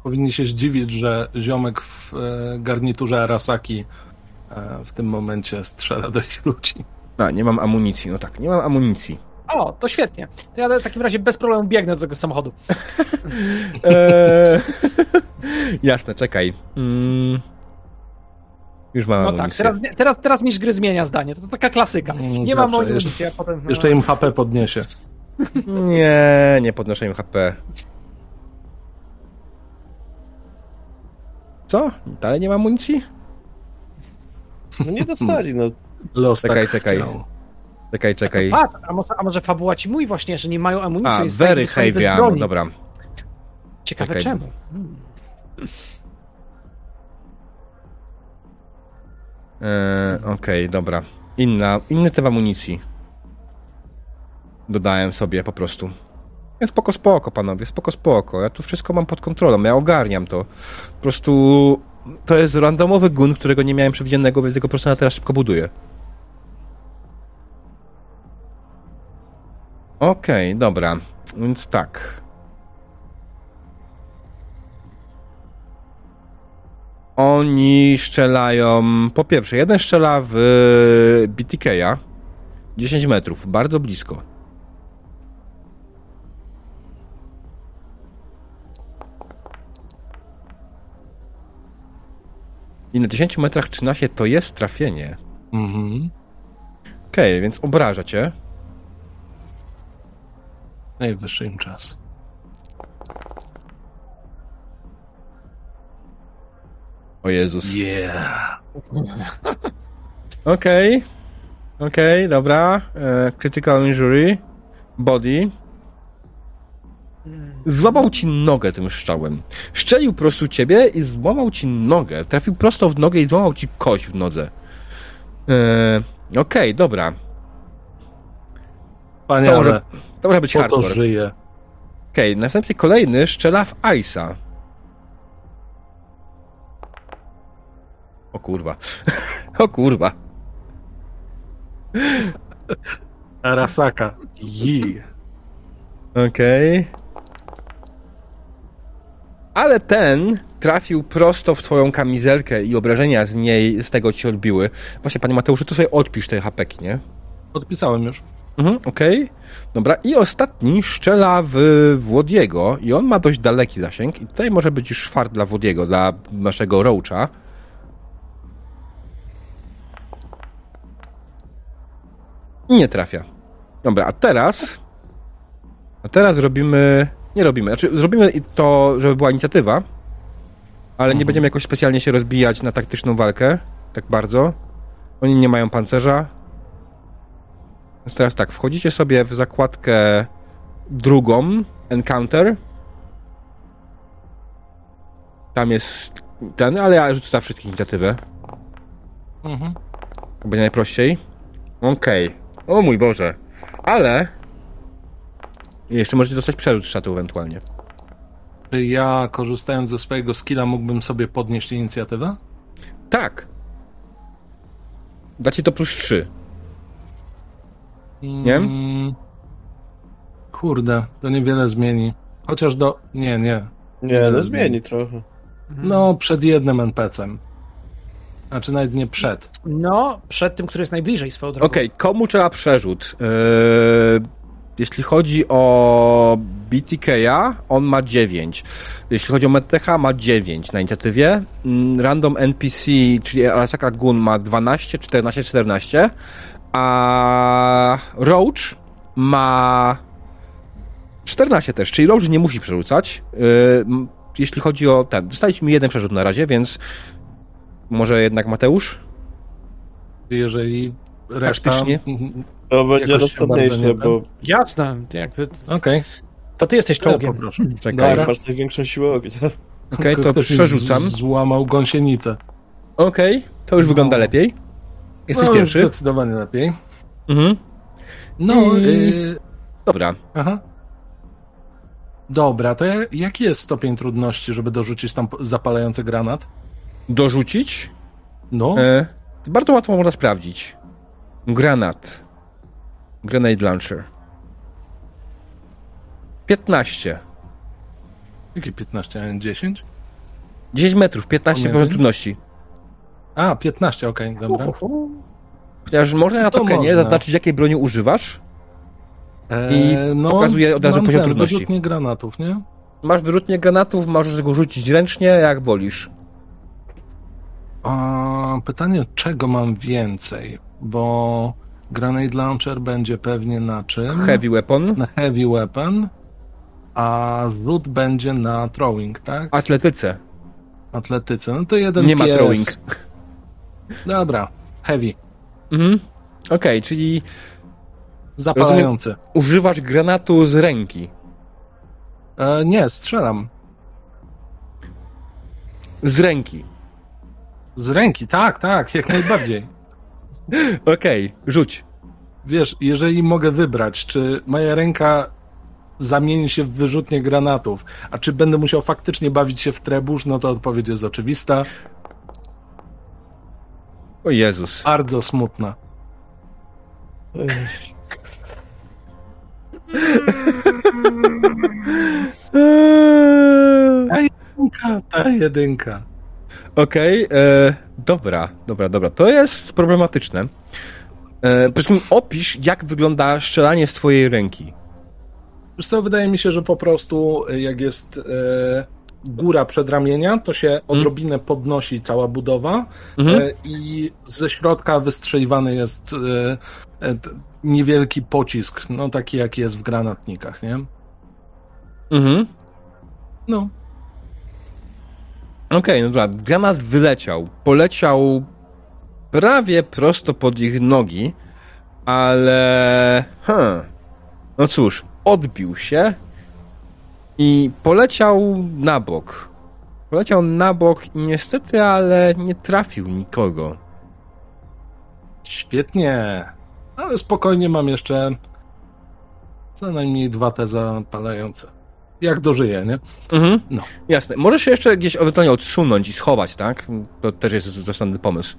Powinni się zdziwić, że ziomek w e, garniturze Arasaki e, w tym momencie strzela do ich ludzi. A, nie mam amunicji. No tak, nie mam amunicji. O, to świetnie. To ja w takim razie bez problemu biegnę do tego samochodu. Eee, jasne, czekaj. Mm. Już mam No tak, amunicję. teraz, teraz, teraz mistrz gry zmienia zdanie. To taka klasyka. Mm, Nie zawsze. mam mojej Jeszcze- potem... no. Jeszcze im HP podniesie. Nie, nie podnoszę im HP. Co? Dalej nie ma amunicji? No nie dostali, no. Los Czekaj, tak czekaj. chciał. Czekaj, czekaj. Patrz, a może, a może fabuła ci mówi właśnie, że nie mają amunicji? A, very heavy ammo, dobra. Ciekawe Czekaj. czemu. Hmm. Eee, Okej, dobra. Inna, inny typ amunicji. Dodałem sobie po prostu. Jest spoko, spoko, panowie, spoko, spoko. Ja tu wszystko mam pod kontrolą, ja ogarniam to. Po prostu to jest randomowy gun, którego nie miałem przewidzianego, więc jego po prostu na teraz szybko buduję. Okej, dobra. Więc tak. Oni strzelają. Po pierwsze, jeden strzela w BTK-a 10 metrów, bardzo blisko. I na 10 metrach 13 to jest trafienie. Mhm. Okej, więc obraża cię. Najwyższy im czas. O Jezus. Yeah. Okej. Okej, dobra. E, critical injury. Body. Złamał ci nogę tym strzałem. Szczelił po prostu ciebie i złamał ci nogę. Trafił prosto w nogę i złamał ci kość w nodze. E, Okej, dobra. Panie, To może, to może być po to hardcore. żyje. Okej, następny kolejny strzela w Ice'a. O kurwa. o kurwa. Arasaka. Yeah. Okej. Ale ten trafił prosto w twoją kamizelkę i obrażenia z niej, z tego ci odbiły. Właśnie, panie Mateuszu, to sobie odpisz te hapeki, nie? Podpisałem już. Mhm, okej. Dobra, i ostatni strzela w Włodiego i on ma dość daleki zasięg i tutaj może być już szwart dla Włodiego, dla naszego Roacha. I nie trafia. Dobra, a teraz... A teraz robimy... Nie robimy, znaczy zrobimy to, żeby była inicjatywa, ale nie Mhm. będziemy jakoś specjalnie się rozbijać na taktyczną walkę, tak bardzo. Oni nie mają pancerza, więc teraz tak, wchodzicie sobie w zakładkę drugą, Encounter. Tam jest ten, ale ja rzucę za wszystkich inicjatywę. Mhm. Będzie najprościej. Okej. O mój Boże. Ale... Jeszcze możecie dostać przerzut szatu ewentualnie. Czy ja, korzystając ze swojego skilla, mógłbym sobie podnieść inicjatywę? Tak. Dacie to plus 3. Nie? Mm, Kurde, to niewiele zmieni. Chociaż do. Nie, nie. Nie, zmieni trochę. No, przed jednym NPC-em. Znaczy nawet nie przed. No, przed tym, który jest najbliżej swoją drogą. Okej, komu trzeba przerzut? Yy, jeśli chodzi o BTK-a, on ma 9. Jeśli chodzi o Medtecha, ma 9 na inicjatywie. Mm, Random NPC, czyli Arasaka Gun ma 12, 14, 14. A Roach ma 14 też, czyli Roach nie musi przerzucać. Yy, jeśli chodzi o ten, dostaliśmy jeden przerzut na razie, więc może jednak Mateusz? Jeżeli reszta. Taktycznie? Mhm. To będzie rozsądniejsze, nie bo Jasne, jakby... Okej, To ty jesteś to ja czołgiem. poproszę. Czekaj. Dobra. masz największą siłę ognia. Okej, to Ktoś mi przerzucam. z- Złamał gąsienicę. Okej, to już No. wygląda lepiej. Jesteś no, pierwszy. Zdecydowanie lepiej. Mhm. No, I- y, Dobra. aha. Dobra, to ja- jaki jest stopień trudności, żeby dorzucić tam zapalający granat? Dorzucić? No, E, bardzo łatwo można sprawdzić. Granat. Grenade launcher. 15. Jakie 15, a nie 10? 10 metrów, 15 Pomiędzy? poziom trudności. A, 15, okej, dobra. Chociaż można na To tokenie można. zaznaczyć, jakiej broni używasz. I Eee, pokazuje od razu poziom ten, trudności. wyrzutnie granatów, nie? Masz wyrzutnie granatów, możesz go rzucić ręcznie, jak wolisz. A, pytanie, czego mam więcej? Bo grenade launcher będzie pewnie na czym? Heavy weapon. Na heavy weapon, a rzut będzie na throwing, tak? Atletyce. Atletyce. No to jeden Nie ma pies. throwing. Dobra, heavy. Mhm. Okej, czyli Zapalający. używasz granatu z ręki. E, nie, strzelam. Z ręki. Z ręki, tak, tak, jak najbardziej. Okej, rzuć. Wiesz, jeżeli mogę wybrać, czy moja ręka zamieni się w wyrzutnie granatów, a czy będę musiał faktycznie bawić się w trebusz, no to odpowiedź jest oczywista. O Jezus. Bardzo smutna. Ta jedynka, ta jedynka. Okej, e, dobra, dobra, dobra. To jest problematyczne. E, przede wszystkim opisz, jak wygląda strzelanie z twojej ręki. Wiesz co, wydaje mi się, że po prostu y, jak jest e, góra przedramienia, to się odrobinę podnosi cała budowa Mhm. e, i ze środka wystrzeliwany jest e, e, niewielki pocisk, no taki jaki jest w granatnikach, nie? Mhm. No. Okej, no dobra. Granat wyleciał. Poleciał prawie prosto pod ich nogi, ale... Hmm. No cóż, odbił się i poleciał na bok. Poleciał na bok i niestety, ale nie trafił nikogo. Świetnie. Ale spokojnie mam jeszcze co najmniej dwa te zapalające. Jak dożyję, nie? Mhm. No. Jasne. Możesz się jeszcze gdzieś ewentualnie odsunąć i schować, tak? To też jest zasadny pomysł.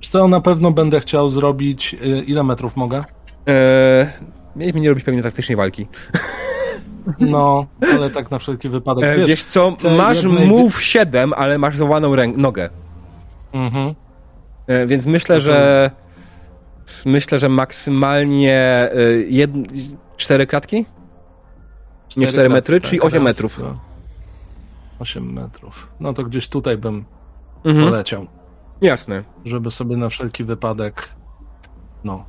Wiesz co, na pewno będę chciał zrobić... y, Ile metrów mogę? Eee, nie robić pewnie taktycznej walki. No, ale tak na wszelki wypadek. E, Wiesz, wiesz co, masz najwie- move 7, ale masz złamaną rę- nogę. Mhm. E, więc myślę, to- że myślę, że maksymalnie e, jed... cztery kratki? Nie cztery kratki, metry, tak, czyli osiem raz, metrów. dwa. 8 metrów. No to gdzieś tutaj bym Mhm. poleciał, Jasne. żeby sobie na wszelki wypadek no,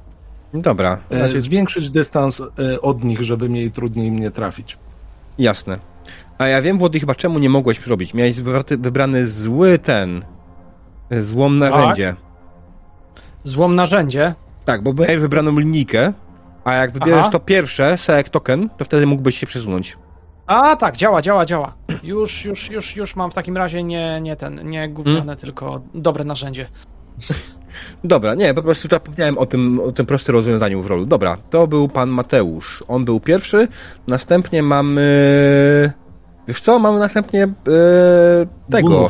Dobra. e, Znaczy, zwiększyć dystans e, od nich, żeby mieli trudniej mnie trafić. jasne. A ja wiem, Włody, chyba czemu nie mogłeś zrobić. Miałeś wybrany, wybrany zły ten... e, Złom narzędzie. Złom narzędzie. Tak, bo miałeś wybraną linijkę, a jak wybierzesz Aha. to pierwsze, select token, to wtedy mógłbyś się przesunąć. A tak, działa, działa, działa. Już, już, już, już mam w takim razie nie, nie ten, nie gówniane, Hmm? tylko dobre narzędzie. Dobra, nie, po prostu zapomniałem o tym, o tym prostym rozwiązaniu w rolu. Dobra, to był pan Mateusz. On był pierwszy. Następnie mamy. Wiesz co? Mamy następnie e, tego.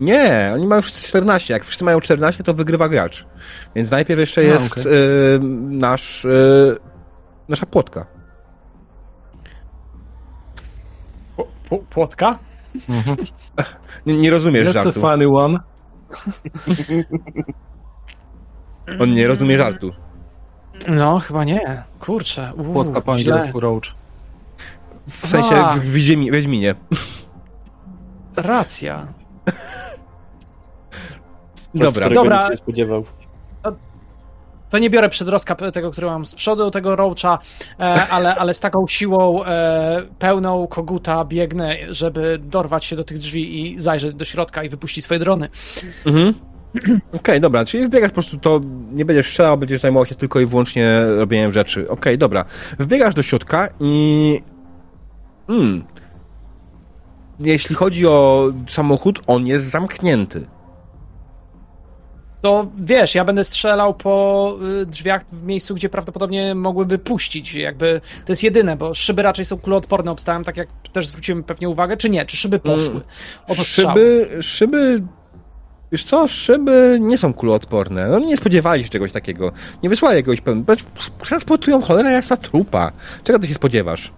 Nie, oni mają wszyscy 14. Jak wszyscy mają 14, to wygrywa gracz. Więc najpierw jeszcze A, jest okej. e, nasz. E, nasza płotka. P- p- płotka? Mhm. Nie, nie rozumiesz That's a żartu. funny one. On nie rozumie żartu. No, chyba nie. Kurczę. Uu, Płotka po angielsku roach. W sensie w, w, ziemi, Wiedźminie. Racja. Dobra. Dobra. nie spodziewał. To nie biorę przedrostka tego, który mam z przodu, tego roacha, e, ale, ale z taką siłą e, pełną koguta biegnę, żeby dorwać się do tych drzwi i zajrzeć do środka i wypuścić swoje drony. Mhm. Okej, dobra, czyli wbiegasz po prostu to, nie będziesz strzelał, będziesz zajmował się tylko i wyłącznie robieniem rzeczy. Okej, dobra. Wbiegasz do środka i... Hmm. Jeśli chodzi o samochód, on jest zamknięty. To wiesz, ja będę strzelał po y, drzwiach w miejscu, gdzie prawdopodobnie mogłyby puścić. Jakby to jest jedyne, bo szyby raczej są kuloodporne, obstałem, tak jak też zwróciłem pewnie uwagę, czy nie, czy szyby poszły. Mm, strzały. Szyby, szyby... Wiesz co, szyby nie są kuloodporne. No nie spodziewali się czegoś takiego. Nie wysłali jakiegoś pełnego... Transportują cholera jasna trupa. Czego ty się spodziewasz?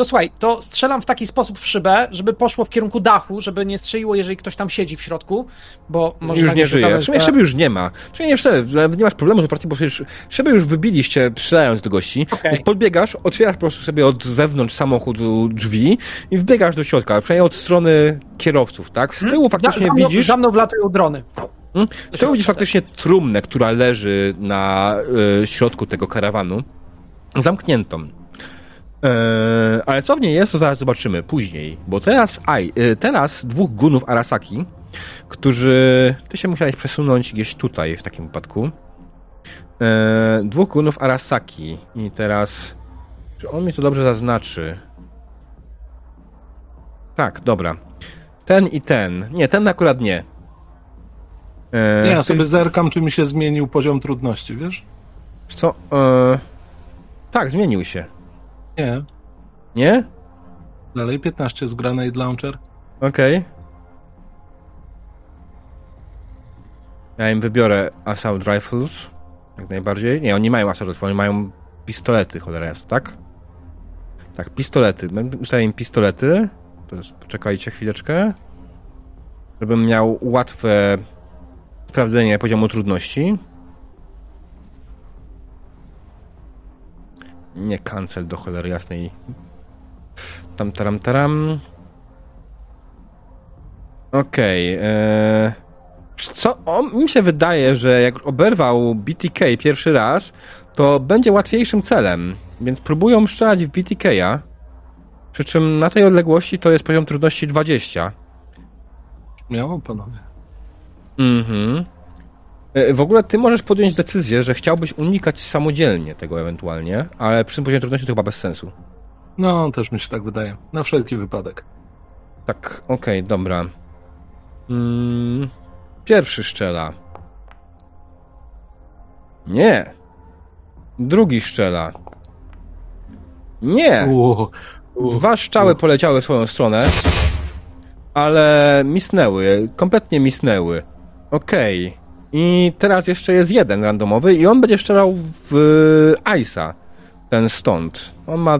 To słuchaj, to strzelam w taki sposób w szybę, żeby poszło w kierunku dachu, żeby nie strzeliło, jeżeli ktoś tam siedzi w środku, bo może już nagle nie żyje. okazać, W sumie że- szyby już nie ma. W sumie nie, szczerze, nie masz problemu z otwarciem, bo już, szyby już wybiliście strzelając do gości. Okej. Więc podbiegasz, otwierasz po prostu sobie od wewnątrz samochodu drzwi i wbiegasz do środka, przynajmniej od strony kierowców, tak? Z tyłu faktycznie za, za mną, widzisz... Za mną wlatują drony. Hmm? Z tyłu widzisz faktycznie trumnę, która leży na y, środku tego karawanu. Zamkniętą. E, ale co w niej jest, to zaraz zobaczymy później. Bo teraz, aj, y, teraz dwóch gunów Arasaki, którzy... Ty się musiałeś przesunąć gdzieś tutaj w takim wypadku. E, dwóch gunów Arasaki. I teraz... Czy on mi to dobrze zaznaczy? Tak, dobra. Ten i ten. Nie, ten akurat nie. E, Nie, ja ty- sobie zerkam, czy mi się zmienił poziom trudności, wiesz? Co? E, tak, zmienił się. Nie. Nie? Dalej 15 z Grenade Launcher. Okej. Ja im wybiorę Assault Rifles. Jak najbardziej. Nie, oni mają Assault Rifles, oni mają pistolety, cholera jest, tak? Tak, pistolety. Będę- Ustawię im pistolety. To jest, poczekajcie chwileczkę. Żebym miał łatwe sprawdzenie poziomu trudności. Nie cancel do cholery jasnej. Tam, taram, taram. Okej. Okay, co? On, mi się wydaje, że jak oberwał BTK pierwszy raz, to będzie łatwiejszym celem. Więc próbują strzelać w BTK-a. Przy czym na tej odległości to jest poziom trudności 20. Miało panowie. Mhm. E, W ogóle ty możesz podjąć decyzję, że chciałbyś unikać samodzielnie tego ewentualnie, ale przy tym poziomie trudności to chyba bez sensu. No, też mi się tak wydaje. Na wszelki wypadek. Tak, okej, dobra. Mm, pierwszy szczela. Nie. Drugi szczela. Nie. Uuu, Dwa strzały poleciały w swoją stronę, ale misnęły, kompletnie misnęły. Okej. I teraz jeszcze jest jeden randomowy i on będzie strzelał w Ice'a. Ten stąd. On ma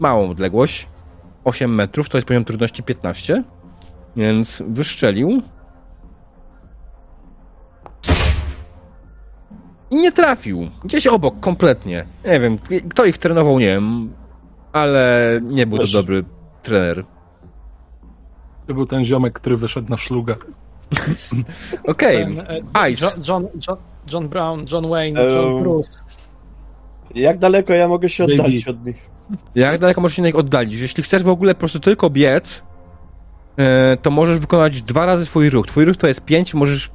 małą odległość. 8 metrów, to jest poziom trudności 15. Więc wyszczelił. I nie trafił. Gdzieś obok, kompletnie. Nie wiem, kto ich trenował, nie wiem. Ale nie był to dobry trener. to był ten ziomek, który wyszedł na szlugę. Okej, Ten, e, Ice. John, John, John, John Brown, John Wayne, John Bruce. Jak daleko ja mogę się Baby. oddalić od nich? Jak daleko możesz się na nich oddalić? Jeśli chcesz w ogóle po prostu tylko biec, e, to możesz wykonać dwa razy twój ruch. Twój ruch to jest 5, możesz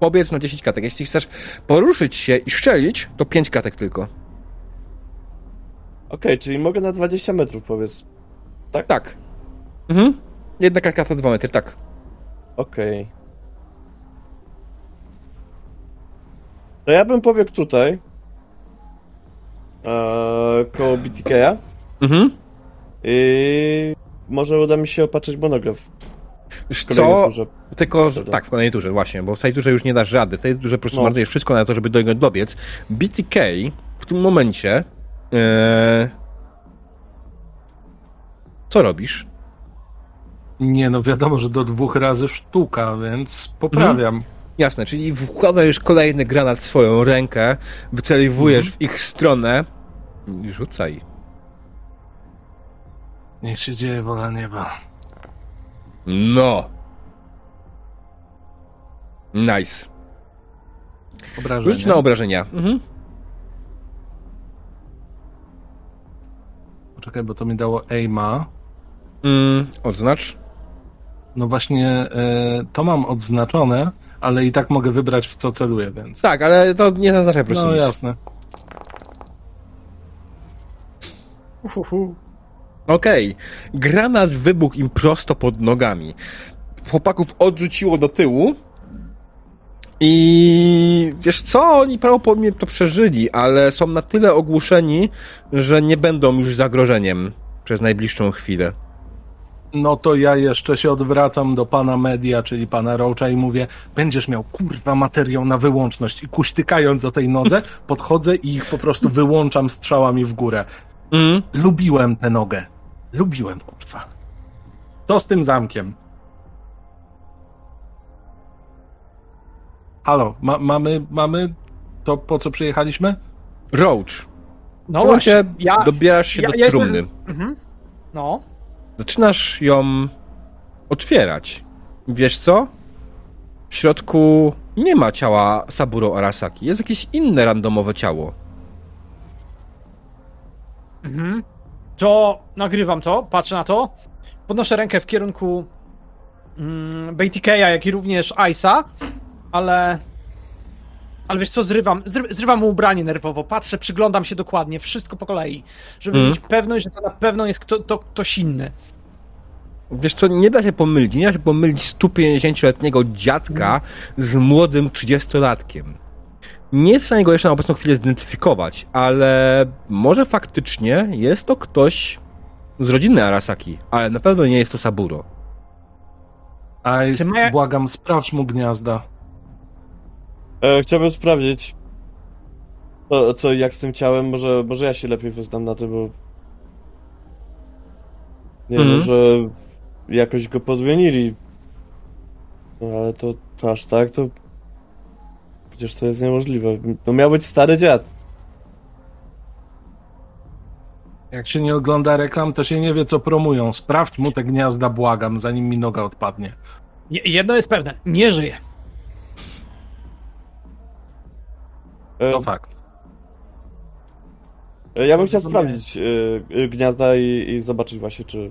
pobiec na 10 kratek. Jeśli chcesz poruszyć się i strzelić, to 5 kratek tylko. Okej, czyli mogę na 20 metrów powiedz. Tak? Tak. Mhm. Jedna kratka to 2 metry, tak. Okej. To ja bym pobiegł tutaj. Eee, koło BTK-a. Mhm. I może uda mi się opatrzyć monograf. Wiesz co? turze. Tylko, że, tak, w kolejnej turze, właśnie, bo w tej turze już nie dasz rady. W tej turze po prostu No. marnujesz wszystko na to, żeby do niego dobiec. BTK w tym momencie... E... Co robisz? Nie, no wiadomo, że do dwóch razy sztuka, więc poprawiam. Jasne, czyli wkładajesz kolejny granat w swoją rękę, wyceliwujesz w ich stronę i rzucaj. Niech się dzieje wola nieba. No. Nice. Obrażenie. Rzuć na obrażenia. Mhm. Poczekaj, bo to mi dało aima. Mm, odznacz. No właśnie, e, to mam odznaczone, ale i tak mogę wybrać w co celuję, więc. Tak, ale to nie zaznacza po prostu No nic. jasne. Uhuhu. Okej. Granat wybuchł im prosto pod nogami. Chłopaków odrzuciło do tyłu. I wiesz co, oni prawdopodobnie to przeżyli, ale są na tyle ogłuszeni, że nie będą już zagrożeniem przez najbliższą chwilę. No to ja jeszcze się odwracam do pana media, czyli pana Roacha i mówię, będziesz miał kurwa materiał na wyłączność i kuśtykając o tej nodze, podchodzę i ich po prostu wyłączam strzałami w górę. Mm. Lubiłem tę nogę. Lubiłem, kurwa. Co z tym zamkiem? Halo, ma, mamy, mamy to, po co przyjechaliśmy? Roach, No w właśnie, ja... dobierasz się ja- do ja jestem- trumny. Mhm. No. Zaczynasz ją otwierać. Wiesz co? W środku nie ma ciała Saburo Arasaki. Jest jakieś inne randomowe ciało. Mhm. To nagrywam to, patrzę na to. Podnoszę rękę w kierunku mm, BTK'a, jak i również Ice'a, ale. Ale wiesz co, zrywam, zry, zrywam mu ubranie nerwowo, patrzę, przyglądam się dokładnie, wszystko po kolei, żeby Mhm. mieć pewność, że to na pewno jest kto, to, ktoś inny. Wiesz co, nie da się pomylić. Nie da się pomylić 150-letniego dziadka z młodym 30-latkiem. Nie jest w stanie go jeszcze na obecną chwilę zidentyfikować, ale może faktycznie jest to ktoś z rodziny Arasaki, ale na pewno nie jest to Saburo. A ma- błagam, sprawdź mu gniazda. E, chciałbym sprawdzić, to, co jak z tym ciałem, może, może ja się lepiej wyznam na tym, bo nie Mhm. wiem, że jakoś go podmienili. No ale to, to aż tak, to przecież to jest niemożliwe. To miał być stary dziad. Jak się nie ogląda reklam, to się nie wie, co promują. Sprawdź mu te gniazda, błagam, zanim mi noga odpadnie. Je- Jedno jest pewne, nie żyje. To fakt. e, ja bym chciał sprawdzić e, e, gniazda i, i zobaczyć właśnie, czy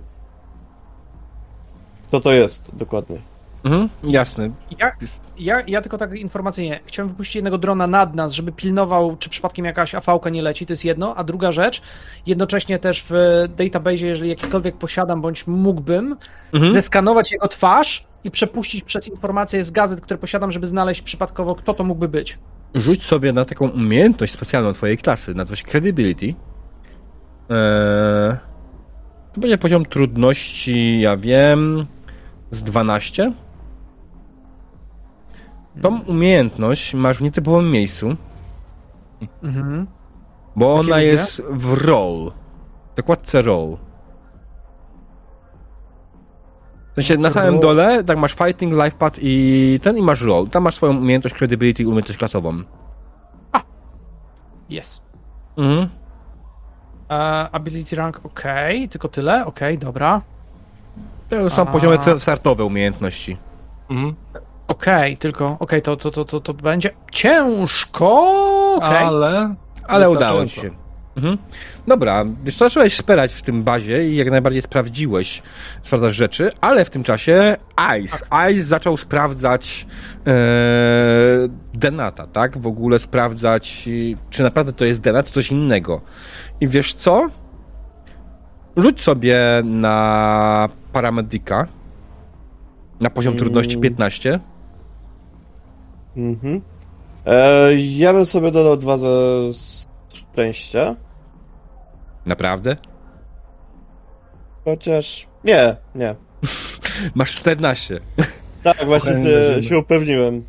kto to jest dokładnie. Mhm, jasne. Ja, ja, ja tylko tak informacyjnie, chciałem wypuścić jednego drona nad nas, żeby pilnował, czy przypadkiem jakaś AV-ka nie leci, to jest jedno, a druga rzecz, jednocześnie też w database, jeżeli jakikolwiek posiadam, bądź mógłbym, Mhm. zeskanować jego twarz i przepuścić przez informacje z gazet, które posiadam, żeby znaleźć przypadkowo, kto to mógłby być. Rzuć sobie na taką umiejętność specjalną twojej klasy, nazywa się Credibility. Eee, to będzie poziom trudności, ja wiem, z 12. Tą umiejętność masz w nietypowym miejscu, Mhm. bo Jakie ona jest w roll. W zakładce roll. W sensie na samym dole, tak masz fighting, life path i ten i masz roll. Tam masz swoją umiejętność credibility i umiejętność klasową. Jest. Mhm. E, ability rank, ok, tylko tyle, ok, dobra. To są A. poziomy te startowe umiejętności. Mhm. Okej, tylko, okej, to, to, to, to, to będzie ciężko, okej. Ale... Ale udało ci się. Mhm. Dobra, wiesz co, zacząłeś spierać w tym bazie i jak najbardziej sprawdziłeś, sprawdzasz rzeczy, ale w tym czasie Ice, Ice zaczął sprawdzać e, Denata, tak? W ogóle sprawdzać, czy naprawdę to jest Denat, czy coś innego. I wiesz co? Rzuć sobie na paramedika na poziom Mm. trudności 15. Mhm. E, ja bym sobie dodał dwa ze szczęścia. Naprawdę? Chociaż. Nie, nie. Masz 14. Tak, właśnie będziemy. się upewniłem.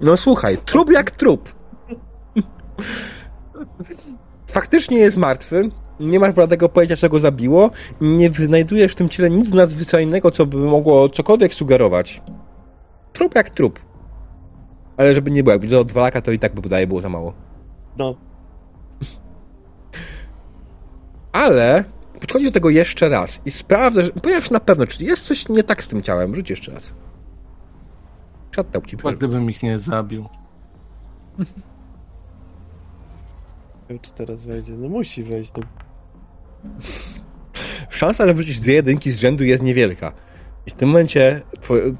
No słuchaj, trup jak trup. Faktycznie jest martwy. Nie masz bladego pojęcia, czego zabiło. Nie wyznajdujesz w tym ciele nic nadzwyczajnego, co by mogło cokolwiek sugerować. Trup jak trup. Ale żeby nie było, jakby do dwa laka, to i tak by podaje było za mało. No. Ale podchodzi do tego jeszcze raz i sprawdza, że ponieważ na pewno, czy jest coś nie tak z tym ciałem. Rzuć jeszcze raz. Shutdown ci Chyba gdybym ich nie zabił. Nie wiem, czy teraz wejdzie. No musi wejść. No. Szansa, że wrzucić dwie jedynki z rzędu jest niewielka. I w tym momencie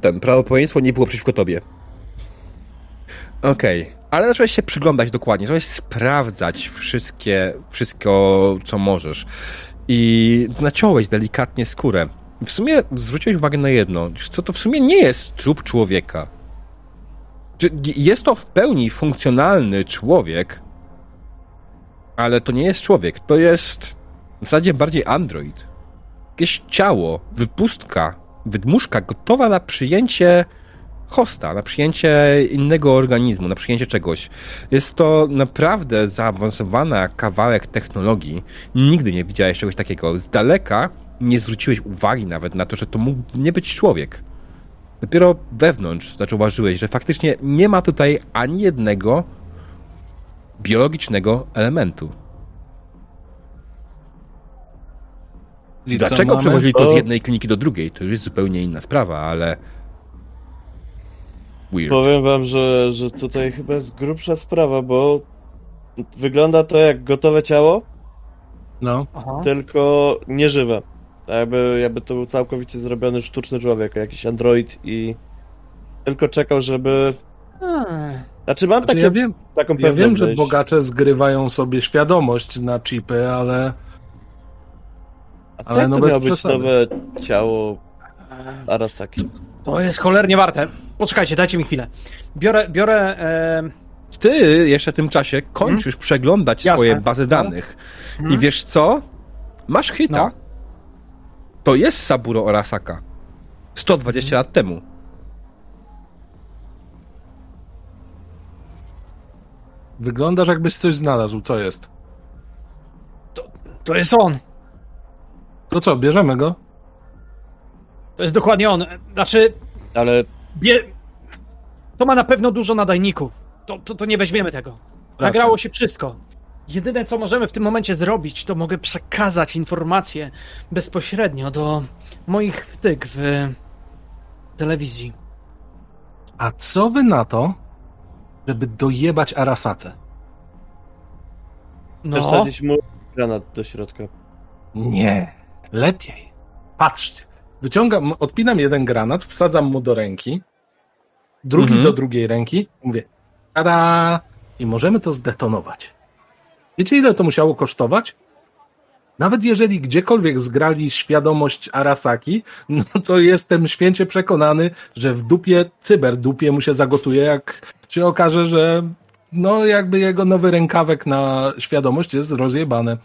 ten prawdopodobieństwo nie było przeciwko tobie. Okej, ale zacząłeś się przyglądać dokładnie, zacząłeś sprawdzać wszystkie, wszystko, co możesz. I naciąłeś delikatnie skórę. W sumie zwróciłeś uwagę na jedno, co to w sumie nie jest trup człowieka. Jest to w pełni funkcjonalny człowiek, ale to nie jest człowiek, to jest w zasadzie bardziej android. Jakieś ciało, wypustka wydmuszka gotowa na przyjęcie hosta, na przyjęcie innego organizmu, na przyjęcie czegoś. Jest to naprawdę zaawansowana kawałek technologii. Nigdy nie widziałeś czegoś takiego. Z daleka nie zwróciłeś uwagi nawet na to, że to mógł nie być człowiek. Dopiero wewnątrz zauważyłeś, że faktycznie nie ma tutaj ani jednego biologicznego elementu. I Dlaczego mamy? przewozili to z jednej kliniki do drugiej? To już jest zupełnie inna sprawa, ale. Weird. Powiem wam, że, że tutaj chyba jest grubsza sprawa, bo wygląda to jak gotowe ciało, No, Aha. tylko nieżywe. Tak Jakby, jakby to był całkowicie zrobiony sztuczny człowiek, jakiś android i tylko czekał, żeby... Eee, Znaczy mam znaczy, takie, ja wiem, taką ja pewną wiem, że bogacze zgrywają sobie świadomość na chipy, ale A co ale jak no to bez miało być przesady. nowe ciało Arasaki? To jest cholernie warte. Poczekajcie, dajcie mi chwilę. Biorę, biorę e, Ty jeszcze w tym czasie kończysz przeglądać Jasne. swoje bazy danych. I wiesz co? Masz hita. No. To jest Saburo Arasaka. 120 lat temu. wyglądasz jakbyś coś znalazł. Co jest? To jest on. To co, bierzemy go? To jest dokładnie on. Znaczy, Ale bie... to ma na pewno dużo nadajników. To, to, to nie weźmiemy tego. Racja. Nagrało się wszystko. Jedyne, co możemy w tym momencie zrobić, to mogę przekazać informacje bezpośrednio do moich wtyk w telewizji. A co wy na to, żeby dojebać Arasace? No, też wsadzić mu granat do środka. Nie. Lepiej. Patrzcie. Wyciągam, odpinam jeden granat, wsadzam mu do ręki, drugi Mhm. do drugiej ręki, mówię, tada! I możemy to zdetonować. Wiecie, ile to musiało kosztować? Nawet jeżeli gdziekolwiek zgrali świadomość Arasaki, no to jestem święcie przekonany, że w dupie, cyberdupie mu się zagotuje, jak się okaże, że no jakby jego nowy rękawek na świadomość jest rozjebany.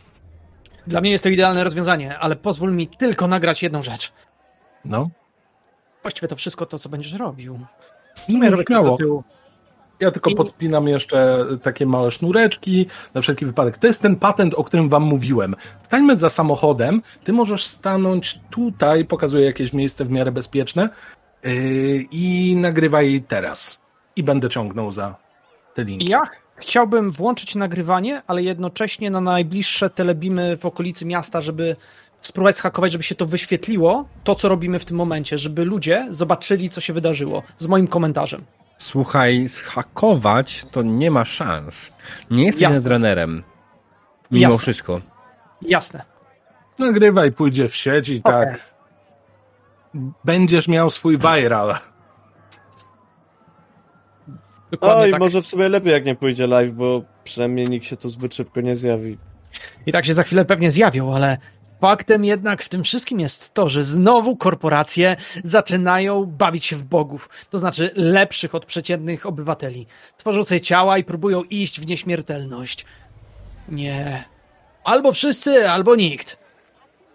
Dla mnie jest to idealne rozwiązanie, ale pozwól mi tylko nagrać jedną rzecz. No. Właściwie to wszystko to, co będziesz robił. W No, sumie robię śmiało. do tyłu. Ja tylko I- podpinam jeszcze takie małe sznureczki na wszelki wypadek. To jest ten patent, o którym wam mówiłem. Stańmy za samochodem, ty możesz stanąć tutaj, pokazuję jakieś miejsce w miarę bezpieczne yy, i nagrywaj teraz. I będę ciągnął za te linki. Ja chciałbym włączyć nagrywanie, ale jednocześnie na najbliższe telebimy w okolicy miasta, żeby spróbować schakować, żeby się to wyświetliło, to co robimy w tym momencie, żeby ludzie zobaczyli, co się wydarzyło z moim komentarzem. Słuchaj, schakować to nie ma szans. Nie jesteś Jasne. Mimo Jasne. wszystko. Jasne. Nagrywaj, pójdzie w sieć i Okej. tak. Będziesz miał swój viral. Dokładnie i tak. może w sumie lepiej jak nie pójdzie live, bo przynajmniej nikt się tu zbyt szybko nie zjawi. I tak się za chwilę pewnie zjawią, ale faktem jednak w tym wszystkim jest to, że znowu korporacje zaczynają bawić się w bogów, to znaczy lepszych od przeciętnych obywateli. Tworzą sobie ciała i próbują iść w nieśmiertelność. Nie. Albo wszyscy, albo nikt.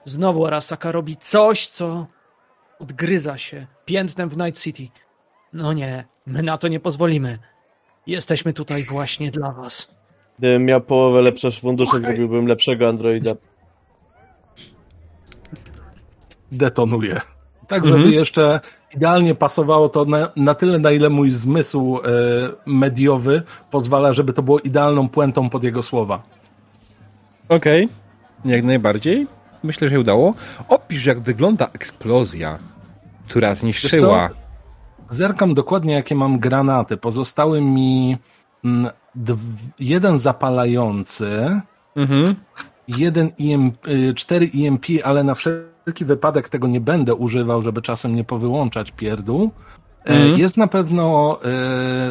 Znowu Arasaka robi coś, co odgryza się piętnem w Night City. No nie, my na to nie pozwolimy. Jesteśmy tutaj właśnie dla was. Gdybym miał połowę lepsze fundusze, Słuchaj. zrobiłbym lepszego Androida. detonuje. Tak, Mhm. żeby jeszcze idealnie pasowało to na, na tyle, na ile mój zmysł e, mediowy pozwala, żeby to było idealną puentą pod jego słowa. Okej. Jak najbardziej. Myślę, że się udało. Opisz, jak wygląda eksplozja, która zniszczyła. Zerkam dokładnie, jakie mam granaty. Pozostały mi mm, jeden zapalający, Mhm. jeden EMP, y, cztery EMP, ale na wszelki wypadek tego nie będę używał, żeby czasem nie powyłączać pierdół. E, Mhm. Jest na pewno e,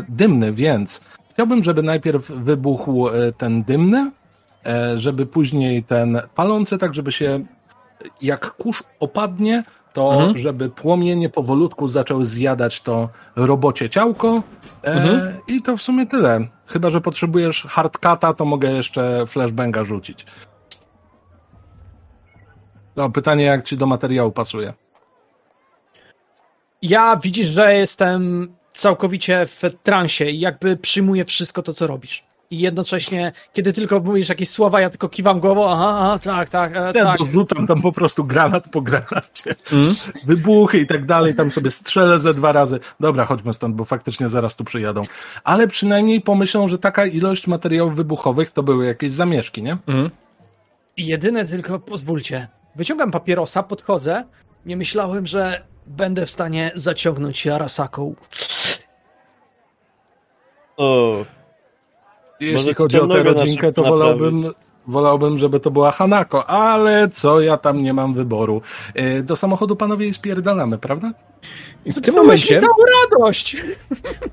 dymny, więc chciałbym, żeby najpierw wybuchł e, ten dymny, żeby później ten palący, tak żeby się jak kurz opadnie, to Mhm. żeby płomienie powolutku zaczęły zjadać to robocie ciałko e, Mhm. i to w sumie tyle. Chyba, że potrzebujesz hardcata, to mogę jeszcze flashbanga rzucić. No, pytanie, jak ci do materiału pasuje. Ja widzisz, że jestem całkowicie w transie i jakby przyjmuję wszystko to, co robisz. I jednocześnie, kiedy tylko mówisz jakieś słowa, ja tylko kiwam głową, aha, aha tak, tak, e, Ja tak. dorzucam tam po prostu granat po granacie. Mm? Wybuchy i tak dalej, tam sobie strzelę ze dwa razy. Dobra, chodźmy stąd, bo faktycznie zaraz tu przyjadą. Ale przynajmniej pomyślą, że taka ilość materiałów wybuchowych to były jakieś zamieszki, nie? Mm? Jedyne tylko, pozwólcie, wyciągam papierosa, podchodzę, nie myślałem, że będę w stanie zaciągnąć się Arasaką. O, Jeśli Może chodzi o tę rodzinkę, to wolałbym, wolałbym, żeby to była Hanako, ale co ja tam nie mam wyboru. E, Do samochodu panowie i spierdalamy, prawda? I w tym momencie całą radość!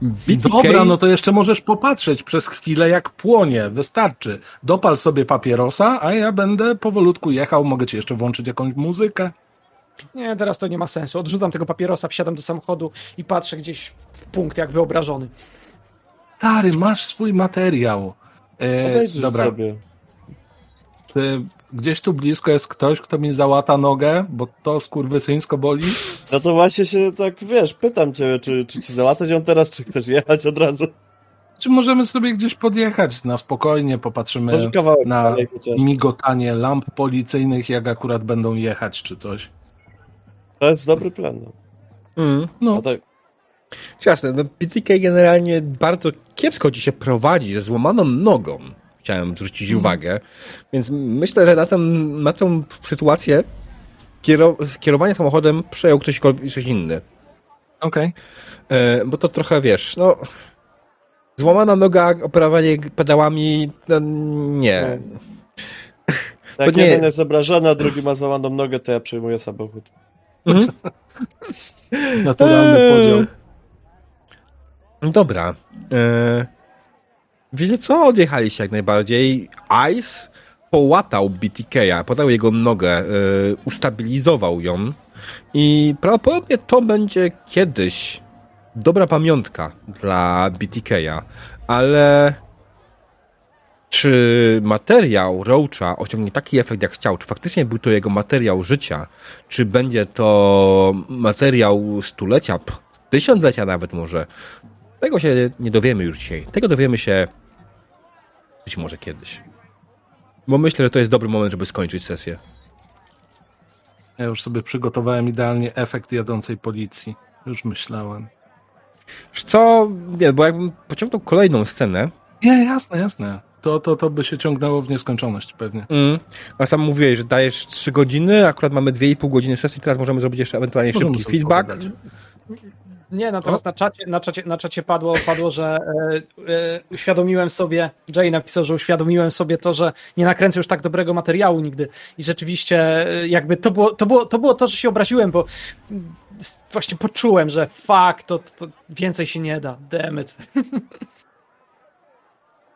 BTK... Dobra, no to jeszcze możesz popatrzeć przez chwilę, jak płonie. Wystarczy. Dopal sobie papierosa, a ja będę powolutku jechał. Mogę ci jeszcze włączyć jakąś muzykę. Nie, teraz to nie ma sensu. Odrzucam tego papierosa, wsiadam do samochodu i patrzę gdzieś w punkt jakby obrażony. Stary, masz swój materiał. E, Obejrzyj dobra, sobie. czy gdzieś tu blisko jest ktoś, kto mi załata nogę, bo to skurwysyńsko boli? No to właśnie się tak, wiesz, pytam cię, czy, czy ci załatać ją teraz, czy chcesz jechać od razu? Czy możemy sobie gdzieś podjechać na spokojnie, popatrzymy kawałek na migotanie lamp policyjnych, jak akurat będą jechać, czy coś. To jest dobry plan. No. Mm. No, A tak, Jasne, no BTK generalnie bardzo kiepsko ci się prowadzi ze złamaną nogą. Chciałem zwrócić Mhm. uwagę. Więc myślę, że na, ten, na tą sytuację kiero, kierowanie samochodem przejął ktoś, ktoś inny. okej. E, bo to trochę, wiesz, no... Złamana noga, operowanie pedałami, no nie. jak nie- jeden jest obrażony, a drugi ma złamaną nogę, to ja przejmuję samochód. Mhm. Naturalny podział. Dobra. E, wiecie co? Odjechaliście jak najbardziej. Ice połatał BTK-a, podał jego nogę, e, ustabilizował ją i prawdopodobnie to będzie kiedyś dobra pamiątka dla BTK-a, ale czy materiał Roacha osiągnie taki efekt, jak chciał? Czy faktycznie był to jego materiał życia? Czy będzie to materiał stulecia, tysiąclecia nawet może? Tego się nie dowiemy już dzisiaj. Tego dowiemy się być może kiedyś. Bo myślę, że to jest dobry moment, żeby skończyć sesję. Ja już sobie przygotowałem idealnie efekt jadącej policji. Już myślałem. Wiesz Co? Nie, bo jakbym pociągnął kolejną scenę, Nie, jasne, jasne. To, to, to by się ciągnęło w nieskończoność pewnie. mm, a sam mówiłeś, że dajesz 3 godziny, akurat mamy 2,5 godziny sesji, teraz możemy zrobić jeszcze ewentualnie Możemy szybki feedback. pogadać. Nie, natomiast na czacie, na czacie, na czacie padło, padło, że e, e, uświadomiłem sobie, Jay napisał, że uświadomiłem sobie to, że nie nakręcę już tak dobrego materiału nigdy. I rzeczywiście e, jakby to było to, było, to, było to że się obraziłem, bo właśnie poczułem, że fuck, to, to więcej się nie da, damn it.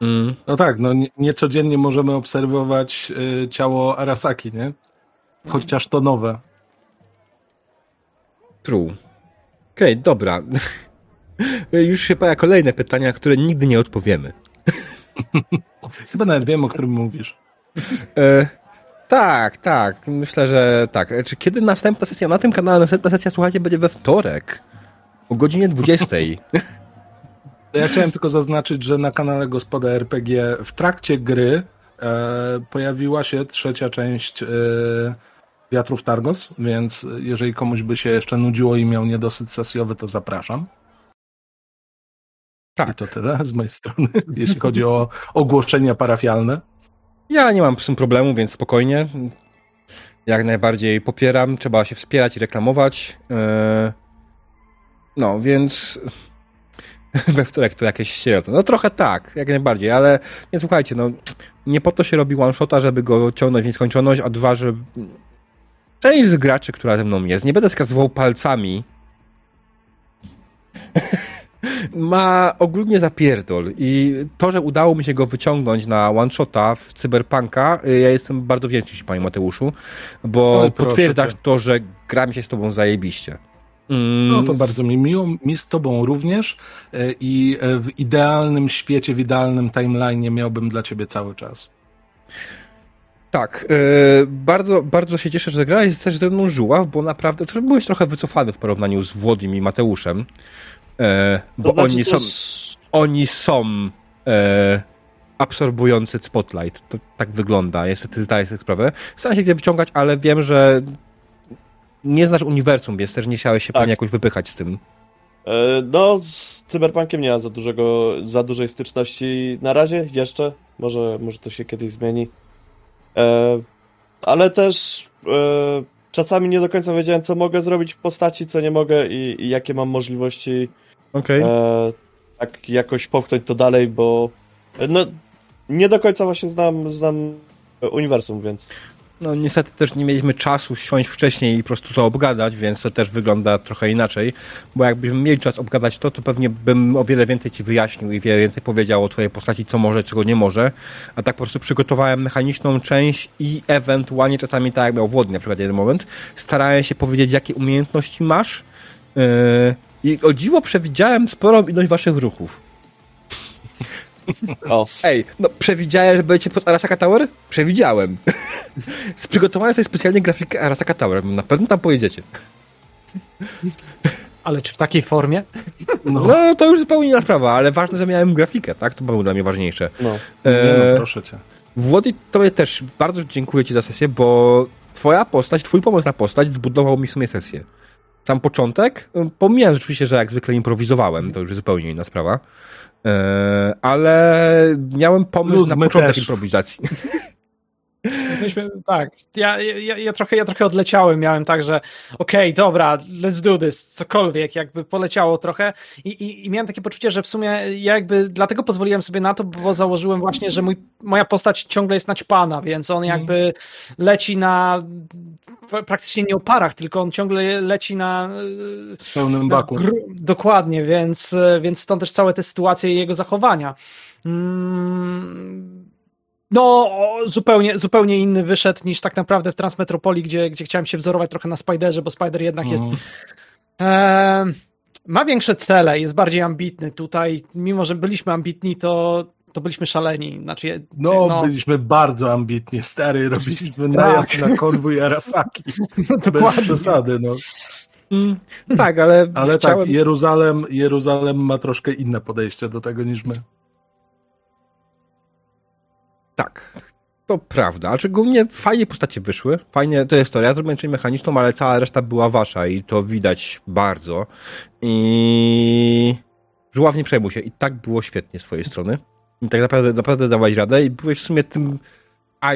Mm. No tak, no nie, niecodziennie możemy obserwować y, ciało Arasaki, nie? Chociaż to nowe. True. Okej, dobra. Już się pojawia kolejne pytania, które nigdy nie odpowiemy. Chyba nawet wiem, o którym mówisz. E, tak, tak. Myślę, że tak. E, Czy kiedy następna sesja? Na tym kanale następna sesja, słuchajcie, będzie we wtorek. O godzinie 20. Ja chciałem tylko zaznaczyć, że na kanale Gospoda RPG w trakcie gry e, pojawiła się trzecia część e, Wiatrów Targos, więc jeżeli komuś by się jeszcze nudziło i miał niedosyt sesjowy, to zapraszam. I tak. to tyle z mojej strony, jeśli chodzi o ogłoszenia parafialne. Ja nie mam z tym problemu, więc spokojnie. Jak najbardziej popieram. Trzeba się wspierać i reklamować. E, no, więc we wtorek to jakieś sieroto. No trochę tak, jak najbardziej, ale nie słuchajcie, no nie po to się robi one-shota, żeby go ciągnąć w nieskończoność, a dwa, że część z graczy, która ze mną jest, nie będę wskazywał palcami, ma ogólnie zapierdol i to, że udało mi się go wyciągnąć na one-shota w Cyberpunka, y, ja jestem bardzo wdzięczny Ci, Panie Mateuszu, bo Oj, potwierdzasz cię. to, że gra mi się z Tobą zajebiście. Mm, No to bardzo mi miło, mi z tobą również e, i e, w idealnym świecie, w idealnym timeline miałbym dla ciebie cały czas. Tak, e, bardzo, bardzo się cieszę, że gra jest też ze mną żuław, bo naprawdę to byłeś trochę wycofany w porównaniu z Włodim i Mateuszem, e, bo To znaczy oni są, też- oni są e, absorbujący spotlight. To tak wygląda, niestety zdaję sobie sprawę. Staram się gdzie wyciągać, ale wiem, że nie znasz uniwersum, więc też nie chciałeś się Tak. pewnie jakoś wypychać z tym. No, z Cyberpunkiem nie ma za dużego, za dużej styczności na razie, jeszcze. Może, może to się kiedyś zmieni. E, ale też e, czasami nie do końca wiedziałem, co mogę zrobić w postaci, co nie mogę i, i jakie mam możliwości Okej. e, tak jakoś popchnąć to dalej, bo no, nie do końca właśnie znam, znam uniwersum, więc No niestety też nie mieliśmy czasu siąść wcześniej i po prostu to obgadać, więc to też wygląda trochę inaczej, bo jakbyśmy mieli czas obgadać to, to pewnie bym o wiele więcej ci wyjaśnił i wiele więcej powiedział o twojej postaci, co może, czego nie może, a tak po prostu przygotowałem mechaniczną część i ewentualnie czasami tak jak miał Włodny na przykład jeden moment, starałem się powiedzieć, jakie umiejętności masz yy, i o dziwo przewidziałem sporą ilość waszych ruchów. o, Ej, no przewidziałem, że będziecie pod Arasaka Tower? Przewidziałem. Przygotowałem sobie specjalnie grafikę Arasaka Tower. Na pewno tam pojedziecie. Ale czy w takiej formie? No, No, to już zupełnie inna sprawa, ale ważne, że miałem grafikę, tak? To było dla mnie ważniejsze. no. nie no, E, proszę cię. Włody, tobie też bardzo dziękuję ci za sesję, bo twoja postać, twój pomysł na postać zbudował mi w sumie sesję. Sam początek, y, pomijając rzeczywiście, że jak zwykle improwizowałem, to już zupełnie inna sprawa, e, ale miałem pomysł Luz, na początek też. improwizacji. Myśmy, tak, ja, ja, ja, trochę, ja trochę odleciałem, miałem tak, że okej, dobra, let's do this, cokolwiek, jakby poleciało trochę i, i, i miałem takie poczucie, że w sumie ja jakby dlatego pozwoliłem sobie na to, bo założyłem właśnie, że mój, moja postać ciągle jest naćpana, więc on jakby leci na praktycznie nie o parach, tylko on ciągle leci na W pełnym baku. gru- dokładnie, więc, więc stąd też całe te sytuacje i jego zachowania. Mm, No, zupełnie, zupełnie inny wyszedł niż tak naprawdę w Transmetropolii, gdzie, gdzie chciałem się wzorować trochę na Spiderze, bo Spider jednak jest. E, ma większe cele, jest bardziej ambitny. Tutaj, mimo że byliśmy ambitni, to, to byliśmy szaleni. Znaczy, No, byliśmy bardzo ambitnie, stary, robiliśmy Tak. najazd na konwój Arasaki. Bez dokładnie. przesady, no. Mm, tak, ale, Ale chciałem... tak, Jeruzalem, Jeruzalem ma troszkę inne podejście do tego niż my. Tak, to prawda. Znaczy, głównie fajnie postacie wyszły. Fajnie, to jest to. Ja zrobiłem część mechaniczną, ale cała reszta była wasza i to widać bardzo. I żuław nie przejmuj się. I tak było świetnie z twojej strony. I tak naprawdę, naprawdę dawałeś radę i byłeś w sumie tym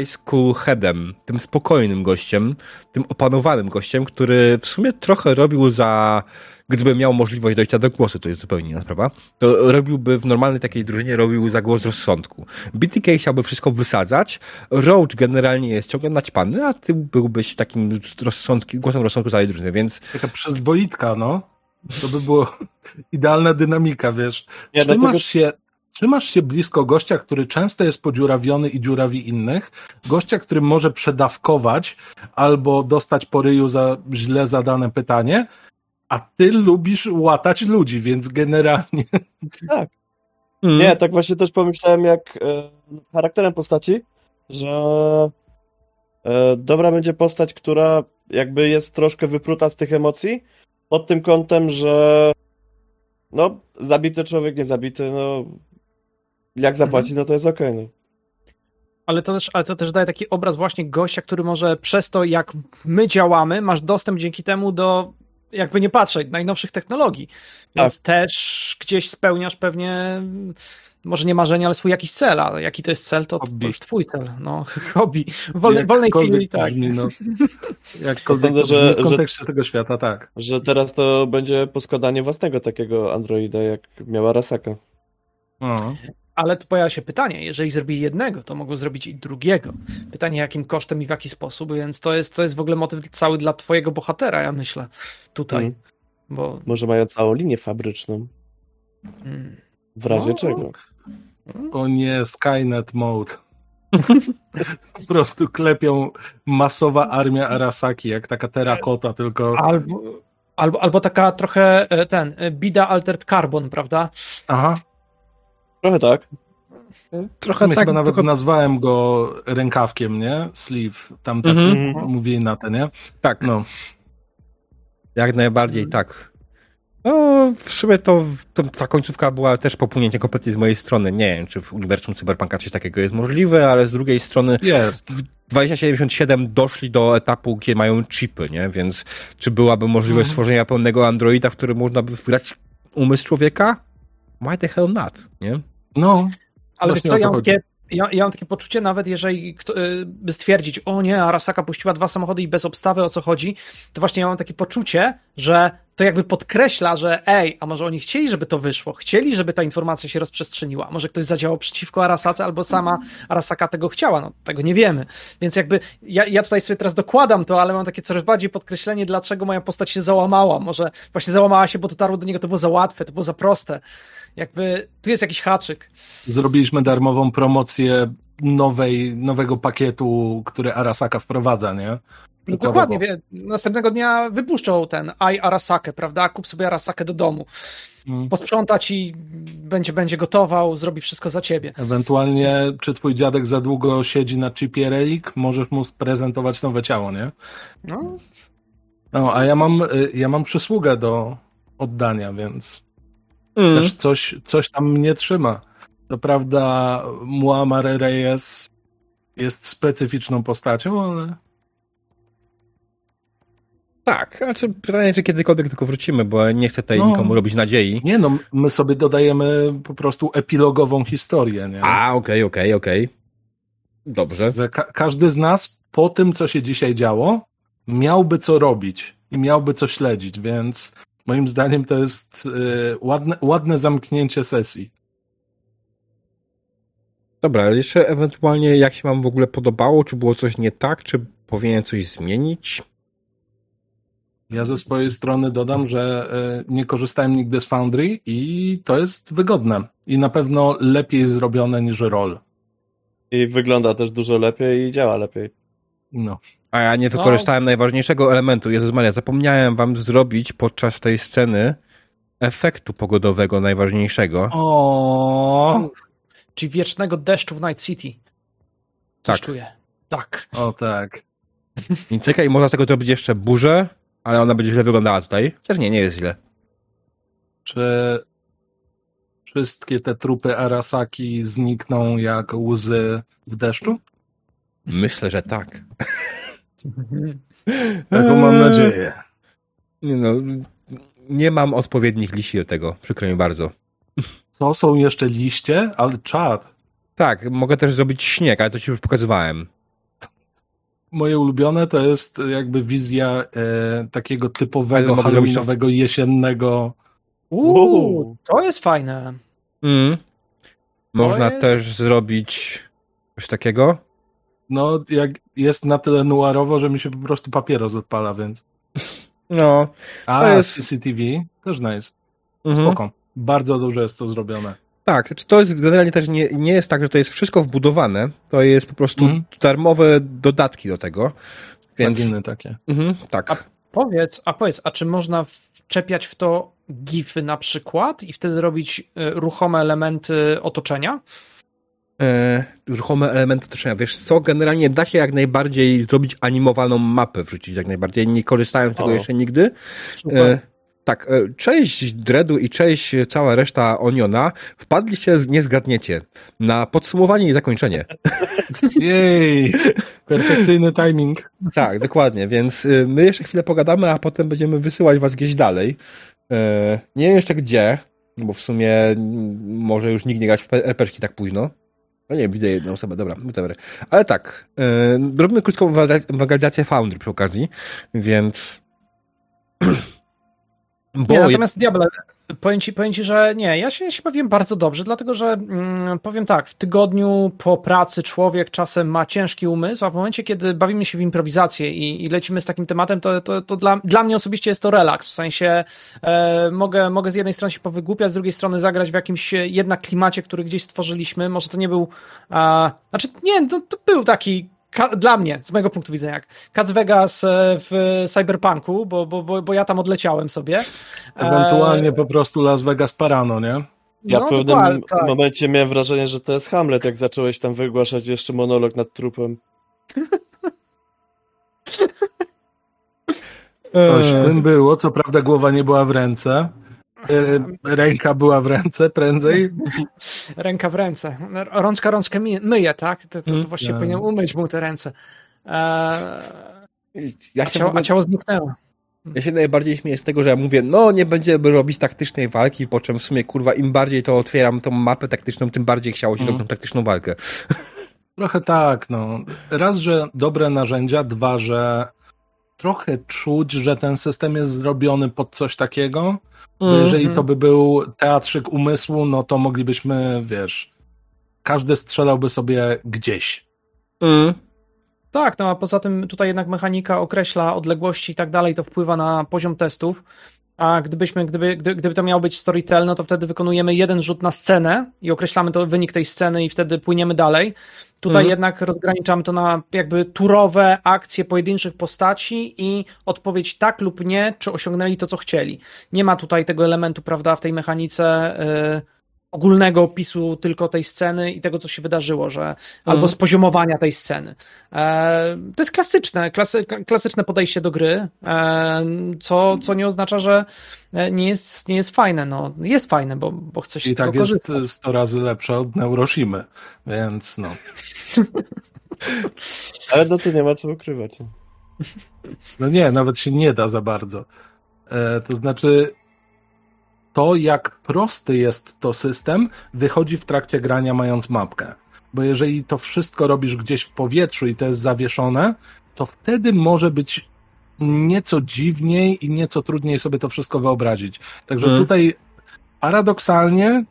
ice cool headem, tym spokojnym gościem, tym opanowanym gościem, który w sumie trochę robił za, gdyby miał możliwość dojścia do głosu, to jest zupełnie inna sprawa, to robiłby w normalnej takiej drużynie, robił za głos rozsądku. BTK chciałby wszystko wysadzać, Roach generalnie jest ciągle naćpany, a ty byłbyś takim rozsądki, głosem rozsądku całej drużyny, więc Taka przyzwoitka, no. To by było idealna dynamika, wiesz. Ja trzymasz, dlatego- się, trzymasz się blisko gościa, który często jest podziurawiony i dziurawi innych, gościa, który może przedawkować albo dostać po ryju za źle zadane pytanie, a ty lubisz łatać ludzi, więc generalnie Tak. mm, Nie, tak właśnie też pomyślałem jak e, charakterem postaci, że e, dobra będzie postać, która jakby jest troszkę wypruta z tych emocji, pod tym kątem, że no, zabity człowiek, nie zabity, no jak zapłaci, no to jest okej. no. Ale to, też, ale to też daje taki obraz właśnie gościa, który może przez to, jak my działamy, masz dostęp dzięki temu do, jakby nie patrzeć, najnowszych technologii. Więc też gdzieś spełniasz pewnie, może nie marzenia, ale swój jakiś cel. A jaki to jest cel, to, to już twój cel. No, hobby. W wolnej, chwili, tak. no. Jakkolwiek Sądzę, że- w kontekście tego świata, tak. Że teraz to będzie poskładanie własnego takiego androida, jak miała Rasaka. No. Ale tu pojawia się pytanie, jeżeli zrobili jednego, to mogą zrobić i drugiego. Pytanie, jakim kosztem i w jaki sposób, więc to jest, to jest w ogóle motyw cały dla twojego bohatera, ja myślę, tutaj. Mm. Bo Może mają całą linię fabryczną, mm, w razie No. czego. O nie, Skynet mode. po prostu klepią masowa armia Arasaki, jak taka terakota, tylko... albo, albo, albo taka trochę e, ten, e, bida altered carbon, prawda? Aha, Trochę tak. trochę My tak, chyba nawet trochę, nazwałem go rękawkiem, nie? Sleeve. Tam tak Mhm. mówili na te, nie? tak, No. jak najbardziej tak. No, w sumie to, to ta końcówka była też popłynięcie kompletnie z mojej strony. Nie wiem, czy w uniwersum Cyberpunka coś takiego jest możliwe, ale z drugiej strony Jest. w 2077 doszli do etapu, gdzie mają chipy, nie? Więc czy byłaby możliwość Mhm. stworzenia pełnego androida, w którym można by wgrać umysł człowieka? Why the hell not, nie? No. Ale wiesz co, ja mam, takie, ja, ja mam takie poczucie, nawet jeżeli kto, y, by stwierdzić, o nie, Arasaka puściła dwa samochody i bez obstawy o co chodzi, to właśnie ja mam takie poczucie, że to jakby podkreśla, że ej, a może oni chcieli, żeby to wyszło, chcieli, żeby ta informacja się rozprzestrzeniła, może ktoś zadziałał przeciwko Arasace, albo sama Arasaka tego chciała, no tego nie wiemy. Więc jakby ja, ja tutaj sobie teraz dokładam to, ale mam takie coraz bardziej podkreślenie, dlaczego moja postać się załamała. Może właśnie załamała się, bo dotarło do niego, to było za łatwe, to było za proste. Jakby tu jest jakiś haczyk. Zrobiliśmy darmową promocję nowej, nowego pakietu, który Arasaka wprowadza, nie? No dokładnie, wie, następnego dnia wypuszczą ten Ai Arasakę, prawda? Kup sobie Arasakę do domu. Mm. Posprząta ci, będzie, będzie gotował, zrobi wszystko za ciebie. Ewentualnie, czy twój dziadek za długo siedzi na chipie relik, możesz mu sprezentować nowe ciało, nie? No, No, a ja mam, y, ja mam przysługę do oddania, więc Mm. też coś, coś tam mnie trzyma. To prawda, Muammar Reyes jest specyficzną postacią, ale Tak, znaczy pytanie, czy kiedykolwiek tylko wrócimy, bo nie chcę tutaj No. nikomu robić nadziei. nie no, my sobie dodajemy po prostu epilogową historię, nie? A, okej, okej, okej. Dobrze. Że ka- każdy z nas po tym, co się dzisiaj działo, miałby co robić i miałby co śledzić, więc moim zdaniem to jest y, ładne, ładne zamknięcie sesji. Dobra, ale jeszcze ewentualnie jak się wam w ogóle podobało, czy było coś nie tak, czy powinien coś zmienić? Ja ze swojej strony dodam, że y, nie korzystałem nigdy z Foundry i to jest wygodne i na pewno lepiej zrobione niż roll. I wygląda też dużo lepiej i działa lepiej. No. A ja nie wykorzystałem najważniejszego elementu. Jezus Maria, zapomniałem wam zrobić podczas tej sceny efektu pogodowego najważniejszego. O, czyli wiecznego deszczu w Night City. Coś Tak. czuję. Tak. o tak. I czekaj, można z tego zrobić jeszcze burzę, ale ona będzie źle wyglądała tutaj. Chociaż nie, nie jest źle. Czy wszystkie te trupy Arasaki znikną jak łzy w deszczu? Myślę, że tak. Taką mam nadzieję. Nie no, nie mam odpowiednich liści do tego. Przykro mi bardzo. To są jeszcze liście, ale czad. Tak, mogę też zrobić śnieg, ale to ci już pokazywałem. Moje ulubione to jest jakby wizja e, takiego typowego Ale halloweenowego, jesiennego. Uuu, to jest fajne. Mm. Można jest- też zrobić coś takiego. No, jak jest na tyle noirowo, że mi się po prostu papieros odpala, więc. No. A, jest- CCTV też nice. Mhm. Spoko. Bardzo dobrze jest to zrobione. Tak, czy to jest generalnie też nie, nie jest tak, że to jest wszystko wbudowane. To jest po prostu Mhm. darmowe dodatki do tego. Więc. Takie. Mhm, tak. Powiedz, a powiedz, a czy można wczepiać w to gify na przykład i wtedy robić e, ruchome elementy otoczenia? E, ruchome elementy otoczenia. Wiesz co, generalnie da się jak najbardziej zrobić animowaną mapę, wrzucić jak najbardziej. Nie korzystałem z tego O. jeszcze nigdy. E, tak, e, cześć Dredu i cześć cała reszta Oniona. Wpadliście, z- nie zgadniecie, na podsumowanie i zakończenie. Jej! Perfekcyjny timing. tak, dokładnie, więc y, my jeszcze chwilę pogadamy, a potem będziemy wysyłać was gdzieś dalej. E, nie wiem jeszcze gdzie, bo w sumie może już nikt nie grać w RPG tak późno. No nie, widzę jedną osobę, dobra, whatever. Ale tak, e, robimy krótką ewangelizację Foundry przy okazji, więc... Bo Nie, natomiast Diable, powiem ci, powiem ci, że nie, ja się, ja się bawiłem bardzo dobrze, dlatego że mm, powiem tak, w tygodniu po pracy człowiek czasem ma ciężki umysł, a w momencie, kiedy bawimy się w improwizację i, i lecimy z takim tematem, to, to, to dla, dla mnie osobiście jest to relaks, w sensie e, mogę, mogę z jednej strony się powygłupiać, z drugiej strony zagrać w jakimś jednak klimacie, który gdzieś stworzyliśmy, może to nie był, a, znaczy nie, to, to był taki dla mnie, z mojego punktu widzenia, jak Cats Vegas e, w Cyberpunku, bo, bo, bo, bo ja tam odleciałem sobie. Ewentualnie E, po prostu Las Vegas Parano, nie? Ja No, w pewnym tak. momencie miałem wrażenie, że to jest Hamlet, jak zacząłeś tam wygłaszać jeszcze monolog nad trupem. Coś w tym było, co prawda głowa nie była w ręce. E, Ręka była w ręce prędzej. Ręka w ręce. Rączka rączkę myje, tak? To, to, to Mm. właściwie Tak. powinien umyć mu te ręce. Eee, ja, a, ciało, ogóle, a ciało zniknęło. ja się najbardziej śmieję z tego, że ja mówię, no nie będziemy robić taktycznej walki, po czym w sumie, kurwa, im bardziej to otwieram tą mapę taktyczną, tym bardziej chciało się Mhm. robić taktyczną walkę. Trochę tak, no. Raz, że dobre narzędzia, dwa, że trochę czuć, że ten system jest zrobiony pod coś takiego. Bo jeżeli to by był teatrzyk umysłu, no to moglibyśmy, wiesz, każdy strzelałby sobie gdzieś. Mm. Tak, no a poza tym tutaj jednak mechanika określa odległości i tak dalej, to wpływa na poziom testów. A gdybyśmy, gdyby, gdy, gdyby to miał być storytell, no to wtedy wykonujemy jeden rzut na scenę i określamy to wynik tej sceny i wtedy płyniemy dalej. Tutaj Mhm. jednak rozgraniczamy to na jakby turowe akcje pojedynczych postaci i odpowiedź tak lub nie, czy osiągnęli to, co chcieli. Nie ma tutaj tego elementu, prawda, w tej mechanice y, ogólnego opisu tylko tej sceny i tego, co się wydarzyło, że albo spoziomowania tej sceny. E, to jest klasyczne, klasy, klasyczne podejście do gry, e, co, co nie oznacza, że e, nie jest, nie jest fajne. No, jest fajne, bo, bo chce się I z tego tak jest korzystać. 100 razy lepsze od Neuroshimy, więc no. Ale no to nie ma co ukrywać. No nie, nawet się nie da za bardzo. E, to znaczy, to jak prosty jest to system, wychodzi w trakcie grania mając mapkę. Bo jeżeli to wszystko robisz gdzieś w powietrzu i to jest zawieszone, to wtedy może być nieco dziwniej i nieco trudniej sobie to wszystko wyobrazić. Także Mhm. tutaj paradoksalnie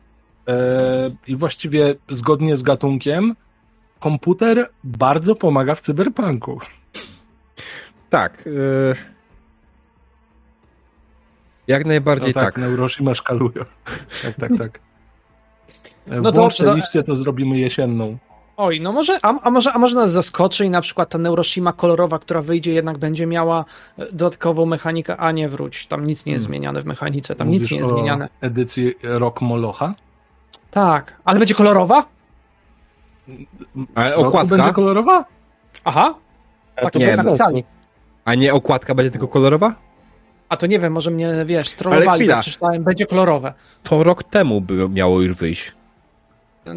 e, i właściwie zgodnie z gatunkiem, komputer bardzo pomaga w cyberpunku. Tak. y, Jak najbardziej no tak, tak. Neuroshima szkalują. Tak, tak, tak. No No dobrze, to- liście, to zrobimy jesienną. Oj, no może, a, a, może, a może nas zaskoczy i na przykład ta Neuroshima kolorowa, która wyjdzie, jednak będzie miała e, dodatkową mechanikę, a nie wróć. Tam nic nie jest Hmm. zmieniane w mechanice, tam Mówisz nic nie jest o zmieniane. edycji Rock Molocha? Tak, ale będzie kolorowa? Ale okładka? będzie kolorowa? Aha, tak to nie, bez no. napisali. A nie okładka będzie tylko kolorowa? A to nie wiem, może mnie, wiesz, strollowali, bo przeczytałem, będzie kolorowe. To rok temu by miało już wyjść.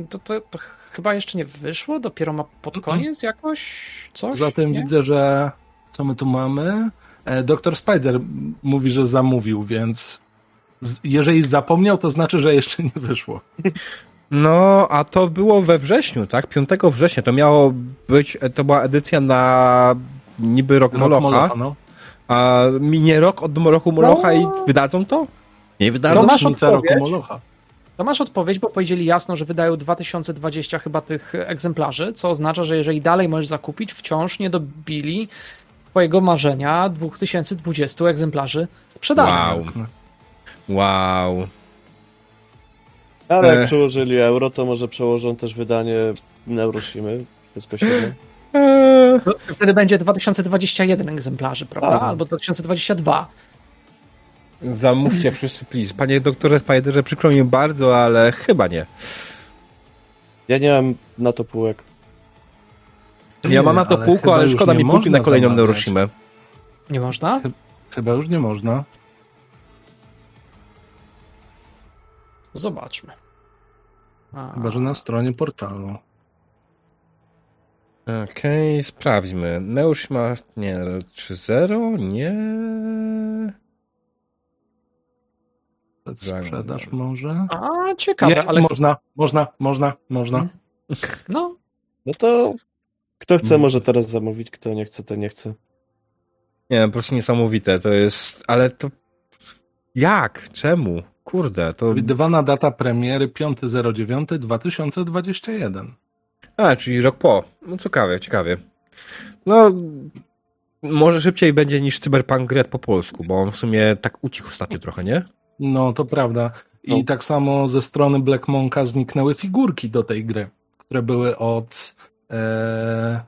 To, to, to chyba jeszcze nie wyszło, dopiero ma pod Mhm. koniec jakoś coś? Zatem nie? widzę, że co my tu mamy? E, Doktor Spider mówi, że zamówił, więc jeżeli zapomniał, to znaczy, że jeszcze nie wyszło. No, a to było we wrześniu, tak? 5 września. To miało być, to była edycja na niby rok Rock Molocha, no. A minie rok od roku Molocha i wydadzą to? Nie wydadzą? No masz odpowiedź? Roku Molocha. To masz odpowiedź, bo powiedzieli jasno, że wydają 2020 chyba tych egzemplarzy, co oznacza, że jeżeli dalej możesz zakupić, wciąż nie dobili twojego marzenia 2020 egzemplarzy sprzedaży. Wow. Wow. Ale jak E. przełożyli euro, to może przełożą też wydanie Neuroshimy bezpośrednio. Eee, Wtedy będzie 2021 egzemplarzy, prawda? Aha. Albo 2022. zamówcie wszyscy, please. Panie doktorze Spiderze, przykro mi bardzo, ale chyba nie. Ja nie mam na to półek. Ja mam na to Ale półko, ale już szkoda mi półki na kolejną zamawiać. Neuroshimę. Nie można? Chyba już nie można. Zobaczmy. A, Chyba, że na stronie portalu. Okej, sprawdźmy. Neuroshima, nie, 3.0? Nie. Sprzedaż może? A, ciekawe, Jest, ale można, można, można, można. no, No to kto chce, Mm. może teraz zamówić, kto nie chce, to nie chce. Nie, po prostu niesamowite. To jest, ale to... Jak? Czemu? Kurde, to... Przewidywana data premiery 5.09.2021. A, czyli rok po. No ciekawie, ciekawie. No, może szybciej będzie niż Cyberpunk Red po polsku, bo on w sumie tak ucichł ostatnio trochę, nie? No, to prawda. I No. tak samo ze strony Black Monka zniknęły figurki do tej gry, które były od e,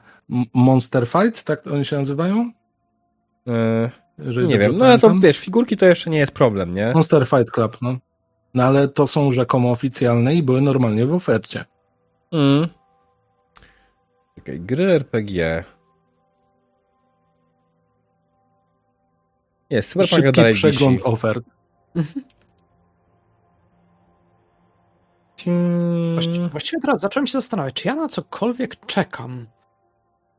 Monster Fight, tak oni się nazywają? Jeżeli nie wiem, no ale to wiesz, figurki to jeszcze nie jest problem, nie? Monster Fight Club, no. No ale to są rzekomo oficjalne i były normalnie w ofercie. Mm. Czekaj, gry RPG. Jest, Cyberpunk Szybki dalej przegląd wisi. ofert. Hmm. Właściwie teraz zacząłem się zastanawiać, czy ja na cokolwiek czekam.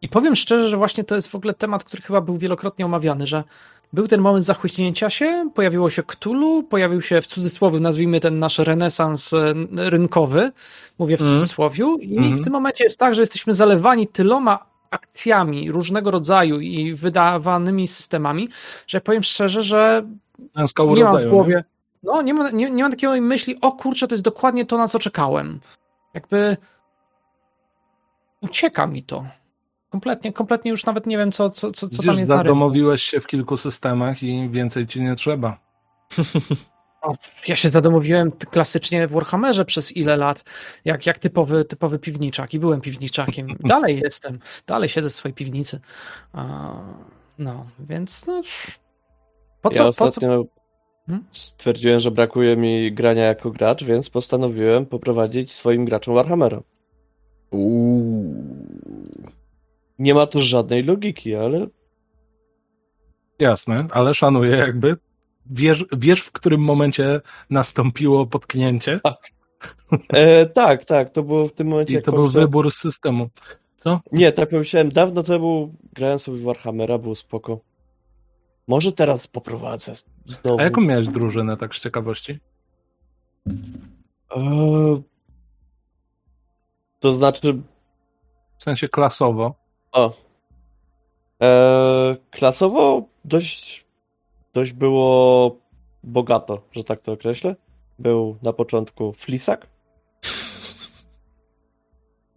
I powiem szczerze, że właśnie to jest w ogóle temat, który chyba był wielokrotnie omawiany, że był ten moment zachłyśnięcia się, pojawiło się Cthulhu, pojawił się w cudzysłowie, nazwijmy ten nasz renesans e, rynkowy, mówię w cudzysłowiu, i Mhm. w tym momencie jest tak, że jesteśmy zalewani tyloma akcjami różnego rodzaju i wydawanymi systemami, że powiem szczerze, że Klęska nie mam w urodzaju, głowie. No, nie mam, nie, nie mam takiej myśli, o kurczę, to jest dokładnie to, na co czekałem. Jakby ucieka mi to. Kompletnie, kompletnie już nawet nie wiem, co, co, co, co tam Widzisz, jest na rynku. zadomowiłeś się w kilku systemach i więcej ci nie trzeba. O, Ja się zadomowiłem klasycznie w Warhammerze przez ile lat, jak, jak typowy, typowy piwniczak i byłem piwniczakiem. Dalej jestem, dalej siedzę w swojej piwnicy. No, więc no... Po co, ja po co? ostatnio Hmm? stwierdziłem, że brakuje mi grania jako gracz, więc postanowiłem poprowadzić swoim graczom Warhammera. Uuu. Nie ma tu żadnej logiki, ale Jasne, ale szanuję jakby. Wiesz, wiesz, w którym momencie nastąpiło potknięcie? e, tak, tak, to było w tym momencie, I to był wybór systemu. Co? Nie, tak pomyślałem dawno temu, grałem sobie w Warhammera, było spoko. Może teraz poprowadzę znowu. A jaką miałeś drużynę, tak z ciekawości? E, to znaczy, W sensie klasowo. O. E, klasowo dość, dość było bogato, że tak to określę. Był na początku Flisak,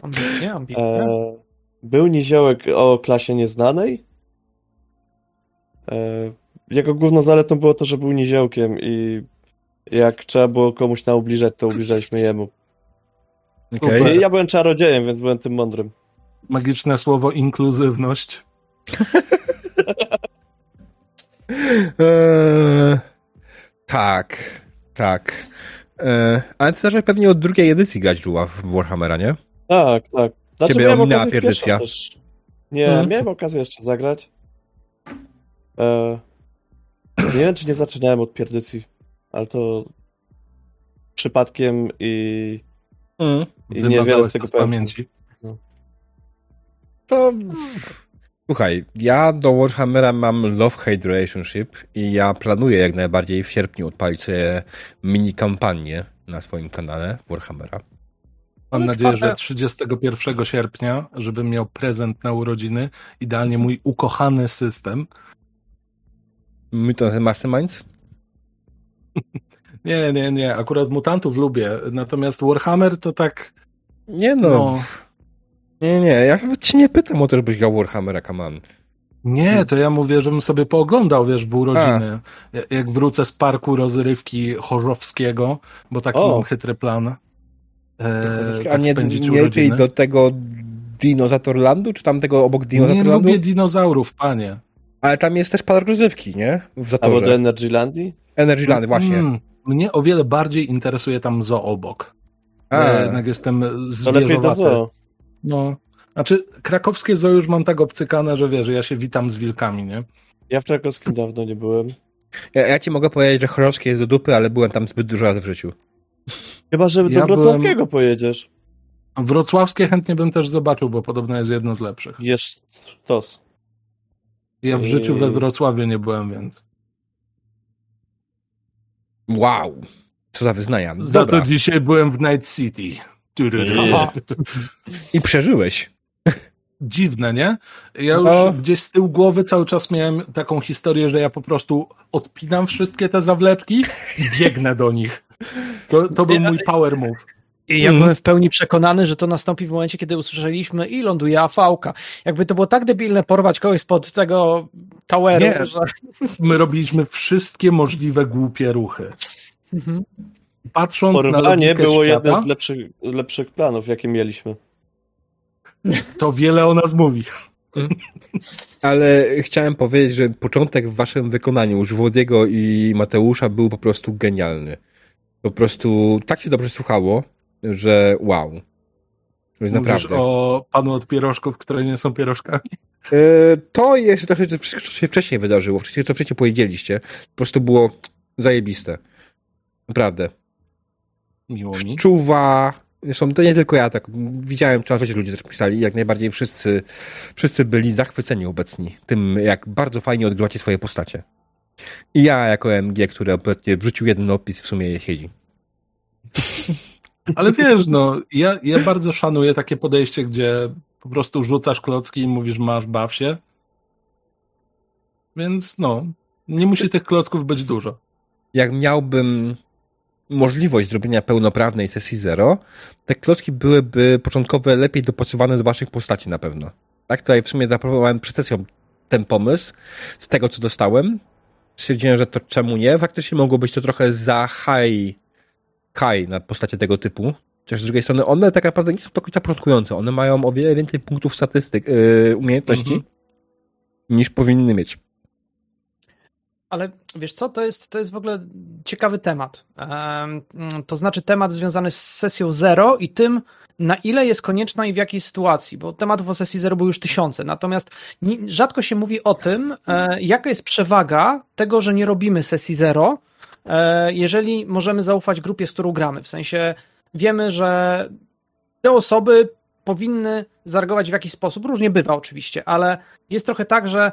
Ambitnie, ambitnie. e, był niziołek o klasie nieznanej. E, jego główną zaletą było to, że był niziołkiem i jak trzeba było komuś naubliżać, to ubliżaliśmy jemu. Okej. Super. Ja byłem czarodziejem, więc byłem tym mądrym. Magiczne słowo inkluzywność. Eee, tak, tak. Eee, ale ty zacząłeś pewnie od drugiej edycji grać Żuła w Warhammera, nie? Tak, tak. Znaczy, Ciebie ominęła pierdycja. Nie, Mhm. miałem okazję jeszcze zagrać. E, nie wiem, czy nie zaczynałem od pierdycji, ale to przypadkiem i, Mm. i niewiele Wymazałeś z tego pamięci. To... Słuchaj, ja do Warhammera mam love-hate relationship i ja planuję jak najbardziej w sierpniu odpalić sobie mini kampanię na swoim kanale Warhammera. Mam nadzieję, że 31 sierpnia, żebym miał prezent na urodziny, idealnie mój ukochany system. Myth of the Masterminds? Nie, nie, nie, akurat mutantów lubię, natomiast Warhammer to tak, Nie no. no, Nie, nie, ja nawet cię nie pytam o to, żebyś grał Warhammera, on. nie, to ja mówię, żebym sobie pooglądał, wiesz, w urodziny. Ja- Jak wrócę z parku rozrywki Chorzowskiego, bo taki O. mam chytry plan. E, A tak nie, spędzić nie lepiej do tego Dinozatorlandu, czy tam tego obok Nie Dinozatorlandu? lubię dinozaurów, panie. Ale tam jest też park rozrywki, nie? W Albo Zatorze. do Energylandii? Energyland, właśnie. Mm, mnie o wiele bardziej interesuje tam zoo obok. A, Ja jednak jestem To lepiej do zwierzowaty. zoo. No. Znaczy, krakowskie zoo już mam tak obcykane, że wiesz, ja się witam z wilkami, nie? Ja w Krakowskim dawno nie byłem. ja, ja ci mogę powiedzieć, że chorowskie jest do dupy, ale byłem tam zbyt dużo razy w życiu. Chyba, że do Ja Wrocławskiego pojedziesz. Wrocławskie chętnie bym też zobaczył, bo podobno jest jedno z lepszych. Jesz sztos. Ja w I- życiu we Wrocławiu nie byłem, więc. Wow. Co za wyznania. Za Dobra. to dzisiaj byłem w Night City. I przeżyłeś. Dziwne, nie? Ja już No. gdzieś z tyłu głowy cały czas miałem taką historię, że ja po prostu odpinam wszystkie te zawleczki i biegnę do nich. To, to był mój power move. I ja byłem w pełni przekonany, że to nastąpi w momencie, kiedy usłyszeliśmy i ląduje AV-ka. Jakby to było tak debilne porwać kogoś spod tego toweru, Nie. że... My robiliśmy wszystkie możliwe głupie ruchy. Patrząc na Porwanie logikę było świata, jednym z lepszych, lepszych planów, jakie mieliśmy. to wiele o nas mówi. Ale chciałem powiedzieć, że początek w waszym wykonaniu, już Włodziego i Mateusza, był po prostu genialny. Po prostu tak się dobrze słuchało, że wow. To jest Mówisz naprawdę. o panu od pierożków, które nie są pierożkami. E, To jeszcze trochę to wszystko, co się wcześniej wydarzyło, wszystko, co wcześniej powiedzieliście, po prostu było zajebiste. Naprawdę. Miło mi. Czuwa. Zresztą to nie tylko ja, tak. Widziałem, coraz więcej ludzie też pisali, jak najbardziej wszyscy, wszyscy byli zachwyceni obecni tym, jak bardzo fajnie odgrywacie swoje postacie. I ja, jako MG, który obecnie wrzucił jeden opis, w sumie je siedzi. Ale wiesz, no, ja, ja bardzo szanuję takie podejście, gdzie po prostu rzucasz klocki i mówisz masz, baw się. Więc no, nie musi tych klocków być dużo. Jak miałbym możliwość zrobienia pełnoprawnej sesji zero, te klocki byłyby początkowe lepiej dopasowane do waszych postaci na pewno. Tak, tutaj w sumie zaproponowałem przed sesją ten pomysł z tego, co dostałem. Stwierdziłem, że to czemu nie? Faktycznie mogło być to trochę za high, high na postacie tego typu. Chociaż z drugiej strony one tak naprawdę nie są do końca początkujące. One mają o wiele więcej punktów statystyk, yy, umiejętności Mhm. niż powinny mieć. Ale wiesz co, to jest, to jest w ogóle ciekawy temat. Em, to znaczy temat związany z sesją zero i tym, na ile jest konieczna i w jakiej sytuacji, bo tematów o sesji zero były już tysiące. Natomiast rzadko się mówi o tym, e, jaka jest przewaga tego, że nie robimy sesji zero, e, jeżeli możemy zaufać grupie, z którą gramy. W sensie wiemy, że te osoby powinny zareagować w jakiś sposób. Różnie bywa oczywiście, ale jest trochę tak, że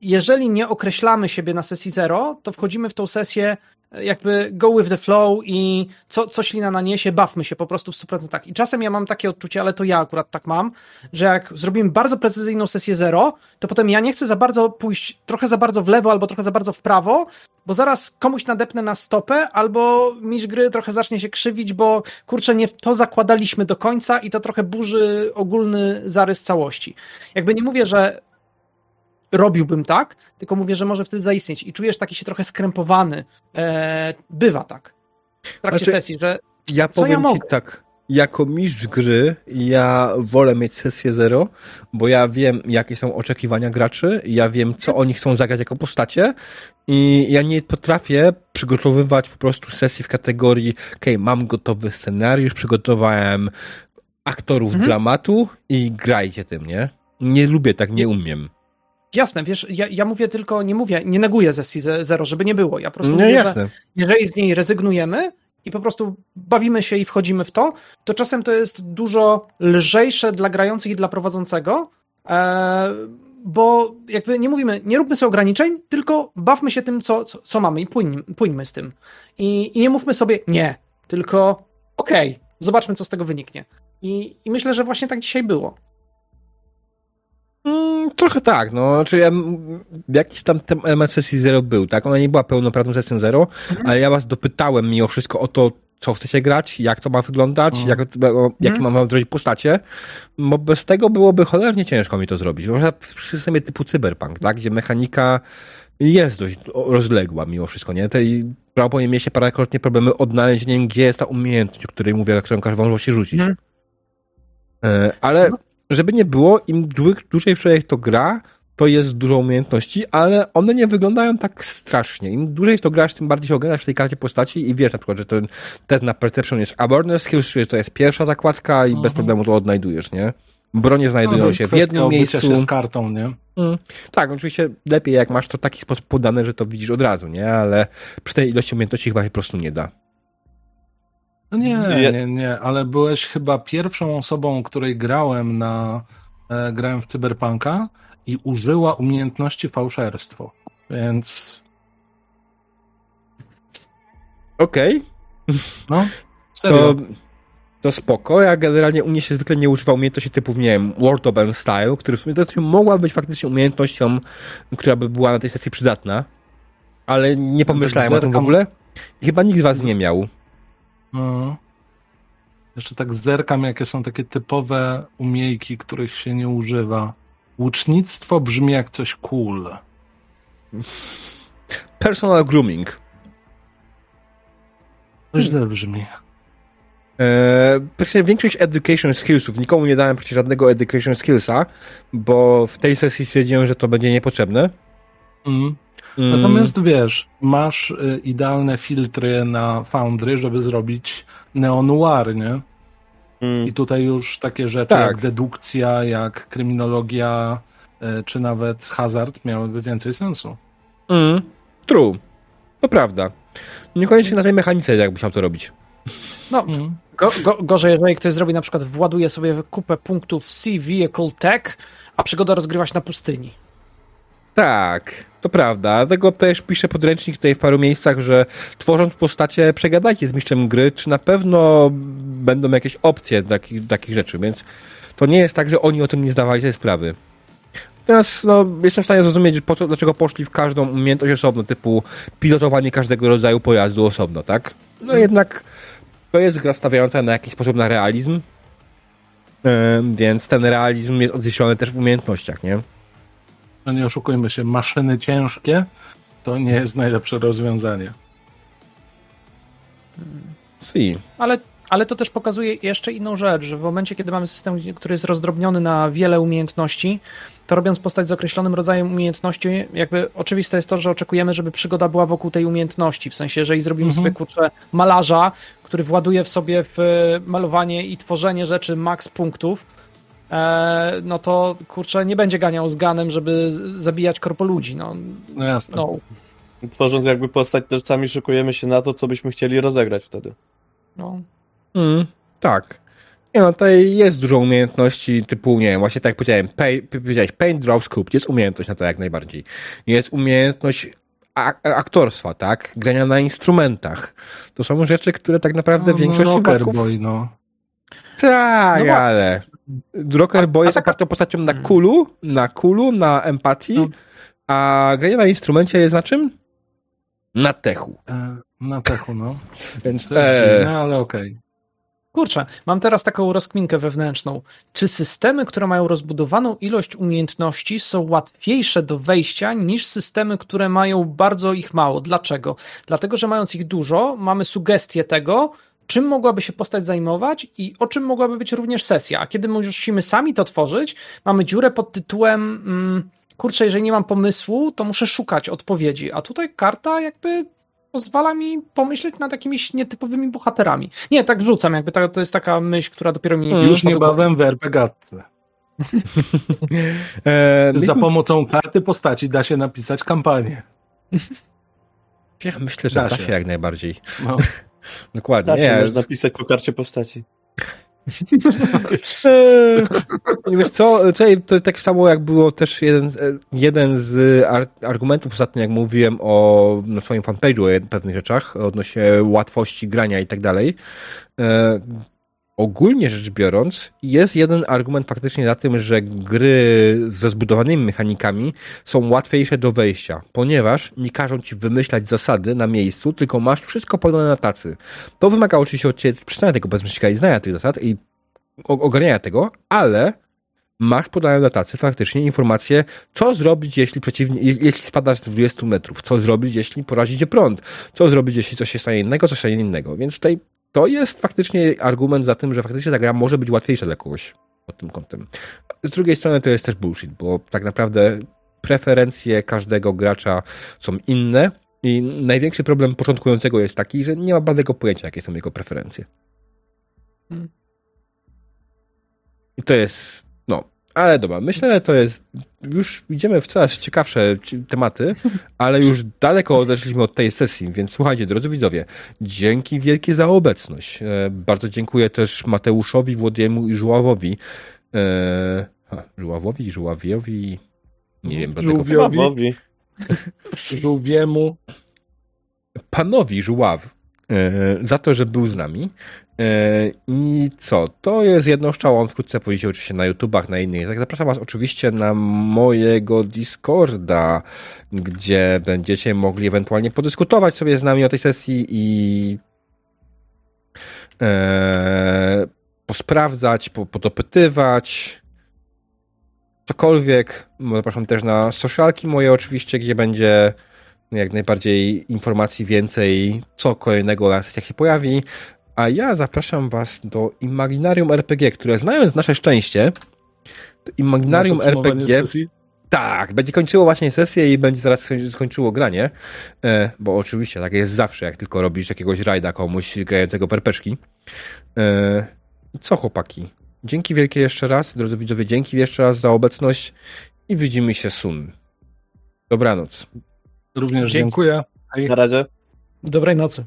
jeżeli nie określamy siebie na sesji zero, to wchodzimy w tą sesję e, jakby go with the flow i co, co ślina naniesie, bawmy się po prostu w 100%. I czasem ja mam takie odczucie, ale to ja akurat tak mam, że jak zrobimy bardzo precyzyjną sesję zero, to potem ja nie chcę za bardzo pójść trochę za bardzo w lewo albo trochę za bardzo w prawo, bo zaraz komuś nadepnę na stopę, albo mistrz gry trochę zacznie się krzywić, bo kurczę, nie to zakładaliśmy do końca i to trochę burzy ogólny zarys całości. Jakby nie mówię, że robiłbym tak, tylko mówię, że może wtedy zaistnieć i czujesz taki się trochę skrępowany. E, bywa tak. W trakcie Znaczy, sesji, że Ja Co ja powiem ci mogę? tak. Jako mistrz gry, ja wolę mieć sesję zero, bo ja wiem, jakie są oczekiwania graczy, ja wiem, co oni chcą zagrać jako postacie i ja nie potrafię przygotowywać po prostu sesji w kategorii okej, mam gotowy scenariusz, przygotowałem aktorów Mhm. dramatu i grajcie tym, nie? Nie lubię tak, nie umiem. Jasne, wiesz, ja, ja mówię tylko, nie mówię, nie neguję sesji ze- zero, żeby nie było. Ja po prostu No mówię, że jasne. jeżeli z niej rezygnujemy i po prostu bawimy się i wchodzimy w to, to czasem to jest dużo lżejsze dla grających i dla prowadzącego, e, bo jakby nie mówimy, nie róbmy sobie ograniczeń, tylko bawmy się tym, co, co, co mamy i płyń, płyńmy z tym. I, I nie mówmy sobie nie, tylko okej, zobaczmy, co z tego wyniknie. I, I myślę, że właśnie tak dzisiaj było. Mm, trochę tak, no, znaczy ja, jakiś tam sesji zero był, tak? Ona nie była pełnoprawną sesją zero, ale ja was dopytałem mimo wszystko o to, co chcecie grać, jak to ma wyglądać, Mhm. jak, o, jakie mam wam zrobić postacie, bo bez tego byłoby cholernie ciężko mi to zrobić. Może w systemie typu cyberpunk, tak? Gdzie mechanika jest dość rozległa mimo wszystko, nie? Tej prawdopodobnie mieliście parokrotnie problemy odnalezieniem, gdzie jest ta umiejętność, o której mówię, którą każdy wam się rzucić. Mhm. E, ale żeby nie było, im dłu- dłużej w człowiek to gra, to jest dużo umiejętności, ale one nie wyglądają tak strasznie. Im dłużej w to grasz, tym bardziej się oglądasz w tej karcie postaci i wiesz na przykład, że ten test na Perception jest Awareness Skills, czyli to jest pierwsza zakładka i bez Mhm. problemu to odnajdujesz, nie? Bronie No, znajdują jest się w jednym miejscu. się z kartą, nie? Mm. Tak, oczywiście lepiej jak masz to w taki sposób podane, że to widzisz od razu, nie? Ale przy tej ilości umiejętności chyba się po prostu nie da. No nie, nie, nie, ale byłeś chyba pierwszą osobą, której grałem na e, grałem w Cyberpunka i użyła umiejętności fałszerstwo. Więc Okej, no, serio. to, to spoko. Ja generalnie u mnie się zwykle nie używa umiejętności typów, nie wiem, World of Band Style, który w sumie mogła być faktycznie umiejętnością, która by była na tej sesji przydatna, ale nie pomyślałem o tym w ogóle. Chyba nikt z was nie miał. No. Jeszcze tak zerkam, jakie są takie typowe umiejki, których się nie używa. Łucznictwo brzmi jak coś cool. Personal grooming. To źle brzmi. Eee, praktycznie większość education skillsów, nikomu nie dałem przecież żadnego education skillsa, bo w tej sesji stwierdziłem, że to będzie niepotrzebne. Mm. Mm, Natomiast wiesz, masz y, idealne filtry na Foundry, żeby zrobić neo-noir, nie? Mm. I tutaj już takie rzeczy Tak. jak dedukcja, jak kryminologia, y, czy nawet hazard miałyby więcej sensu. Mm, true. To prawda. Niekoniecznie na tej mechanice, jakbyś chciał to robić. No, go, go, gorzej, jeżeli ktoś zrobi na przykład, właduje sobie kupę punktów C Vehicle Tech, a przygoda rozgrywa się na pustyni. Tak, to prawda. Dlatego też piszę podręcznik tutaj w paru miejscach, że tworząc postacie, przegadajcie z mistrzem gry, czy na pewno będą jakieś opcje takich, takich rzeczy, więc to nie jest tak, że oni o tym nie zdawali sobie sprawy. Teraz no, jestem w stanie zrozumieć, po co, dlaczego poszli w każdą umiejętność osobno, typu pilotowanie każdego rodzaju pojazdu osobno, tak? No jednak to jest gra stawiająca na jakiś sposób na realizm, więc ten realizm jest odzwierciedlony też w umiejętnościach, nie? No nie oszukujmy się, maszyny ciężkie to nie jest najlepsze rozwiązanie. Si. Ale, ale to też pokazuje jeszcze inną rzecz, że w momencie, kiedy mamy system, który jest rozdrobniony na wiele umiejętności, to robiąc postać z określonym rodzajem umiejętności, jakby oczywiste jest to, że oczekujemy, żeby przygoda była wokół tej umiejętności. W sensie, jeżeli zrobimy Mhm. sobie kurczę malarza, który właduje w sobie w e, malowanie i tworzenie rzeczy max punktów, no to kurczę nie będzie ganiał z ganem, żeby zabijać korpoludzi. No, No jasne. no. Tworząc jakby postać, też sami szykujemy się na to, co byśmy chcieli rozegrać wtedy. no. Mm, tak. Nie no, tutaj jest dużo umiejętności typu, nie wiem, właśnie tak jak powiedziałem, pay, powiedziałeś paint, draw, scoop, jest umiejętność na to jak najbardziej. Jest umiejętność aktorstwa, tak? Grania na instrumentach. To są rzeczy, które tak naprawdę w no, większości Rocker przypadków... Boy, no. Tak, No ale... Rocker Boy jest taka- opartą postacią na Hmm. kulu, na kulu, na empatii, No. a granie na instrumencie jest na czym? Na techu. E, na techu, no. Więc e, dziwne, ale okej. Kurczę, mam teraz taką rozkminkę wewnętrzną. Czy systemy, które mają rozbudowaną ilość umiejętności, są łatwiejsze do wejścia niż systemy, które mają bardzo ich mało? Dlaczego? Dlatego, że mając ich dużo, mamy sugestię tego, czym mogłaby się postać zajmować i o czym mogłaby być również sesja. A kiedy musimy sami to tworzyć, mamy dziurę pod tytułem mm, kurczę, jeżeli nie mam pomysłu, to muszę szukać odpowiedzi. A tutaj karta jakby pozwala mi pomyśleć nad jakimiś nietypowymi bohaterami. Nie, tak rzucam, jakby to, to jest taka myśl, która dopiero mi Mm, Już niebawem w RPGatce. e, Za pomocą karty postaci da się napisać kampanię. ja myślę, że Da da się. się jak najbardziej. No. Dokładnie. Się, Nie, można pisać po karcie postaci. Eee, Wiesz co, tutaj to tak samo jak było też jeden, z- jeden z ar argumentów ostatnio, jak mówiłem o, na swoim fanpage'u o pewnych rzeczach, odnośnie łatwości grania i tak dalej. E, ogólnie rzecz biorąc, jest jeden argument faktycznie za tym, że gry ze zbudowanymi mechanikami są łatwiejsze do wejścia, ponieważ nie każą ci wymyślać zasady na miejscu, tylko masz wszystko podane na tacy. To wymaga oczywiście od ciebie przeczytania tego bezmyślnika i znania tych zasad i ogarniania tego, ale masz podane na tacy faktycznie informacje, co zrobić, jeśli przeciwnie, je- jeśli spadasz z 20 metrów, co zrobić, jeśli porazi cię prąd, co zrobić, jeśli coś się stanie innego, coś się stanie innego. Więc tutaj to jest faktycznie argument za tym, że faktycznie ta gra może być łatwiejsza dla kogoś pod tym kątem. Z drugiej strony to jest też bullshit, bo tak naprawdę preferencje każdego gracza są inne i największy problem początkującego jest taki, że nie ma bladego pojęcia, jakie są jego preferencje. Hmm. I to jest, ale dobra, myślę, że to jest, już idziemy w coraz ciekawsze ci- tematy, ale już daleko odeszliśmy od tej sesji, więc słuchajcie, drodzy widzowie, dzięki wielkie za obecność. E, bardzo dziękuję też Mateuszowi, Włodiemu i Żuławowi. E, ha, Żuławowi Żuławiowi, nie wiem, dlatego Żółwiowi, Babowi. żółwiemu. panowi Żuław e, za to, że był z nami. E, I co? To jest jedno szczało. On wkrótce pojawi się oczywiście na YouTubach, na innych. Tak, zapraszam Was oczywiście na mojego Discorda, gdzie będziecie mogli ewentualnie podyskutować sobie z nami o tej sesji i e, posprawdzać, po, podopytywać cokolwiek. Zapraszam też na socialki moje oczywiście, gdzie będzie jak najbardziej informacji więcej, co kolejnego na sesjach się pojawi. A ja zapraszam Was do Imaginarium RPG, które znając nasze szczęście, to Imaginarium RPG sesji. Tak, będzie kończyło właśnie sesję i będzie zaraz skoń- skończyło granie, e, bo oczywiście tak jest zawsze, jak tylko robisz jakiegoś rajda komuś grającego perpeszki. E, co chłopaki? Dzięki wielkie jeszcze raz, drodzy widzowie, dzięki jeszcze raz za obecność i widzimy się sun. Dobranoc. Również dziękuję. Hej. Na razie. Dobrej nocy.